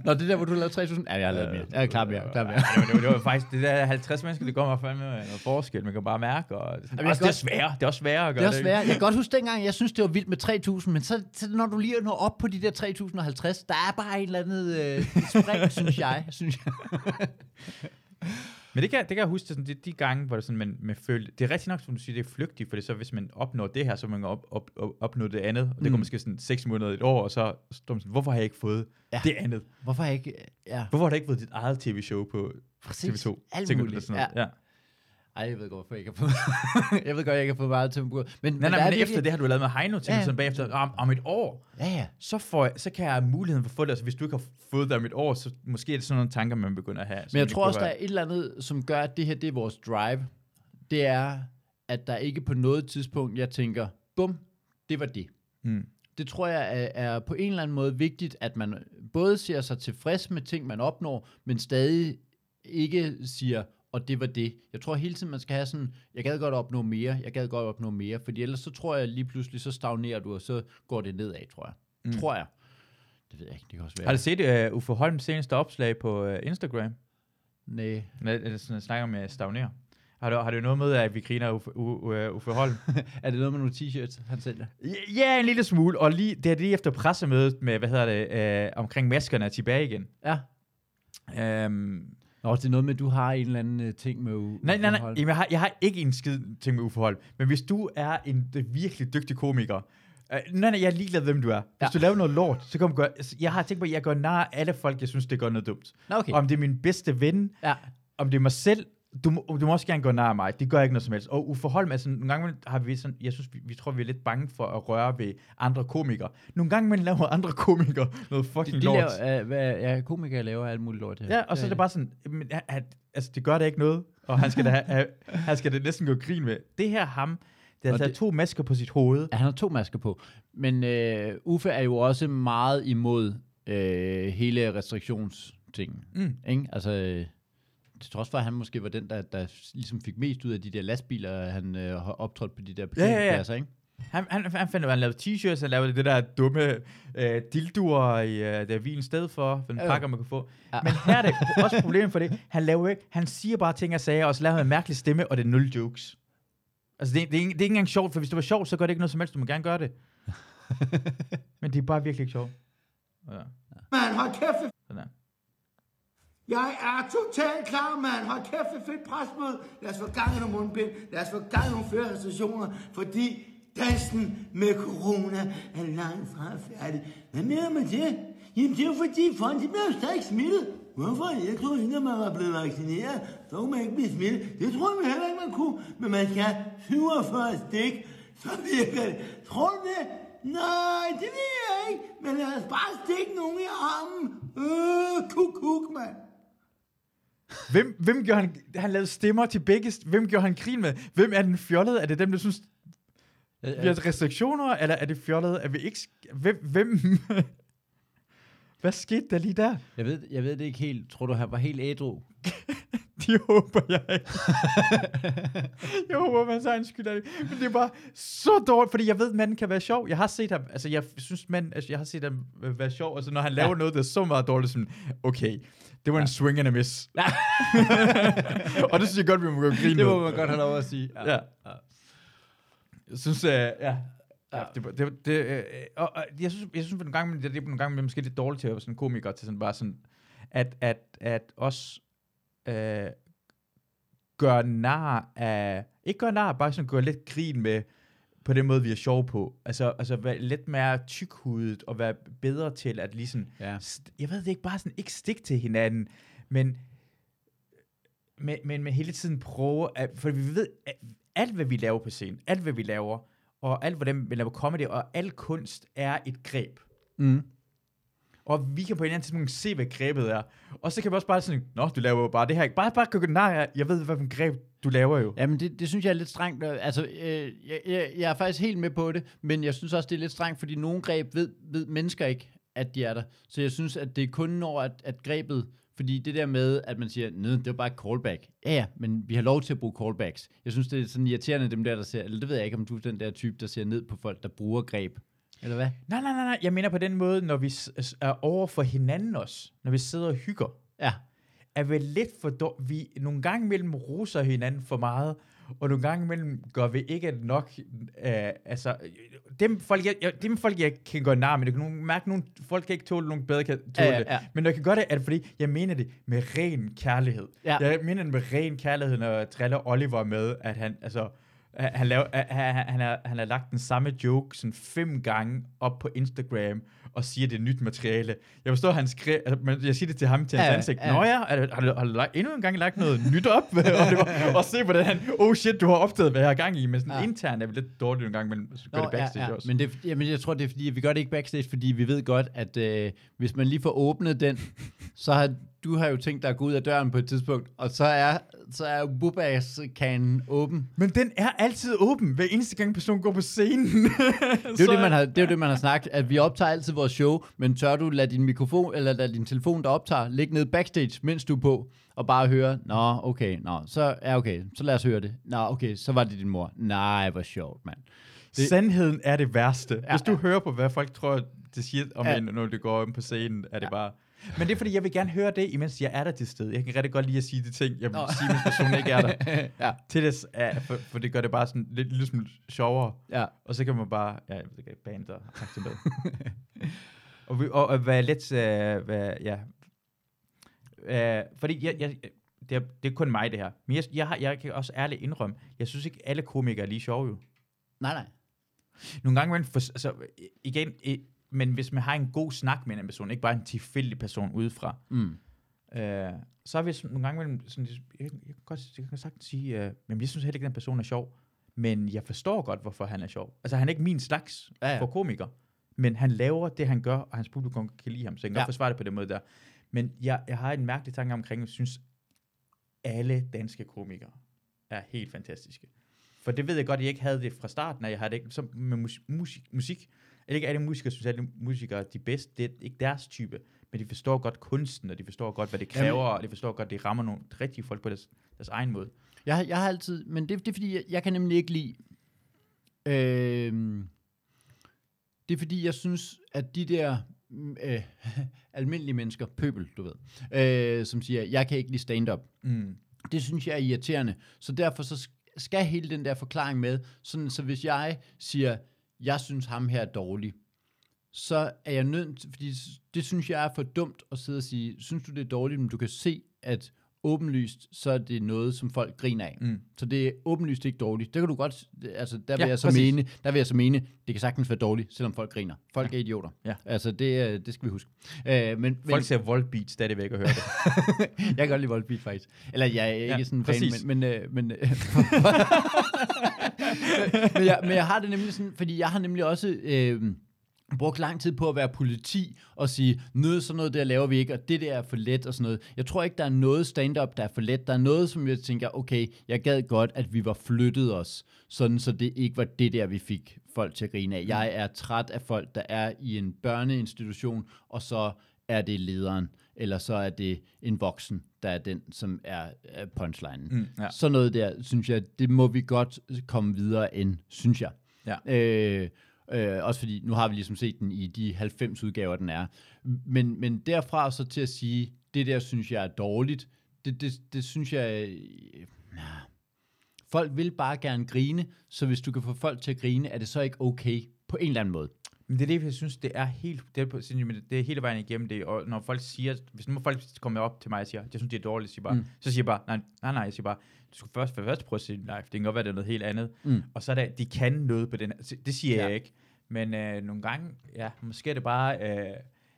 S2: Nå, det der, hvor du lavede 3000. Ja, jeg har lavet mere. Jeg er klar mere. Klar mere.
S1: Ja, det, var, det, var, det var faktisk, det der 50 mennesker, det mig fandme noget forskel. Man kan bare mærke, og det, er sådan,
S2: Jamen,
S1: også,
S2: kan
S1: det er svært. Det er også sværere at
S2: Det
S1: gøre
S2: er også
S1: ikke?
S2: svært. Jeg kan godt huske dengang, jeg synes, det var vildt med 3000, men så, så når du lige når op på de der 3050, der er bare et eller andet øh, spring, synes jeg. Synes jeg.
S1: Men det kan, det kan jeg huske, sådan, det, de gange, hvor det sådan, man, man føler, det er rigtig nok, som du siger, det er flygtigt, for det så, hvis man opnår det her, så man op, op, op, opnå det andet, og det
S2: Mm.
S1: går måske sådan 6 måneder, et år, og så står man sådan, hvorfor har jeg ikke fået
S2: Ja.
S1: ja. det andet?
S2: Hvorfor har jeg ikke... Ja,
S1: Hvorfor har du ikke fået dit eget tv-show på
S2: præcis.
S1: TV2?
S2: Alt muligt.
S1: sådan noget? Ja.
S2: Ej, jeg ved godt, hvorfor jeg ikke har fået... jeg ved godt, jeg ikke har fået meget til Men,
S1: Nej,
S2: men
S1: nej, men
S2: er
S1: efter
S2: virkelig-
S1: det har du lavet med Heino, tænker
S2: Ja.
S1: sådan bagefter, om, om et år,
S2: Ja, ja.
S1: så, får så kan jeg have muligheden for at få det. Altså, hvis du ikke har fået det om et år, så måske er det sådan nogle tanker, man begynder at have.
S2: Men jeg tror også, der er et eller andet, som gør, at det her det er vores drive. Det er, at der ikke på noget tidspunkt, jeg tænker, bum, det var det.
S1: Mm.
S2: Det tror jeg er, er på en eller anden måde vigtigt, at man både ser sig tilfreds med ting, man opnår, men stadig ikke siger, og det var det. Jeg tror hele tiden, man skal have sådan, jeg gad godt opnå mere, jeg gad godt opnå mere, fordi ellers så tror jeg lige pludselig, så stagnerer du, og så går det nedad, tror jeg. Mm. Tror jeg. Det ved jeg ikke, det kan også være.
S1: Har du set uh, Uffe Holms seneste opslag på uh, Instagram?
S2: Nej.
S1: Når jeg sådan, snakker med Stavner. Har du, har du noget med, at vi griner Uffe, Uffe Holm?
S2: Er det noget med nogle t-shirts, han sælger?
S1: ja, en lille smule. Og lige, det er lige efter pressemødet med, hvad hedder det, uh, omkring maskerne er tilbage igen.
S2: Ja.
S1: Um,
S2: Nå, det er noget med, at du har en eller anden øh, ting med u-
S1: nej, nej, nej. Jamen, jeg, har, jeg har ikke en skid ting med Uffe Holm. Men hvis du er en det virkelig dygtig komiker, uh, nej, nej, jeg er ligeglad, hvem du er. Hvis
S2: Ja.
S1: du laver noget lort, så kan du gøre... Jeg har tænkt på, at jeg gør nar af alle folk, jeg synes, det gør noget dumt.
S2: Nå. Okay.
S1: Om det er min bedste ven,
S2: Ja.
S1: om det er mig selv, du, må- du må også gerne gå nær mig. Det gør ikke noget som helst. Og Uffe Holm sådan, nogle gange har vi sådan, jeg synes, vi, vi tror, vi er lidt bange for at røre ved andre komikere. Nogle gange man laver andre komikere noget
S2: De,
S1: fucking
S2: de
S1: lort.
S2: laver, uh, hvad, ja, komikere laver alt muligt lort.
S1: ja, og så er det bare sådan, men, at, altså det gør det ikke noget, og han skal da have, han skal da næsten gå grin med. Det her ham, det har taget to masker på sit hoved.
S2: Ja, han har to masker på. Men øh, Uffe er jo også meget imod øh, hele restriktionstingen.
S1: Mm.
S2: Ikke? Altså, øh, til trods for, at han måske var den, der, der ligesom fik mest ud af de der lastbiler, han øh, har optrådt på de der
S1: Ja, ja, ja.
S2: ikke?
S1: Han, han, han fandt, at han lavede t-shirts, han lavede det der dumme øh, dilduer i øh, der vin sted for, for en
S2: Ja.
S1: pakker, man kan få.
S2: Ja.
S1: Men her er det også problemet for det. Han laver ikke, han siger bare ting og sager, og så laver han en mærkelig stemme, og det er nul jokes. Altså, det, er- det, er, ikke, det er ikke engang sjovt, for hvis det var sjovt, så gør det ikke noget som helst. Du må gerne gøre det. Men det er bare virkelig ikke sjovt. Ja,
S6: Man, hold kæft, det
S1: sådan er.
S6: Jeg er totalt klar, mand. Hold kæft, det fedt presmøde. Lad os få gang i nogle mundbind. Lad os få gang i nogle flere restriktioner, fordi dansen med corona er langt fra færdig. Hvad mener man det? Jamen, det er jo fordi folk, de bliver jo stadig smittet. Hvorfor? Jeg tror ikke, når man var blevet vaccineret, så kunne man ikke blive smittet. Det tror jeg heller ikke, man kunne. Men man skal have 47 stik, så virker det. Tror du det? Nej, det ved jeg ikke. Men lad os bare stikke nogen i armen. Øh, kuk, kuk, mand.
S1: Hvem, hvem gjorde han, han lavede stemmer til begge, hvem gjorde han grin med? Hvem er den fjollede? Er det dem, der synes, vi har restriktioner, eller er det fjollet, at vi ikke... Hvem... hvem? Hvad skete der lige der?
S2: Jeg ved, jeg ved det ikke helt. Tror du, han var helt ædru?
S1: De håber jeg ikke. jeg håber, man så en skyld af det. Men det er bare så dårligt, fordi jeg ved, at manden kan være sjov. Jeg har set ham, altså jeg synes, manden, altså jeg har set ham øh, være sjov, altså når han laver
S2: Ja.
S1: noget, der er så meget dårligt, som, okay, det var en swing and a miss.
S2: Ja.
S1: og det synes jeg godt, vi må gå grine
S2: det må man godt have lov at sige.
S1: Ja. Jeg synes, uh, ja. Ja, det, det, det, øh, og, og, jeg synes, jeg synes, at nogle gange, det, det nogle gange måske lidt dårligt til at være sådan komiker, til sådan bare sådan, at, at, at også øh, gøre nar af, ikke gøre nar, bare sådan gøre lidt grin med, på den måde, vi er sjove på. Altså, altså være lidt mere tykhudet, og være bedre til at ligesom,
S2: Ja.
S1: jeg ved det ikke, bare sådan, ikke stikke til hinanden, men, men, men, men hele tiden prøve, at, for vi ved, at alt hvad vi laver på scenen, alt hvad vi laver, og alt hvordan vi laver comedy, og al kunst er et greb.
S2: Mm.
S1: Og vi kan på en eller anden tidspunkt se, hvad grebet er. Og så kan vi også bare sådan, nå, du laver jo bare det her. Bare, bare gå, nej, jeg, jeg ved, hvad for en greb du laver jo.
S2: Jamen, det, det synes jeg er lidt strengt. Altså, øh, jeg, jeg, jeg er faktisk helt med på det, men jeg synes også, det er lidt strengt, fordi nogle greb ved, ved mennesker ikke, at de er der. Så jeg synes, at det er kun når, at, at grebet... Fordi det der med, at man siger, nej, det var bare et callback. Ja, ja, men vi har lov til at bruge callbacks. Jeg synes, det er sådan irriterende, dem der, der ser... Eller det ved jeg ikke, om du er den der type, der ser ned på folk, der bruger greb. Eller hvad?
S1: Nej, nej, nej, nej. Jeg mener på den måde, når vi s- er over for hinanden også. Når vi sidder og hygger.
S2: Ja.
S1: Er vi lidt for dår- Vi nogle gange imellem roser hinanden for meget. Og nogle gange imellem gør vi ikke nok. Øh, altså, dem folk, jeg, jeg, dem folk, jeg kan gøre nar, men jeg kan mærke, nogle folk kan ikke tåle, nogle bedre kan tåle
S2: Ja, ja,
S1: det.
S2: ja.
S1: Men når jeg kan gøre det, er det fordi, jeg mener det med ren kærlighed.
S2: Ja.
S1: Jeg mener det med ren kærlighed, når jeg driller Oliver med, at han, altså, han, laver, han, han, har, han har lagt den samme joke sådan fem gange op på Instagram, og siger, det er nyt materiale. Jeg forstår, at han skrev, altså, men jeg siger det til ham til hans
S2: Ja,
S1: ansigt.
S2: ja.
S1: Nå ja, har du, har du lagt, endnu en gang lagt noget nyt op? og, det var, og se, hvordan han, oh shit, du har opdaget, hvad jeg har gang i. Men sådan
S2: Ja.
S1: ja. internt er vi lidt dårligt en gang, men så gør det backstage også.
S2: Men det, jamen, jeg tror, det er fordi, at vi gør det ikke backstage, fordi vi ved godt, at øh, hvis man lige får åbnet den, så har du har jo tænkt dig at gå ud af døren på et tidspunkt, og så er, så er Bubas kanen åben.
S1: Men den er altid åben, hver eneste gang person går på scenen.
S2: Det er, jo det, man har, det er jo det, man har sagt, at vi optager altid vores show, men tør du lade din mikrofon, eller lade din telefon, der optager, ligge nede backstage, mens du er på, og bare høre, nå, okay, nå, så er okay, så lad os høre det. Nå, okay, så var det din mor. Nej, hvor sjovt, mand.
S1: Det... Sandheden er det værste.
S2: Ja,
S1: Hvis du
S2: ja.
S1: hører på, hvad folk tror, det siger om
S2: Ja.
S1: ja. en, når det går om på scenen, er det bare... Men det er, fordi jeg vil gerne høre det, imens jeg er der til stede. Jeg kan rigtig godt lide at sige de ting, jeg vil
S2: Nå.
S1: sige, hvis personen ikke er der.
S2: ja,
S1: Til det, ja, for, for, det gør det bare sådan lidt, lidt smule sjovere.
S2: ja.
S1: Og så kan man bare, ja, jeg ved ikke, band og med. og, vi, og, og være lidt, uh, være, ja. Uh, fordi jeg, jeg, det, er, det er kun mig, det her. Men jeg, jeg, har, jeg kan også ærligt indrømme, jeg synes ikke, alle komikere er lige sjove jo.
S2: Nej, nej.
S1: Nogle gange, man for, altså, igen, men hvis man har en god snak med en person, ikke bare en tilfældig person udefra,
S2: Mm.
S1: øh, så er vi sådan- nogle gange, mellem sådan, jeg, jeg, kan godt, jeg kan sagtens sige, øh, men jeg synes heller ikke, at den person er sjov, men jeg forstår godt, hvorfor han er sjov. Altså, han er ikke min slags
S2: Ja,
S1: ja, for komiker, men han laver det, han gør, og hans publikum kan lide ham, så jeg kan
S2: Ja.
S1: godt forsvare det på den måde der. Men jeg, jeg har en mærkelig tanke omkring, at jeg synes, alle danske komikere er helt fantastiske. For det ved jeg godt, at jeg ikke havde det fra starten, og jeg havde det ikke så med musik. musik, musik er ikke alle musikere synes, at alle musikere er de bedste. Det er ikke deres type, men de forstår godt kunsten, og de forstår godt, hvad det kræver,
S2: Jamen-
S1: og de forstår godt, at det rammer nogle rigtige folk på deres, deres egen måde.
S2: Jeg, jeg har altid, men det, det er fordi, jeg, jeg kan nemlig ikke lide, øh, det er fordi, jeg synes, at de der mm, øh, almindelige mennesker, pøbel, du ved, øh, som siger, jeg kan ikke lide stand-up,
S1: Mm.
S2: det synes jeg er irriterende. Så derfor så sk- skal hele den der forklaring med, sådan, så hvis jeg siger, jeg synes ham her er dårlig, så er jeg nødt til, fordi det synes jeg er for dumt at sidde og sige, synes du det er dårligt, men du kan se, at åbenlyst, så er det noget, som folk griner af.
S1: Mm.
S2: Så det er åbenlyst ikke dårligt. Det kan du godt, altså der vil,
S1: Ja,
S2: jeg så
S1: præcis.
S2: mene, der vil jeg så mene, det kan sagtens være dårligt, selvom folk griner. Folk er idioter.
S1: Ja.
S2: Altså det, øh, det skal vi huske. Øh, men,
S1: Folk
S2: men,
S1: ser Volbeat stadigvæk og hører det.
S2: jeg kan godt lide Volbeat faktisk. Eller jeg er ikke
S1: Ja,
S2: sådan en fan, men... men, øh, men, øh, men, jeg, men jeg har det nemlig sådan, fordi jeg har nemlig også... Øh, brugt lang tid på at være politi og sige, noget sådan noget der laver vi ikke, og det der er for let og sådan noget. Jeg tror ikke, der er noget stand-up, der er for let. Der er noget, som jeg tænker, okay, jeg gad godt, at vi var flyttet os, sådan så det ikke var det der, vi fik folk til at grine af. Jeg er træt af folk, der er i en børneinstitution, og så er det lederen, eller så er det en voksen, der er den, som er, er punchlinen.
S1: Mm, ja.
S2: Sådan noget der, synes jeg, det må vi godt komme videre end, synes jeg.
S1: Ja.
S2: Øh, øh, også fordi, nu har vi ligesom set den i de 90 udgaver, den er. Men, men derfra så til at sige, det der synes jeg er dårligt, det, det, det synes jeg... Øh, folk vil bare gerne grine, så hvis du kan få folk til at grine, er det så ikke okay på en eller anden måde.
S1: Men det er det, jeg synes, det er helt, det er, på, det er hele vejen igennem det, og når folk siger, hvis nu folk kommer op til mig og siger, jeg synes, det er dårligt, siger bare, mm. så siger jeg bare, nej, nej, nej, jeg siger bare, du skal først, først prøve at se live, det kan godt være, det er noget helt andet,
S2: Mm.
S1: og så er det, de kan noget på den det siger
S2: Ja.
S1: jeg ikke, men øh, nogle gange, ja, måske er det bare, øh,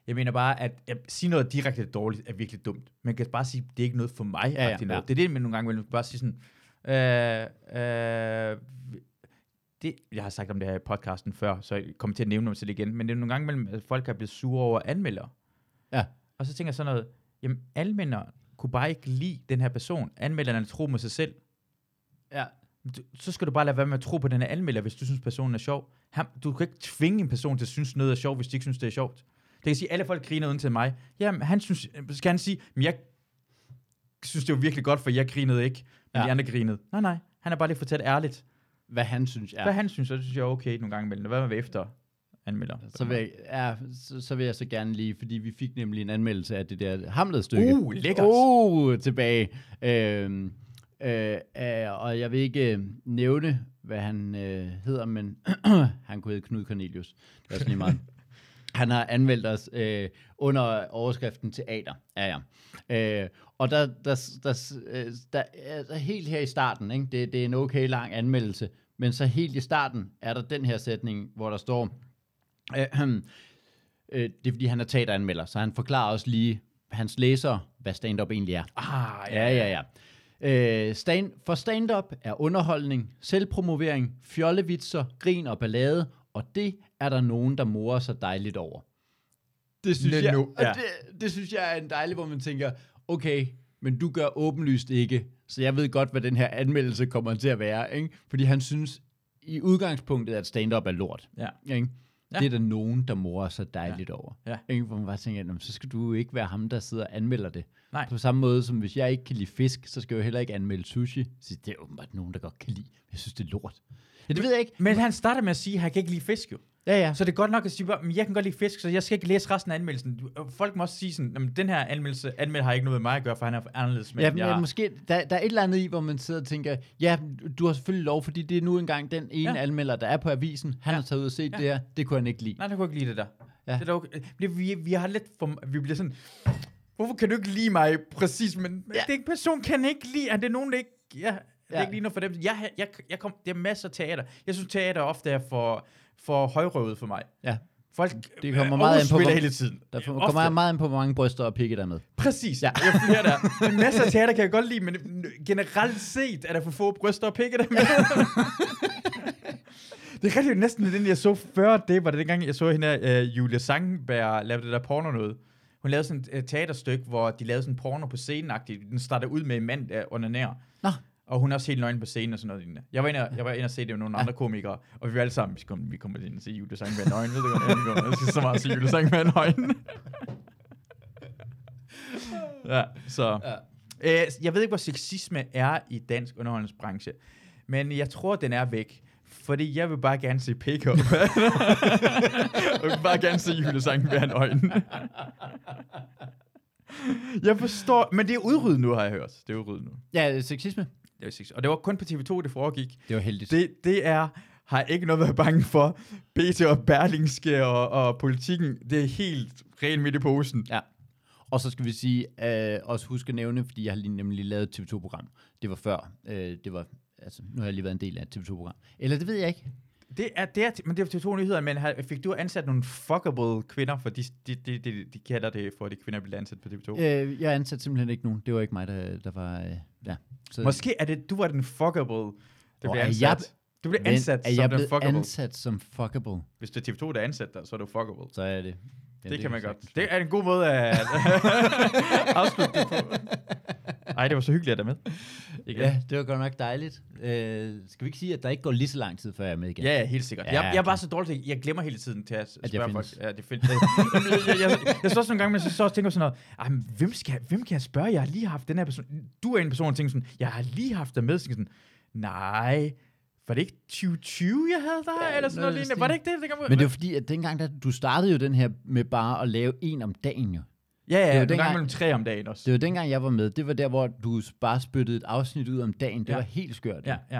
S1: jeg mener bare, at at sige noget direkte dårligt er virkelig dumt. Man kan bare sige, det er ikke noget for mig.
S2: Ja, ja,
S1: ja. Det er det, man nogle gange vil bare sige sådan, øh, øh, det, jeg har sagt om det her i podcasten før, så jeg kommer til at nævne det igen, men det er nogle gange mellem, at folk er blevet sure over anmeldere.
S2: Ja.
S1: Og så tænker jeg sådan noget, jamen anmeldere kunne bare ikke lide den her person. Anmelderne er tro med sig selv.
S2: Ja.
S1: Du, så skal du bare lade være med at tro på den her anmelder, hvis du synes, personen er sjov. Han, du kan ikke tvinge en person til at synes noget er sjovt, hvis de ikke synes, det er sjovt. Det kan sige, at alle folk griner uden til mig. Jamen, han synes, skal han sige, men jeg synes, det var virkelig godt, for jeg grinede ikke, men
S2: ja.
S1: de andre grinede. Nej, nej. Han er bare lige fortalt ærligt.
S2: Hvad han synes er.
S1: Ja. Hvad han synes, så synes jeg er okay nogle gange imellem. Hvad man vil efter anmelder.
S2: Så vil, jeg, ja, så, så vil jeg så gerne lige, fordi vi fik nemlig en anmeldelse af det der Hamlet-stykke.
S1: Uh, lækkert.
S2: Uh, tilbage. Øhm, øh, øh, og jeg vil ikke øh, nævne, hvad han øh, hedder, men han kunne hedde Knud Cornelius. Det er også lige meget. Han har anmeldt os øh, under overskriften teater, er jeg. Øh, og der, der, der, øh, der, altså helt her i starten, ikke? Det, det er en okay lang anmeldelse, men så helt i starten er der den her sætning, hvor der står, øh, øh, det er fordi han er teateranmelder, så han forklarer også lige hans læsere, hvad stand-up egentlig er.
S1: Ah,
S2: Ja, ja, ja. Øh, stand, for stand-up er underholdning, selvpromovering, fjollevitser, grin og ballade, og det er der nogen, der morer sig dejligt over. Det synes, jeg,
S1: nu- ja.
S2: det, det synes jeg er en dejlig, hvor man tænker, okay, men du gør åbenlyst ikke, så jeg ved godt, hvad den her anmeldelse kommer til at være, ikke? fordi han synes i udgangspunktet, at stand-up er lort.
S1: Ja.
S2: Ikke?
S1: Ja.
S2: Det er der nogen, der morer sig dejligt over.
S1: Ja.
S2: Ikke? Hvor man bare tænker, "Nå, men så skal du ikke være ham, der sidder og anmelder det.
S1: Nej.
S2: På samme måde som hvis jeg ikke kan lide fisk, så skal jeg jo heller ikke anmelde sushi. Så det er åbenbart nogen, der godt kan lide. Jeg synes, det er lort. Ja, det ved jeg ikke.
S1: Men han starter med at sige, at han kan ikke lide fisk jo.
S2: Ja, ja.
S1: Så det er godt nok at sige, at jeg kan godt lide fisk, så jeg skal ikke læse resten af anmeldelsen. Du- Folk må også sige sådan, at den her anmeldelse, anmelder har ikke noget med mig at gøre, for han er anderledes smag,
S2: Ja, men
S1: jeg er."
S2: måske, der, der er et eller andet i, hvor man sidder og tænker, ja, du har selvfølgelig lov, fordi det er nu engang den ene ja.
S1: Ja.
S2: anmelder, der er på avisen. Han ja.
S1: Ja.
S2: har taget ud og set ja.
S1: Ja.
S2: det her. Det kunne han ikke lide.
S1: Nej, det kunne ikke lide det der.
S2: Ja.
S1: Ja. Det er dog, vi, vi, har lidt for, vi bliver sådan, hvorfor kan du ikke lide mig præcis, men
S2: Ja.
S1: ja. den person kan ikke lide, er det nogen, der ikke, ja, det
S2: Ja.
S1: er ikke lige noget for dem. Jeg, jeg, jeg kom, det er masser af teater. Jeg synes, teater ofte er for, for højrøvet for mig.
S2: Ja.
S1: Folk
S2: Det kommer
S1: øh,
S2: meget an på, hvor-
S1: hele tiden.
S2: Der kommer
S1: ofte.
S2: meget an på, hvor mange bryster og pikke der er med.
S1: Præcis, ja. jeg flere der. En masse af teater kan jeg godt lide, men generelt set er der for få bryster og pikke der med. det er rigtig næsten den, jeg så før det, var det dengang, jeg så hende uh, Julia Sangberg lavede det der porno noget. Hun lavede sådan et uh, teaterstykke, hvor de lavede sådan porno på scenen -agtigt. Den starter ud med en mand, der onanerer.
S2: Nå.
S1: Og hun er også helt nøgen på scenen og sådan noget. lignende. Jeg var inde og, jeg var inde og se det med nogle ja. andre komikere, og vi var alle sammen, vi kommer, vi kommer ind og se Julia Sangberg nøgen. Ved du godt, jeg kommer, skal så meget se Julia Sangberg nøgen. ja, så...
S2: Ja.
S1: Øh, jeg ved ikke, hvor sexisme er i dansk underholdningsbranche, men jeg tror, den er væk. Fordi jeg vil bare gerne se pick-up. jeg vil bare gerne se julesang være nøgen. jeg forstår, men det er udryddet nu, har jeg hørt. Det er udryddet nu.
S2: Ja, sexisme.
S1: Det er sexisme. Og det var kun på TV2, det foregik.
S2: Det var heldigt.
S1: Det, det er, har ikke noget at være bange for. BT og Berlingske og, og politikken, det er helt rent midt i posen.
S2: Ja. Og så skal vi sige, øh, også huske at nævne, fordi jeg har lige nemlig lavet et TV2-program. Det var før. Øh, det var, altså, nu har jeg lige været en del af et TV2-program. Eller det ved jeg ikke.
S1: Det er, det er, men det er TV2 nyheder, men fik du ansat nogle fuckable kvinder, for de, de, de, de, de kalder det for, at de kvinder bliver ansat på TV2?
S2: Øh, jeg ansatte simpelthen ikke nogen. Det var ikke mig, der, der var... Øh, ja. Så,
S1: Måske er det, du var den fuckable, der blev ansat.
S2: jeg,
S1: Du
S2: Men
S1: ansat
S2: er
S1: som
S2: jeg
S1: den fuckable.
S2: ansat som fuckable?
S1: Hvis det er TV2, der er ansat dig, så er du fuckable.
S2: Så er det. Ja,
S1: det, kan man godt. Det er en god måde at afslutte det på. Ej, det var så hyggeligt at være med. Igen.
S2: Ja, det var godt nok dejligt. Øh, skal vi ikke sige, at der ikke går lige så lang tid, før jeg er med igen?
S1: Ja, ja, helt sikkert.
S2: Ja,
S1: jeg, jeg er bare så dårlig til, jeg glemmer hele tiden til at,
S2: At jeg
S1: spørge folk. Ja, det findes. jeg, jeg, jeg, jeg, står også nogle gange, men så, så også tænker sådan noget, "Ej, men hvem, skal, hvem kan jeg spørge? Jeg har lige haft den her person. Du er en person, der tænker sådan, jeg har lige haft dig med. Så sådan, nej, var det ikke 2020, jeg havde dig?
S2: Ja,
S1: eller sådan
S2: noget
S1: lignende? Var det ikke det? det
S2: Men det var fordi, at dengang, der, du startede jo den her med bare at lave en om dagen jo.
S1: Ja, ja,
S2: det var dengang-
S1: gang mellem tre om dagen også.
S2: Det var dengang, jeg var med. Det var der, hvor du bare spyttede et afsnit ud om dagen. Det
S1: Ja.
S2: var helt skørt.
S1: Ja, ja.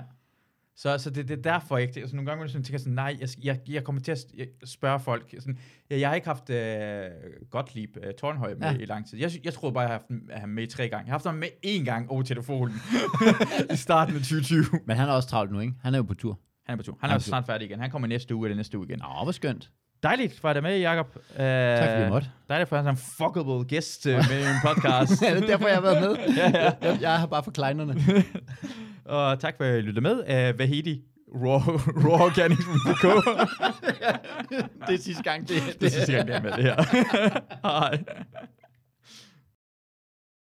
S1: Så, så det, det er derfor, jeg ikke... Altså, nogle gange jeg sådan, tænker sådan, nej, jeg, jeg, jeg kommer til at spørge folk. Sådan, jeg, jeg har ikke haft uh, Gottlieb uh, Tornhøj med
S2: Ja.
S1: i lang tid. Jeg, jeg troede bare, jeg har haft ham med tre gange. Jeg har haft ham med én gang over telefonen i starten af 2020.
S2: Men han er også travlt nu, ikke? Han er jo på tur.
S1: Han er på tur. Han
S2: Han
S1: er
S2: er
S1: snart færdig igen. Han kommer næste uge eller næste uge igen.
S2: Nå, hvor skønt.
S1: Dejligt for at være med, Jacob. Uh,
S2: Tak fordi måtte.
S1: Dejligt for at have en fuckable gæst uh, med en podcast.
S2: ja, det er derfor, jeg har været med.
S1: Ja, ja.
S2: Jeg, jeg har bare forkleinerne.
S1: Og tak for at I lyttede med. Uh, Vahidi, Raw, raw Organic.dk.
S2: det er sidste gang, det,
S1: Det er sidste gang, jeg er med det her. Hej.